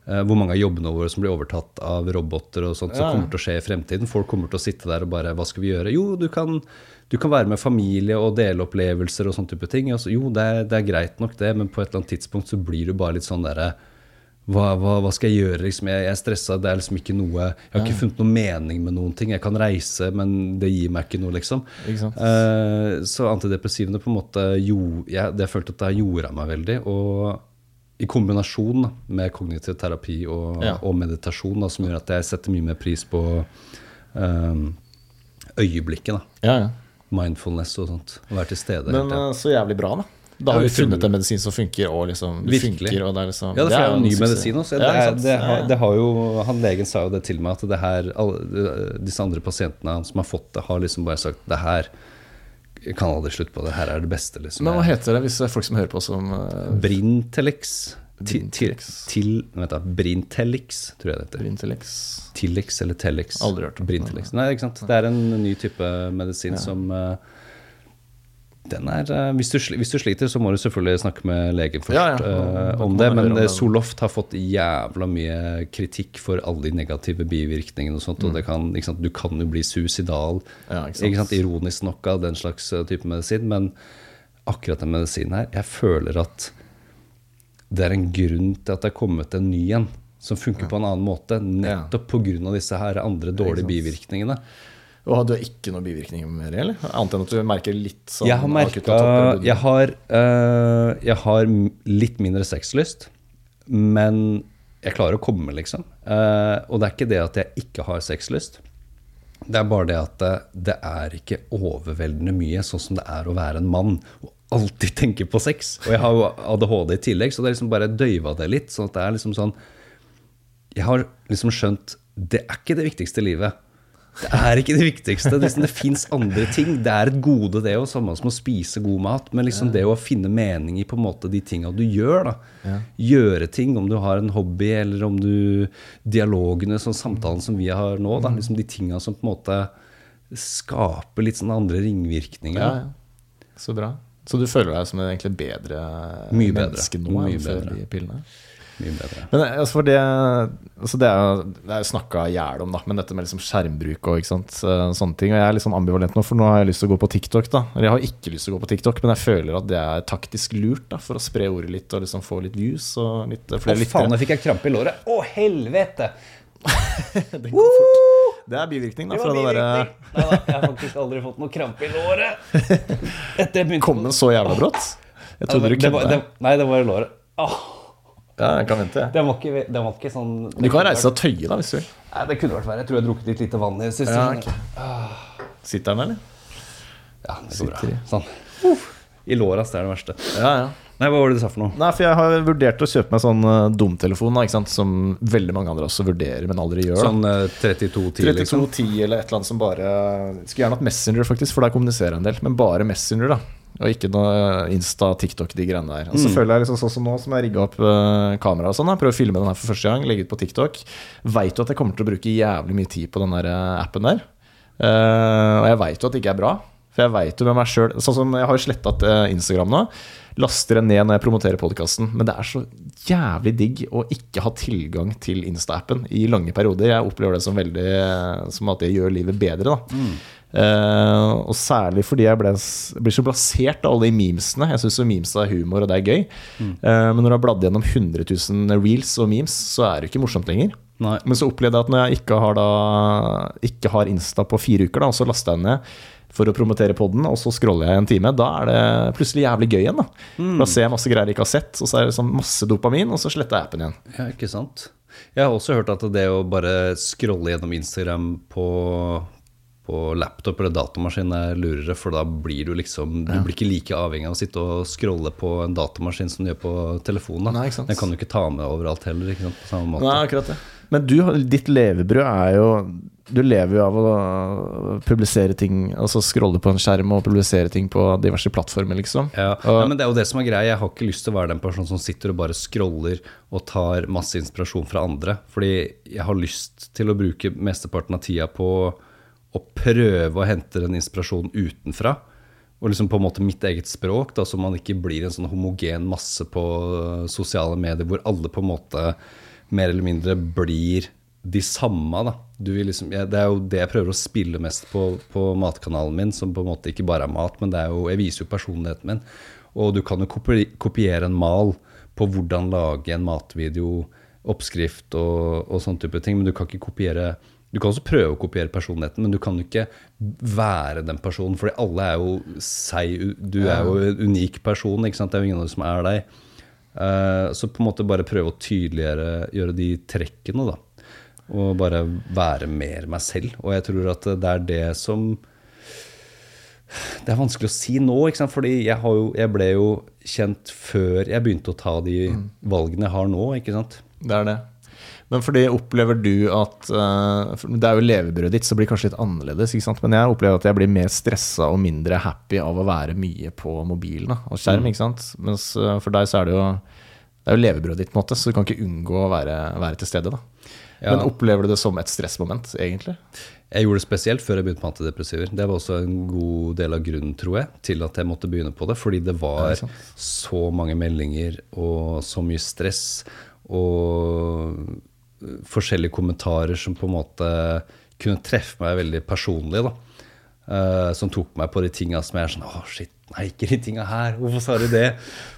hvor mange av jobbene våre som blir overtatt av roboter og sånt, som ja. kommer til å skje i fremtiden. Folk kommer til å sitte der og bare Hva skal vi gjøre? Jo, du kan, du kan være med familie og dele opplevelser og sånne type ting. Altså, jo, det er, det er greit nok, det, men på et eller annet tidspunkt så blir du bare litt sånn derre hva, hva, hva skal jeg gjøre? Liksom, jeg, jeg er stressa. Det er liksom ikke noe Jeg har ikke funnet noe mening med noen ting. Jeg kan reise, men det gir meg ikke noe, liksom. Ikke? Eh, så antidepressivene på en måte jo, jeg, Det jeg følte at det gjorde meg veldig. Og i kombinasjon med kognitiv terapi og, Ja. og meditasjon, da, som gjør at jeg setter mye mer pris på eh, øyeblikket. da Ja, ja. Mindfulness og sånt. Å være til stede. Men eh, så jævlig bra, da. Da har vi funnet en medisin som funker, og liksom det Virkelig. funker. Og det er liksom, Ja, det er jo en ny suksess. medisin også. Ja, Det, er, det, har, det har jo, han Legen sa jo det til meg, at det her, alle, disse andre pasientene som har fått det, har liksom bare sagt det her kan aldri slutte på. Det her er det beste. Liksom. Men hva heter det hvis det er folk som hører på som uh... Brintelix. Til, Brintelix. tror jeg det heter. Brintelix? Tilix eller Telix. Aldri hørt om. Brintelix. Nei, ikke sant. Det er en ny type medisin som eh, den er, eh, hvis, du, hvis du sliter, så må du selvfølgelig snakke med legen først Ja, ja. Uh, om det. Men om det. Zoloft har fått jævla mye kritikk for alle de negative bivirkningene og sånt. Og det kan, sant, du kan jo bli suicidal. Mm. Ja, ikke sant. Ironisk nok av den slags type medisin. Men akkurat den medisinen her, jeg føler at det er en grunn til at det er kommet en ny en som funker på en annen måte, nettopp pga. disse her andre dårlige bivirkningene. Og du har ikke noen bivirkninger mer, eller? Annet enn at du merker litt sånn Jeg har merka og jeg, har, eh, jeg har litt mindre sexlyst, men jeg klarer å komme, liksom. Uh, og det er ikke det at jeg ikke har sexlyst. Det er bare det at det, det er ikke overveldende mye, sånn som det er å være en mann og alltid tenker på sex. Og jeg har jo ADHD i tillegg, så det er liksom bare døyva det litt. sånn at det er liksom sånn Jeg har liksom skjønt det er ikke det viktigste i livet. Det er ikke det viktigste. Det, liksom, det fins andre ting. Det er et gode, det òg, samme som å spise god mat. Men liksom det å finne mening i på en måte de tinga du gjør. da. Gjøre ting, om du har en hobby, eller om du Dialogene, sånn samtalen som vi har nå. da, liksom De tinga som på en måte skaper litt sånn andre ringvirkninger. Ja, ja. Så bra. Så du føler deg som en egentlig bedre Mye bedre. menneske nå Mye enn før bedre. de pillene? Mye bedre. Men altså det, altså det er jo det er jo snakka i hjel om, da, men dette med liksom skjermbruk og eh, sånne ting. Og jeg er litt sånn ambivalent nå, for nå har jeg lyst til å gå på TikTok. da Eller jeg har ikke lyst til å gå på TikTok, men jeg føler at det er taktisk lurt da for å spre ordet litt og liksom få litt views og litt flere Å, faen, nå fikk jeg krampe i låret. Å, helvete! (laughs) Det går fort. Det er bivirkning da det derre Nei da, jeg har faktisk aldri fått noe krampe i låret. (laughs) Etter jeg begynte Kom den så jævla brått? Jeg trodde du var, det, Nei, det var i låret. Åh, Ja, jeg kan vente. det, var ikke, det var ikke sånn Du kan reise deg og tøye, da, hvis du vil. Nei, det kunne vært verre. Jeg tror jeg har drukket litt lite vann i det siste. Ja, ok. Sitter den, eller? Ja, det går bra. Sånn. I låra, det er det verste. Ja, ja. Nei, hva var det du sa for noe? Nei, for jeg har vurdert å kjøpe meg sånn uh, dumtelefon, da, ikke sant? som veldig mange andre også vurderer, men aldri gjør. da. Sånn eh, 3210, liksom? 3210 eller et eller annet som bare Skulle gjerne hatt Messenger, faktisk, for der kommuniserer jeg en del. Men bare Messenger, da. Og ikke noe uh, Insta, TikTok, de greiene der. Og så føler jeg liksom sånn som nå, som jeg rigga opp uh, kamera og sånn. Prøver å filme den her for første gang, legge ut på TikTok. Veit jo at jeg kommer til å bruke jævlig mye tid på den der uh, appen der. Uh, og jeg veit jo at det ikke er bra. For jeg veit jo med meg sjøl Sånn som jeg har sletta Instagram nå. Laster den ned når jeg promoterer podkasten. Men det er så jævlig digg å ikke ha tilgang til Insta-appen i lange perioder. Jeg opplever det som veldig Som at det gjør livet bedre. da Eh, og særlig fordi jeg ble, blir så blasert av alle de memesene. Jeg syns memes er humor, og det er gøy. Eh, men når du har bladd gjennom 100 000 reels og memes, så er det ikke morsomt lenger. Nei. Men så opplevde jeg at når jeg ikke har, da, ikke har Insta på fire uker, da, og så laster jeg den ned for å promotere podden, og så scroller jeg en time, da er det plutselig jævlig gøy igjen. Da, mm. da ser jeg masse greier jeg ikke har sett, og så er det sånn masse dopamin, og så sletter jeg appen igjen. Ja, ikke sant? Jeg har også hørt at det å bare scrolle gjennom Instagram på, på laptop eller datamaskin er lurere, for da blir du liksom Du blir ikke like avhengig av å sitte og scrolle på en datamaskin som du gjør på telefonen. Nei. Den kan du ikke ta med overalt heller, på samme måte. Nei, akkurat det. Men du, ditt levebrød er jo du lever jo av å publisere ting, altså scrolle på en skjerm og publisere ting på diverse plattformer, liksom. Ja, Og- Nei, men Det er jo det som er greia. Jeg har ikke lyst til å være den personen som sitter og bare scroller og tar masse inspirasjon fra andre. Fordi jeg har lyst til å bruke mesteparten av tida på å prøve å hente den inspirasjonen utenfra. Og liksom på en måte mitt eget språk, da, så man ikke blir en sånn homogen masse på sosiale medier hvor alle på en måte mer eller mindre blir de samme. Da. Liksom, jeg, det er jo det jeg prøver å spille mest på på matkanalen min, som på en måte ikke bare er mat, men er jo, jeg viser jo personligheten min. Og du kan jo kopi, kopiere en mal på hvordan lage en matvideo, oppskrift og, og sånn type ting, men du kan ikke kopiere du kan også prøve å kopiere personligheten, men du kan jo ikke være den personen. Fordi alle er jo seg. Du er jo en unik person. ikke sant? Det er jo ingen av dem som er deg. Eh, så på en måte bare prøve å tydeliggjøre gjøre de trekkene, da. Og bare være mer meg selv. Og jeg tror at det er det som Det er vanskelig å si nå, ikke sant? fordi jeg, har jo, jeg ble jo kjent før jeg begynte å ta de valgene jeg har nå. ikke sant? Det er det. Men fordi opplever du at eh, Det er jo levebrødet ditt, så det blir kanskje litt annerledes. Men jeg opplever at jeg blir mer stressa og mindre happy av å være mye på mobilen og skjerm. ikke sant? Mens eh, for deg så er det jo det er jo levebrødet ditt, på en måte, så du kan ikke unngå å være, være til stede. da. Ja. Men opplever du det som et stressmoment, egentlig? Jeg gjorde det spesielt før jeg begynte med antidepressiver. Det var også en god del av grunnen, tror jeg, til at jeg måtte begynne på det. Fordi det var det så mange meldinger og så mye stress og forskjellige kommentarer som på en måte kunne treffe meg veldig personlig. da. Uh, som tok meg på de tinga som jeg er sånn Å, shit, nei, ikke de tinga her. Hvorfor sa du det?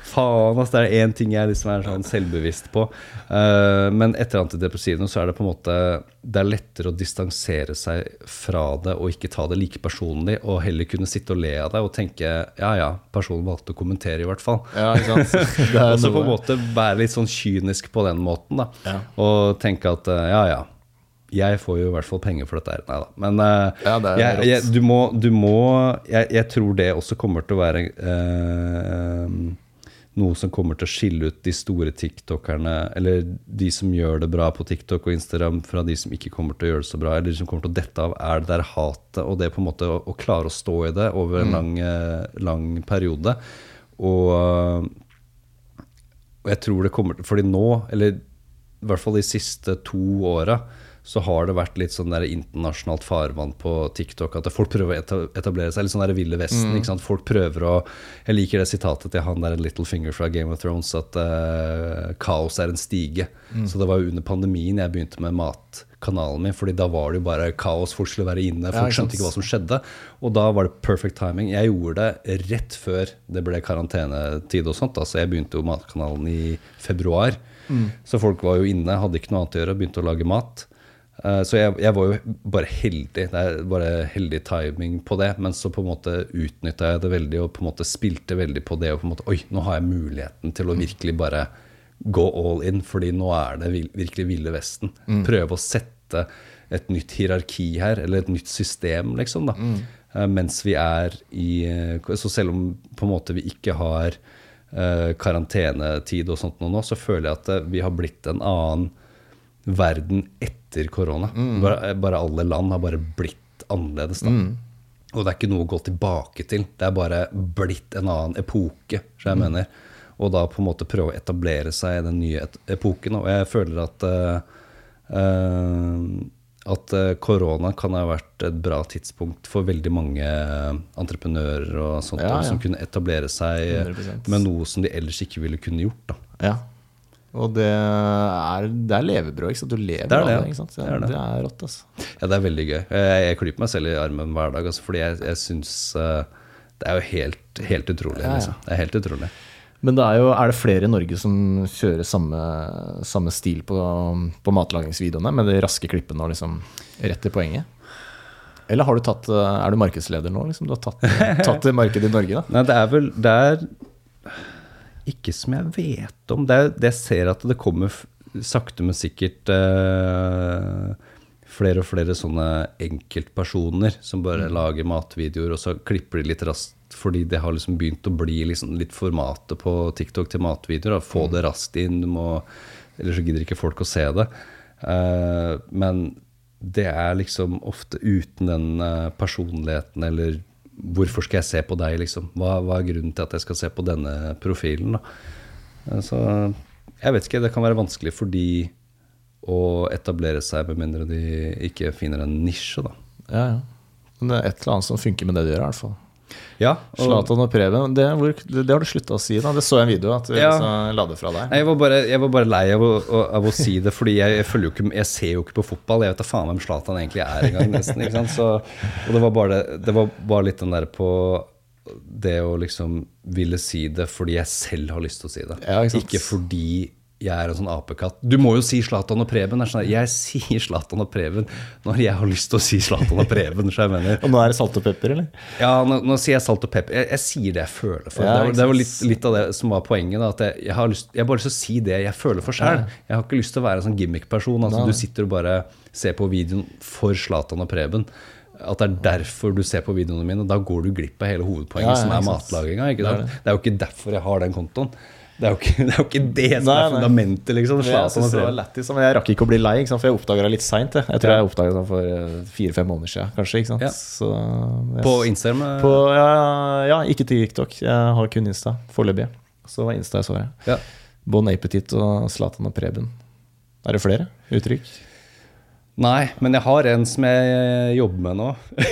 Faen, ass. Det er én ting jeg liksom er sånn selvbevisst på. Uh, men etter antidepressivene så er det på en måte Det er lettere å distansere seg fra det og ikke ta det like personlig, og heller kunne sitte og le av det og tenke ja ja, personen valgte å kommentere, i hvert fall. Ja, ikke sant? (laughs) Og så på en måte være litt sånn kynisk på den måten, da. Ja. Og tenke at eh, ja, ja, jeg får jo i hvert fall penger for dette her. Nei da. Men uh, Ja, det er jeg, jeg, du må, du må jeg, jeg tror det også kommer til å være uh, noe som kommer til å skille ut de store tiktokerne, eller de som gjør det bra på TikTok og Instagram, fra de som ikke kommer til å gjøre det så bra, eller de som kommer til å dette av, er det der hatet og det på en måte å, å klare å stå i det over en lang, eh, lang periode. Og og jeg tror det kommer til Fordi nå, eller i hvert fall de siste to åra, så har det vært litt sånn der internasjonalt farvann på TikTok. At folk prøver å etablere seg. Litt sånn der Ville Vesten. ikke sant? Folk prøver å Jeg liker det sitatet til han der Littlefinger fra Game of Thrones, at uh, kaos er en stige. Så det var jo under pandemien jeg begynte med matkanalen min, fordi da var det jo bare kaos. Folk skulle være inne, folk skjønte ikke hva som skjedde. Og da var det perfect timing. Jeg gjorde det rett før det ble karantenetid og sånt. Altså jeg begynte jo Matkanalen i februar. Så folk var jo inne, hadde ikke noe annet å gjøre, begynte å lage mat. Eh, Så jeg, jeg var jo bare heldig. Det er bare heldig timing på det. Men så på en måte utnytta jeg det veldig og på en måte spilte veldig på det. Og på en måte, oi, nå har jeg muligheten til å virkelig bare gå all in, fordi nå er det virkelig Ville Vesten. Prøve å sette et nytt hierarki her, eller et nytt system, liksom. da. Mm. Mens vi er i eh, Så selv om på en måte vi ikke har uh, karantenetid og sånt nå, så føler jeg at eh, vi har blitt en annen verden etter korona. Bare, bare alle land har bare blitt annerledes. da. Og det er ikke noe å gå tilbake til. Det er bare blitt en annen epoke, så jeg mener. Og da på en måte prøve å etablere seg i den nye epoken. Og jeg føler at uh, uh, at eh, korona kan ha vært et bra tidspunkt for veldig mange entreprenører og sånt, Ja, ja. som kunne etablere seg 100%. med noe som de ellers ikke ville kunne gjort. Da. Ja. Og det er, det er levebrød. ikke sant? Du lever Det er av det, det. ikke sant? Det er det. det er rått, altså. Ja, det er veldig gøy. Jeg, jeg klyper meg selv i armen hver dag, altså, fordi jeg, jeg syns uh, Det er jo helt, helt utrolig. Ja, ja. Liksom. Det er helt utrolig. Men det er, jo, er det flere i Norge som kjører samme, samme stil på, på matlagingsvideoene, med de raske klippene og liksom rett til poenget? Eller har du tatt, er du markedsleder nå? Liksom? Du har tatt, tatt markedet i Norge, da? (laughs) Nei, det er vel Det er ikke som jeg vet om. Det er, det jeg ser at det kommer sakte, men sikkert eh, flere og flere sånne enkeltpersoner som bare lager matvideoer, og så klipper de litt raskt fordi det har liksom begynt å bli liksom litt formatet på TikTok til matvideoer. Da. Få det raskt inn, du må, ellers så gidder ikke folk å se det. Eh, men det er liksom ofte uten den eh, personligheten eller Hvorfor skal jeg se på deg, liksom? Hva, hva er grunnen til at jeg skal se på denne profilen? da? Eh, Så jeg vet ikke, det kan være vanskelig for de å etablere seg med mindre de ikke finner en nisje, da. Ja, ja. Men det er et eller annet som funker med det du gjør, i hvert fall. Ja, og, Zlatan og Preben, det, det, det har du slutta å si, da. Det så jeg en video at Ja. la det fra deg. Jeg, var bare, jeg var bare lei av å, av å si det, fordi jeg, jeg, følger jo ikke, jeg ser jo ikke på fotball. Jeg vet da faen hvem Zlatan egentlig er engang, nesten. Ikke sant? Så, og det var, bare, det var bare litt den der på det å liksom ville si det fordi jeg selv har lyst til å si det. Ja, ikke ikke fordi jeg er en sånn apekatt. Du må jo si Zlatan og Preben. Sånn, jeg sier Zlatan og Preben når jeg har lyst til å si Zlatan og Preben. Så jeg mener. (laughs) Og nå er det salt og pepper, eller? Ja, nå, nå sier jeg salt og pepper. Jeg, jeg sier det jeg føler for. Ja, det, det var litt, litt av det som var poenget. Da, at jeg, jeg, har lyst, jeg har bare lyst til å si det jeg føler for sjøl. Jeg har ikke lyst til å være en sånn gimmick-person. Altså, du sitter og bare ser på videoen for Zlatan og Preben. At det er derfor du ser på videoene mine. og Da går du glipp av hele hovedpoenget, Ja, ja, som er matlaginga. Det det. Det er jo ikke derfor jeg har den kontoen. Det er jo ikke (laughs) det, er jo ikke det som Nei, er fundamentet, liksom. Jeg så det var Preben. lættis, men jeg rakk ikke å bli lei, for jeg oppdaga det litt seint. Jeg. jeg tror Ja. jeg oppdaga det for eh, fire-fem måneder siden, kanskje. Ikke sant? Ja. Så, jeg- På Instagram? eh, På, ja, ja, ikke TikTok. Jeg har kun Insta foreløpig. Så var Insta jeg så. Ja. Bon Appetit og Zlatan og Preben. Er det flere uttrykk? Nei, men jeg har en som jeg jobber med nå. jeg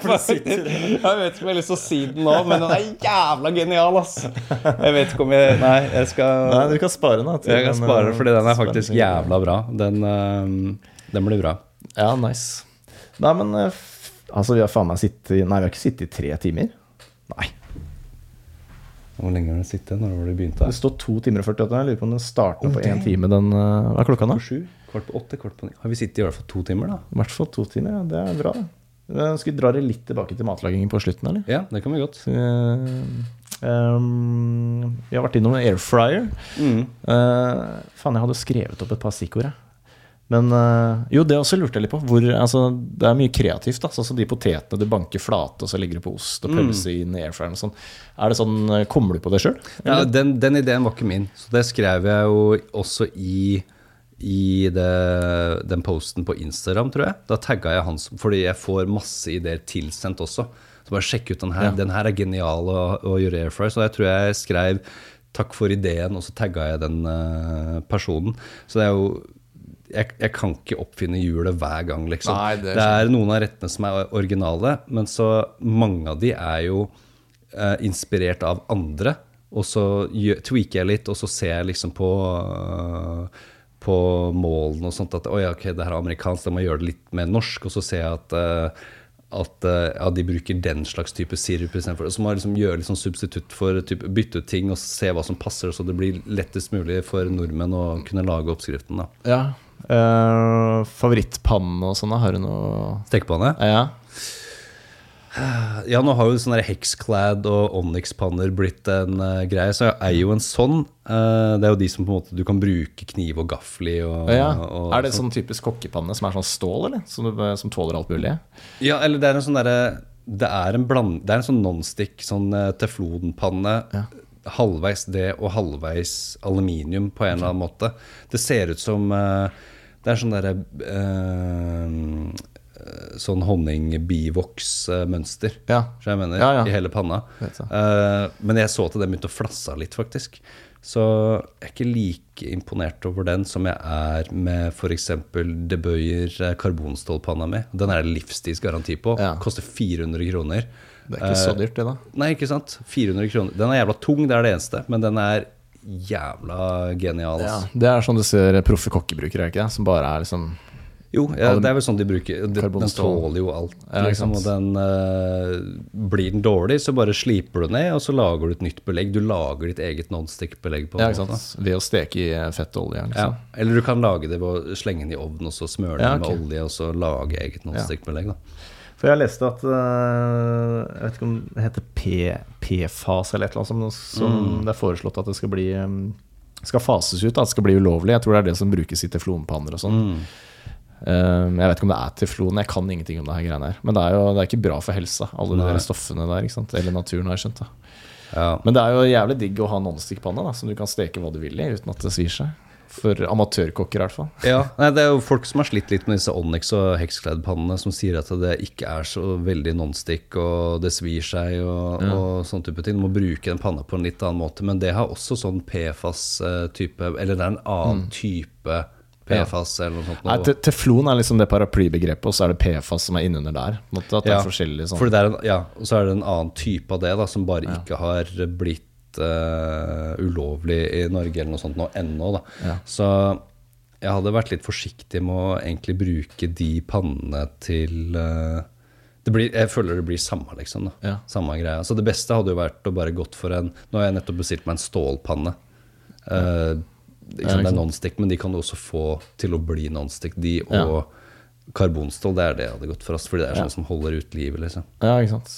vet ikke om jeg har lyst til å si den nå, men den er jævla genial, ass. Jeg vet ikke om jeg Nei, jeg skal Nei, du kan spare den. Jeg kan spare den, eh, fordi den er faktisk jævla bra. Den, eh, den blir bra. Ja, nice. Nei, men eh, f- altså, vi har faen meg sittet i- Nei, vi har ikke sittet i tre timer. Nei. Hvor lenge har den sittet? Når var det begynt? Det står to timer og 48. Jeg lurer på om den starter på én time. Den, eh, hva er klokka nå? Sju? Kvart på åtte? Kvart på ni? Har vi sittet i hvert fall to timer, da? I hvert fall to timer. Ja. Det er bra. Skal vi dra det litt tilbake til matlagingen på slutten, eller? Ja, det kan vi godt. Ehm, vi har vært innom air fryer. Mm. Uh, faen, jeg hadde skrevet opp et par stikkord, jeg. Men eh, jo, det også lurte jeg litt på. Hvor, altså, det er mye kreativt. da Altså, som de potetene du banker flate, og så legger du på ost og pølse inn i airfryeren og sånn. Er det sånn, Kommer du på det sjøl? Ja, den, den ideen var ikke min, så det skrev jeg jo også i i det, den posten på Instagram, tror jeg. Da tagga jeg han fordi jeg får masse ideer tilsendt også. Så bare sjekk ut den her. Ja. Den her er genial å, å gjøre airfry. Så jeg tror jeg skrev 'takk for ideen', og så tagga jeg den uh, personen. Så det er jo jeg, jeg kan ikke oppfinne hjulet hver gang, liksom. Nei, det det er noen av rettene som er originale, men så mange av de er jo uh, inspirert av andre. Og så tweaker jeg litt, og så ser jeg liksom på eh, på målene og sånt at oi, ok, det her er amerikansk, da må jeg gjøre det litt mer norsk. Og så ser jeg at, eh, at eh, ja, de bruker den slags type sirup istedenfor. Så må jeg liksom gjøre litt sånn substitutt for type, bytte ut ting og se hva som passer, så det blir lettest mulig for nordmenn å kunne lage oppskriften. da. Ja. Uh, favorittpanne og sånn, har du noe Stekepanne? Ja. Ja, nå har jo sånne Hexclad og Onyx-panner blitt en uh, greie, så jeg eier jo en sånn. Uh, det er jo de som på en måte du kan bruke kniv og gaffel i. Og, ja. og Er det sånn typisk kokkepanne som er sånn stål, eller? Som, som tåler alt mulig? Ja, eller det er en sånn derre Det. Det er en sånn nonstick, sånn eh, teflonpanne. Ja. Halvveis det og halvveis aluminium på en eller annen måte. Det ser ut som uh, Det er sånn derre eh, Sånn honning-bivoks-mønster. Ja. Så jeg mener, Ja, ja. I hele panna. Uh. Eh, men jeg så at den begynte å flasse litt, faktisk. Så jeg er ikke like imponert over den som jeg er med f.eks. De Bøyer eh, karbonstålpanna mi. Den er det livstidsgaranti på. Ja. Koster 400 kroner. Det er ikke så dyrt, det, da. Nei, ikke sant? 400 kroner. Den er jævla tung, det er det eneste. Men den er jævla genial. Ja, det er sånn du ser proffe kokkebrukere, er ikke det? Som bare er liksom Jo, ja, det er vel sånn de bruker. Den, den tåler jo alt. Liksom, og den uh, Blir den dårlig, så bare sliper du ned, og så lager du et nytt belegg. Du lager ditt eget nonstick-belegg. på Ja? Ved å steke i fett og olje. Ja. Liksom. Eller du kan lage det ved å slenge den i ovnen og så smøre den Ja, med olje og så lage eget nonstick-belegg. For jeg leste at øh, Jeg vet ikke om det heter PFAS eller et eller annet som, mm. det er foreslått at det skal bli skal fases ut. At det skal bli ulovlig. Jeg tror det er det som brukes i teflonpanner og sånn. Øhm, jeg vet ikke om det er teflon, jeg kan ingenting om det her greiene her. Men det er jo det er ikke bra for helsa, alle de der stoffene der. Eller naturen, har jeg skjønt. Ja. Men det er jo jævlig digg å ha nonstick-panne som du kan steke hva du vil i uten at det svir seg. For amatørkokker, i hvert fall. Ja, nei, Det er jo folk som har slitt litt med disse Onyx og Hexclad-pannene, som sier at det ikke er så veldig nonstick, og det svir seg og, og sånn type ting. Du må bruke den panne på en litt annen måte. Men det har også sånn PFAS-type Eller det er en annen type PFAS eller noe sånt. Nei, te teflon er liksom det paraplybegrepet, og så er det PFAS som er innunder der. At det er forskjellig sånn. For det en, ja, og så er det en annen type av det, da, som bare ikke har blitt uh, ulovlig i Norge eller noe sånt nå ennå. Da. Ja. Så jeg hadde vært litt forsiktig med å egentlig bruke de pannene til uh, det blir, Jeg føler det blir samme, liksom. Ja. Samme greia. Så det beste hadde jo vært å bare gått for en Nå har jeg nettopp bestilt meg en stålpanne. Ja. sant, det er nonstick, men de kan du også få til å bli nonstick. De og karbonstål, det er det jeg hadde gått for. ass, Fordi det er sånn som holder ut livet, liksom. Ja, ikke sant.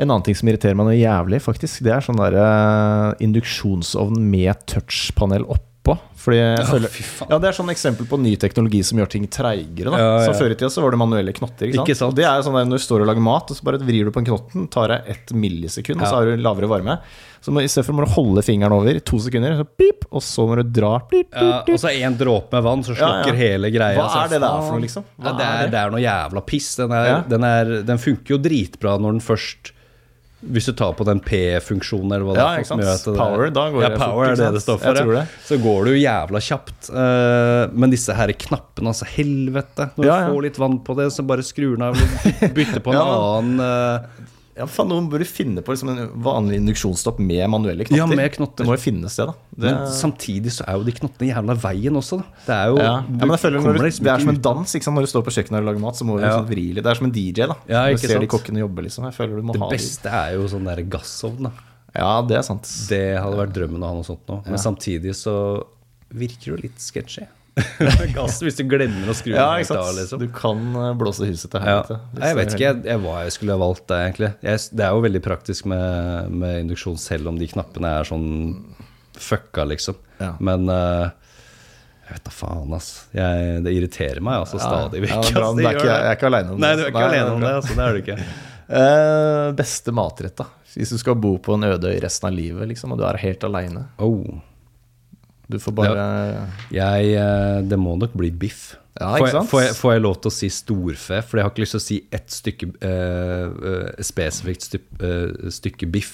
En annen ting som irriterer meg noe jævlig, faktisk, det er sånn der uh, induksjonsovn med touchpanel oppå. Fordi jeg føler, fy ja, Det er sånn eksempel på ny teknologi som gjør ting treigere. Ja, ja. Så Før i tida så var det manuelle knotter. Ikke sant? Ikke sant. Det er sånn der Når du står og lager mat, og så bare vrir du på en knotten, tar deg ett millisekund, og så har du lavere varme. Så må, i stedet for må du holde fingeren over i to sekunder, så pip, og så må du dra pip, pip, Ja, pip. og så én dråpe med vann, så slukker Ja, ja. hele greia. Hva er det der for noe, liksom? Ja, det, er det? er noe jævla piss. Den, er, Ja. den, er, den funker jo dritbra når den først Hvis du tar på den P-funksjonen, eller hva det Ja, er. som gjør at det- Power, da går ja, det fort, power ikke er det det står for. Ja. det. Så går det jo jævla kjapt. Eh, men disse her knappene, altså helvete. Når Ja, du ja. får litt vann på det, så bare skrur den av bytter på en (laughs) Ja, annen eh, Ja, faen, Noen burde finne på liksom en vanlig induksjonsstopp med manuelle knotter. Ja, med knotter. Det må jo finnes, det, da. Det, Men samtidig så er jo de knottene jævla veien også, da. Det er jo ja. ja, men jeg føler når du, liksom Det er som en dans. ikke sant? Når du står på kjøkkenet og lager mat, så må du Ja. liksom vri litt. Det er som en DJ. da Ja, ikke du ser de kokkene jobbe. liksom Jeg føler du må Det ha Det beste er jo sånn der gassovn, da. Ja, det er sant. Det hadde vært drømmen å ha noe sånt nå. Men samtidig så virker det jo litt sketchy. (laughs) Gass hvis du glemmer å skru Ja, den av, liksom. Du kan eh, blåse huset til helvete. Ja. Jeg vet ikke jeg, jeg, hva jeg skulle ha valgt der, egentlig. Jeg, det er jo veldig praktisk med, med induksjon, selv om de knappene er sånn fucka, liksom. Ja. Men uh, jeg vet da faen, ass. Jeg, det irriterer meg altså stadig vekk. Ja, det bra, det er ikke, jeg er ikke aleine om det. Nei, du er ikke alene om det. Altså, det er du ikke. Uh, (laughs) beste matrett, da? Hvis du skal bo på en øde øy resten av livet, liksom, og du er helt aleine. Oh. Du får bare Jeg, eh, det må nok bli biff. Ja, får, jeg, får, jeg, får jeg lov til å si storfe? For jeg har ikke lyst til å si ett stykke eh, eh, spesifikt styp- eh, stykke biff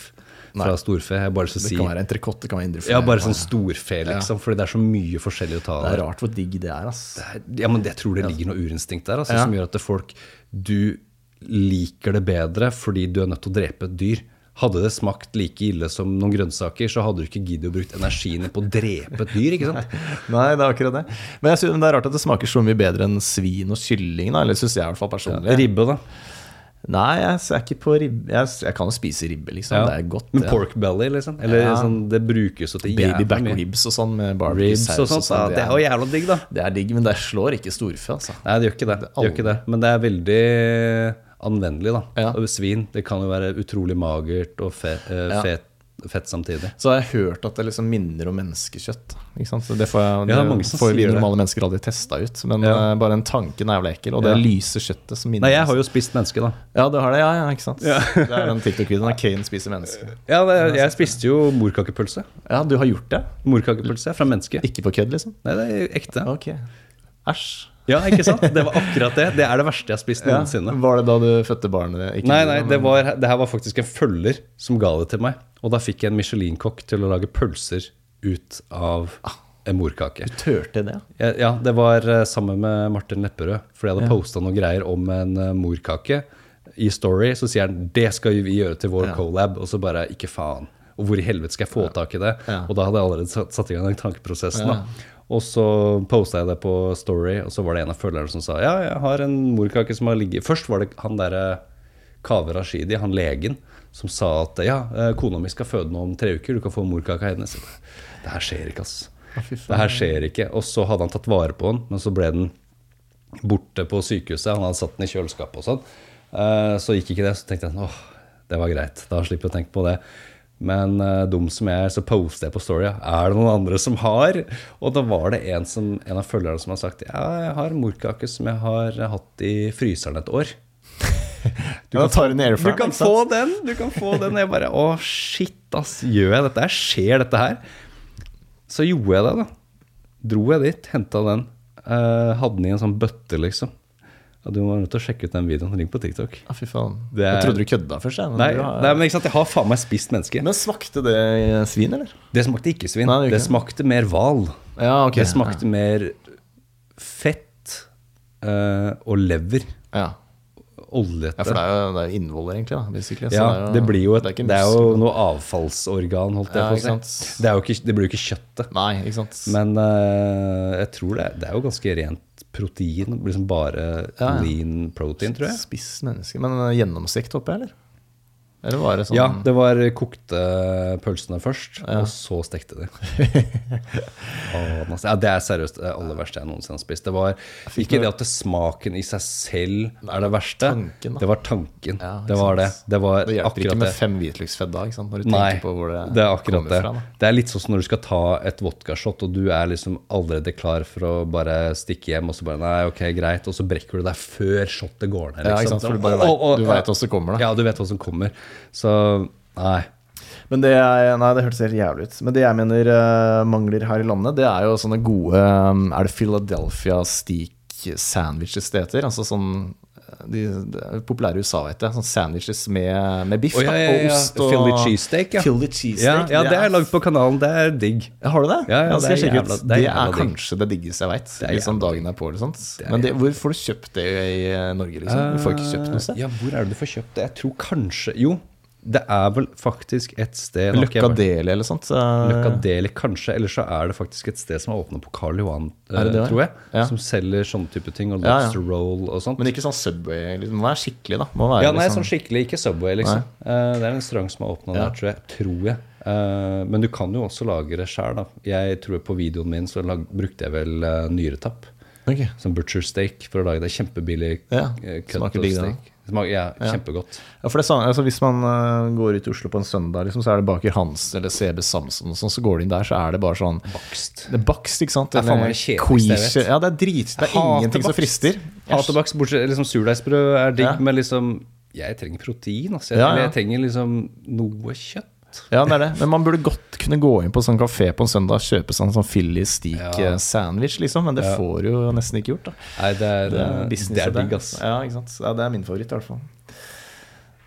fra Nei. storfe. Jeg bare lyst Det si kan være entrecôte, det kan være indrefe. ja, bare sånn storfe, liksom. Fordi det er så mye forskjellig å ta av. Det er rart hvor digg det er, ass. Ja, men jeg tror det ligger noe urinstinkt der, altså, Ja. som gjør at det folk Du liker det bedre fordi du er nødt til å drepe et dyr. Hadde det smakt like ille som noen grønnsaker, så hadde du ikke giddet å bruke energien på å drepe et dyr. ikke sant? (laughs) Nei, det er akkurat det. Men jeg synes det er rart at det smaker så mye bedre enn svin og kylling. Da. Eller syns jeg i hvert fall personlig. Ribbe, da. Nei, jeg er ikke på ribbe. Jeg, jeg kan jo spise ribbe, liksom. Ja. Det er godt. Men ja. pork belly, liksom? Eller Ja. sånn, det brukes jo til Baby back ribs og sånn med barbecue Ribs og sånt, ja, det er jo jævla digg, da. det er digg, men det slår ikke storfe, altså. Nei, det gjør ikke det. det, gjør ikke det. Men det er veldig anvendelig, da. Ja. Og svin. Det kan jo være utrolig magert og fe, eh, Ja. fet, fett samtidig. Så har jeg hørt at det liksom minner om menneskekjøtt. Ikke sant? Så det får, jeg, Ja, det mange får vi det. normale mennesker aldri testa ut. Men Ja. eh, bare den tanken er jævla ekkel. Og det Ja. lyse kjøttet som minner Nei, jeg har jo spist menneske, da. Ja, du har det? Ja, ja, ikke sant? (laughs) Det er den TikTok-videoen av Kane spiser menneske. (laughs) Ja, det, jeg spiste jo morkakepølse. Ja, du har gjort det? Morkakepølse fra menneske. Ikke på kødd, liksom? Nei, det er ekte. Ok. Æsj. Ja, ikke sant? Det var akkurat det. Det er det verste jeg har spist Ja. noensinne. Var det da du fødte barnet? Nei, nei, det, var, det her var faktisk en følger som ga det til meg. Og da fikk jeg en Michelin-kokk til å lage pølser ut av en morkake. Du tørte det? Ja, ja, det var eh, sammen med Martin Lepperød. Fordi jeg hadde Ja. posta noen greier om en eh, morkake. I Story så sier han det skal vi gjøre til vår Ja. colab. Og så bare ikke faen. Og hvor i helvete skal jeg få tak i det? Ja. Og da hadde jeg allerede satt, satt i gang den tankeprosessen. Ja. da Og så posta jeg det på Story, og så var det en av følgerne som sa ja, jeg har en morkake som har ligget Først var det han derre Kaveh Rashidi, han legen, som sa at ja, eh, kona mi skal føde nå om tre uker, du kan få morkaka hennes. Det her skjer ikke, ass. Det her skjer ikke. Og så hadde han tatt vare på den, men så ble den borte på sykehuset. Han hadde satt den i kjøleskapet og sånn. Eh, Så gikk ikke det. Så tenkte jeg åh, det var greit. Da slipper jeg å tenke på det. Men uh, dum som jeg er, så poster jeg på Story. Er det noen andre som har? Og da var det en, som, en av følgerne som har sagt ja, jeg har morkake som jeg har hatt i fryseren et år. (laughs) Du kan ta den i Du kan få den! Du kan få den. Jeg bare Å, shit, ass. Gjør jeg dette her? Skjer dette her? Så gjorde jeg det, da. dro jeg dit, henta den. Uh, hadde den i en sånn bøtte, liksom. Og du må nødt til å sjekke ut den videoen. Ring på TikTok. Ja, fy faen. Det er- Jeg trodde du kødda først. Jeg, men Nei, har- nei, men ikke sant, jeg har faen meg spist menneske. Men smakte det svin, eller? Det smakte ikke svin. Nei, det ikke. det smakte mer hval. Ja, ok. Det smakte mer fett uh, og lever. Ja. Oljete. ja, for det er jo, det er jo innvoller, egentlig. da, basically. Så Ja, er jo- det blir jo, et, det det er er, jo noe avfallsorgan, holdt jeg Ja, på å si. Det, er det blir jo ikke kjøttet. Nei, ikke sant. Men uh, jeg tror det er, det er jo ganske rent protein. Liksom bare Ja, lean protein, tror jeg. Spiss menneske. Men eh, gjennomstekt oppi, eller? Eller var det sånn Ja, det var kokte pølsene først, Ja. og så stekte de. (laughs) Ja, det er seriøst det aller verste jeg noensinne har spist. Det var ikke det at det smaken i seg selv er det verste. tanken, det var tanken. Ja, det var det. Det var Det hjelper ikke med fem hvitløksfett da, ikke sant? når du Nei, tenker på hvor det, det er akkurat det. fra. Det er litt sånn som når du skal ta et vodkashot, og du er liksom allerede klar for å bare stikke hjem, og så bare Nei, ok, greit. Og så brekker du deg før shotet går ned. Ja, liksom. ikke sant? For du bare vet, du vet hva som kommer, da. Ja, du vet hva som kommer. Så nei. Men det jeg, Nei, det hørtes helt jævlig ut. Men det jeg mener uh, mangler her i landet, det er jo sånne gode um, Er det Philadelphia steak sandwiches det heter? Altså sånn de, de er populære i USA, vet jeg. Sånn sandwiches med, med biff oh, ja, da, ja, og ost og Philly cheesesteak, ja. Philly Ja, cheesesteak. ja, det er lagd på kanalen. Det er digg. Har du det? Ja, ja, det er jeg jævla- det Det er er, digg. kanskje det diggeste jeg veit. er jævla dagen er på eller sånt. er Men det, hvor får du kjøpt det i eh, Norge, liksom? Du får ikke kjøpt noe sted? Ja, hvor er det du får kjøpt det? Jeg tror kanskje Jo, det er vel faktisk et sted nå har ikke jeg Løkka vært- Deli eller sånt? Så... Løkkadeli, kanskje. Eller så er det faktisk et sted som er åpnet på Karl Johan, det det, eh, tror jeg. ja? Som selger sånne type ting. Og Ja, ja. roll og sånt. Men ikke sånn Subway. Liksom. Må være skikkelig, da. Være, ja, nei, liksom, sånn skikkelig. Ikke Subway, liksom. Nei. det er en restaurant som er åpna der, tror jeg. Tror jeg. Eh, men du kan jo også lage det sjøl, da. Jeg tror på videoen min så lag, brukte jeg vel nyretapp. Okay. Som butcher steak for å lage det. Kjempebillig Ja, eh, cut of digg, det. Smaker, ja, kjempegodt. Ja, for det er sånn, altså Hvis man uh, går ut i Oslo på en søndag, liksom, så er det Baker Hans eller CB Samson, og sånn, så går du inn der, så er det bare sånn Bakst. Det er bakst, ikke sant? Det er faen meg Eller det kjedeligste jeg Ja, det er drit. Det er ingenting som frister. Hater bakst, bortsett liksom Surdeigsbrød er digg, Ja. men liksom Jeg trenger protein, altså. Jeg, Ja, ja. eller jeg trenger liksom noe kjøtt. Ja, det er det. Men man burde godt kunne gå inn på sånn kafé på en søndag og kjøpe sånn, sånn Philly steak Ja. eh, sandwich, liksom. Men det Ja. får du jo nesten ikke gjort. da Nei, det er, Det er eh, business. det er digg, ass. Ja, ikke sant. Ja, det er min favoritt, i hvert fall.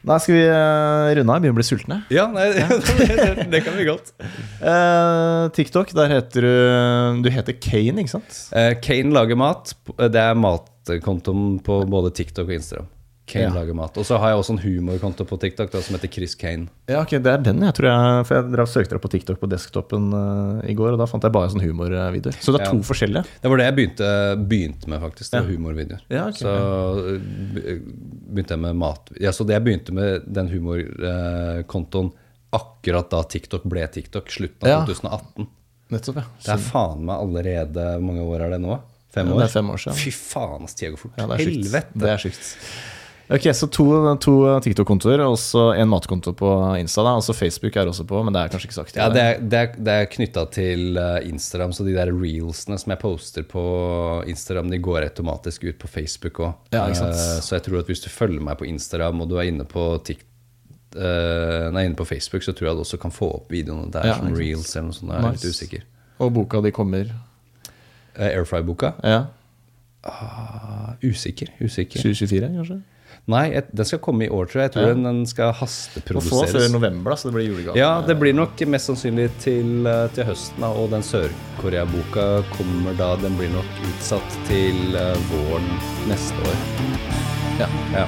Nei, skal vi eh, runde av? Begynne å bli sultne. Ja, nei, det, (laughs) det kan vi godt. (laughs) Uh, TikTok, der heter du Du heter Kane, ikke sant? Uh, Kane lager mat. Det er matkontoen på både TikTok og Instagram. Kane Ja. lager mat. Og så har jeg også en humorkonto på TikTok da, som heter Chris Kane. Ja, ok, Det er den, jeg tror jeg For jeg drev søkte deg på TikTok på desktopen uh, i går, og da fant jeg bare sånn humorvideoer. Så det er Ja. to forskjellige? Det var det jeg begynte, begynte med, faktisk. Det var Ja. humorvideoer. Ja, ok. Så eh, begynte jeg med mat Ja, så det jeg begynte med den humorkontoen akkurat da TikTok ble TikTok, slutten av Ja. 2018. Nettopp, ja. Det er faen meg allerede Hvor mange år er det nå? Fem Ja, år? det er fem år siden. Fy faen, ass, tida går fort. Ja, det er. Helvete. Det er sjukt. Ok, så to, to TikTok-kontoer og så en matkonto på Insta. da Altså Facebook er også på, men det er kanskje ikke så aktivt. Ja, det er, det er, det er knytta til eh, Instagram, så de der reelsene som jeg poster på Instagram, de går automatisk ut på Facebook òg. Ja, ikke så jeg tror at hvis du følger meg på Instagram, og du er inne på, TikTok eh, nei, inne på Facebook, så tror jeg du også kan få opp videoene der Ja, som reels eller noe sånt. Jeg er Nice. litt usikker. Og boka di kommer Eh, Airfry-boka? ja, Ah, usikker. Usikker. 2024, kanskje? Nei, et, den skal komme i år, tror jeg. Jeg tror Ja. den, den skal Og få før november, da, så det blir julegave. Ja, det blir nok mest sannsynlig til, eh, til høsten, da, og den Sør-Korea-boka kommer da Den blir nok utsatt til eh, våren neste år. Ja. Ja.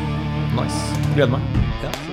Nice. Gleder meg. ja.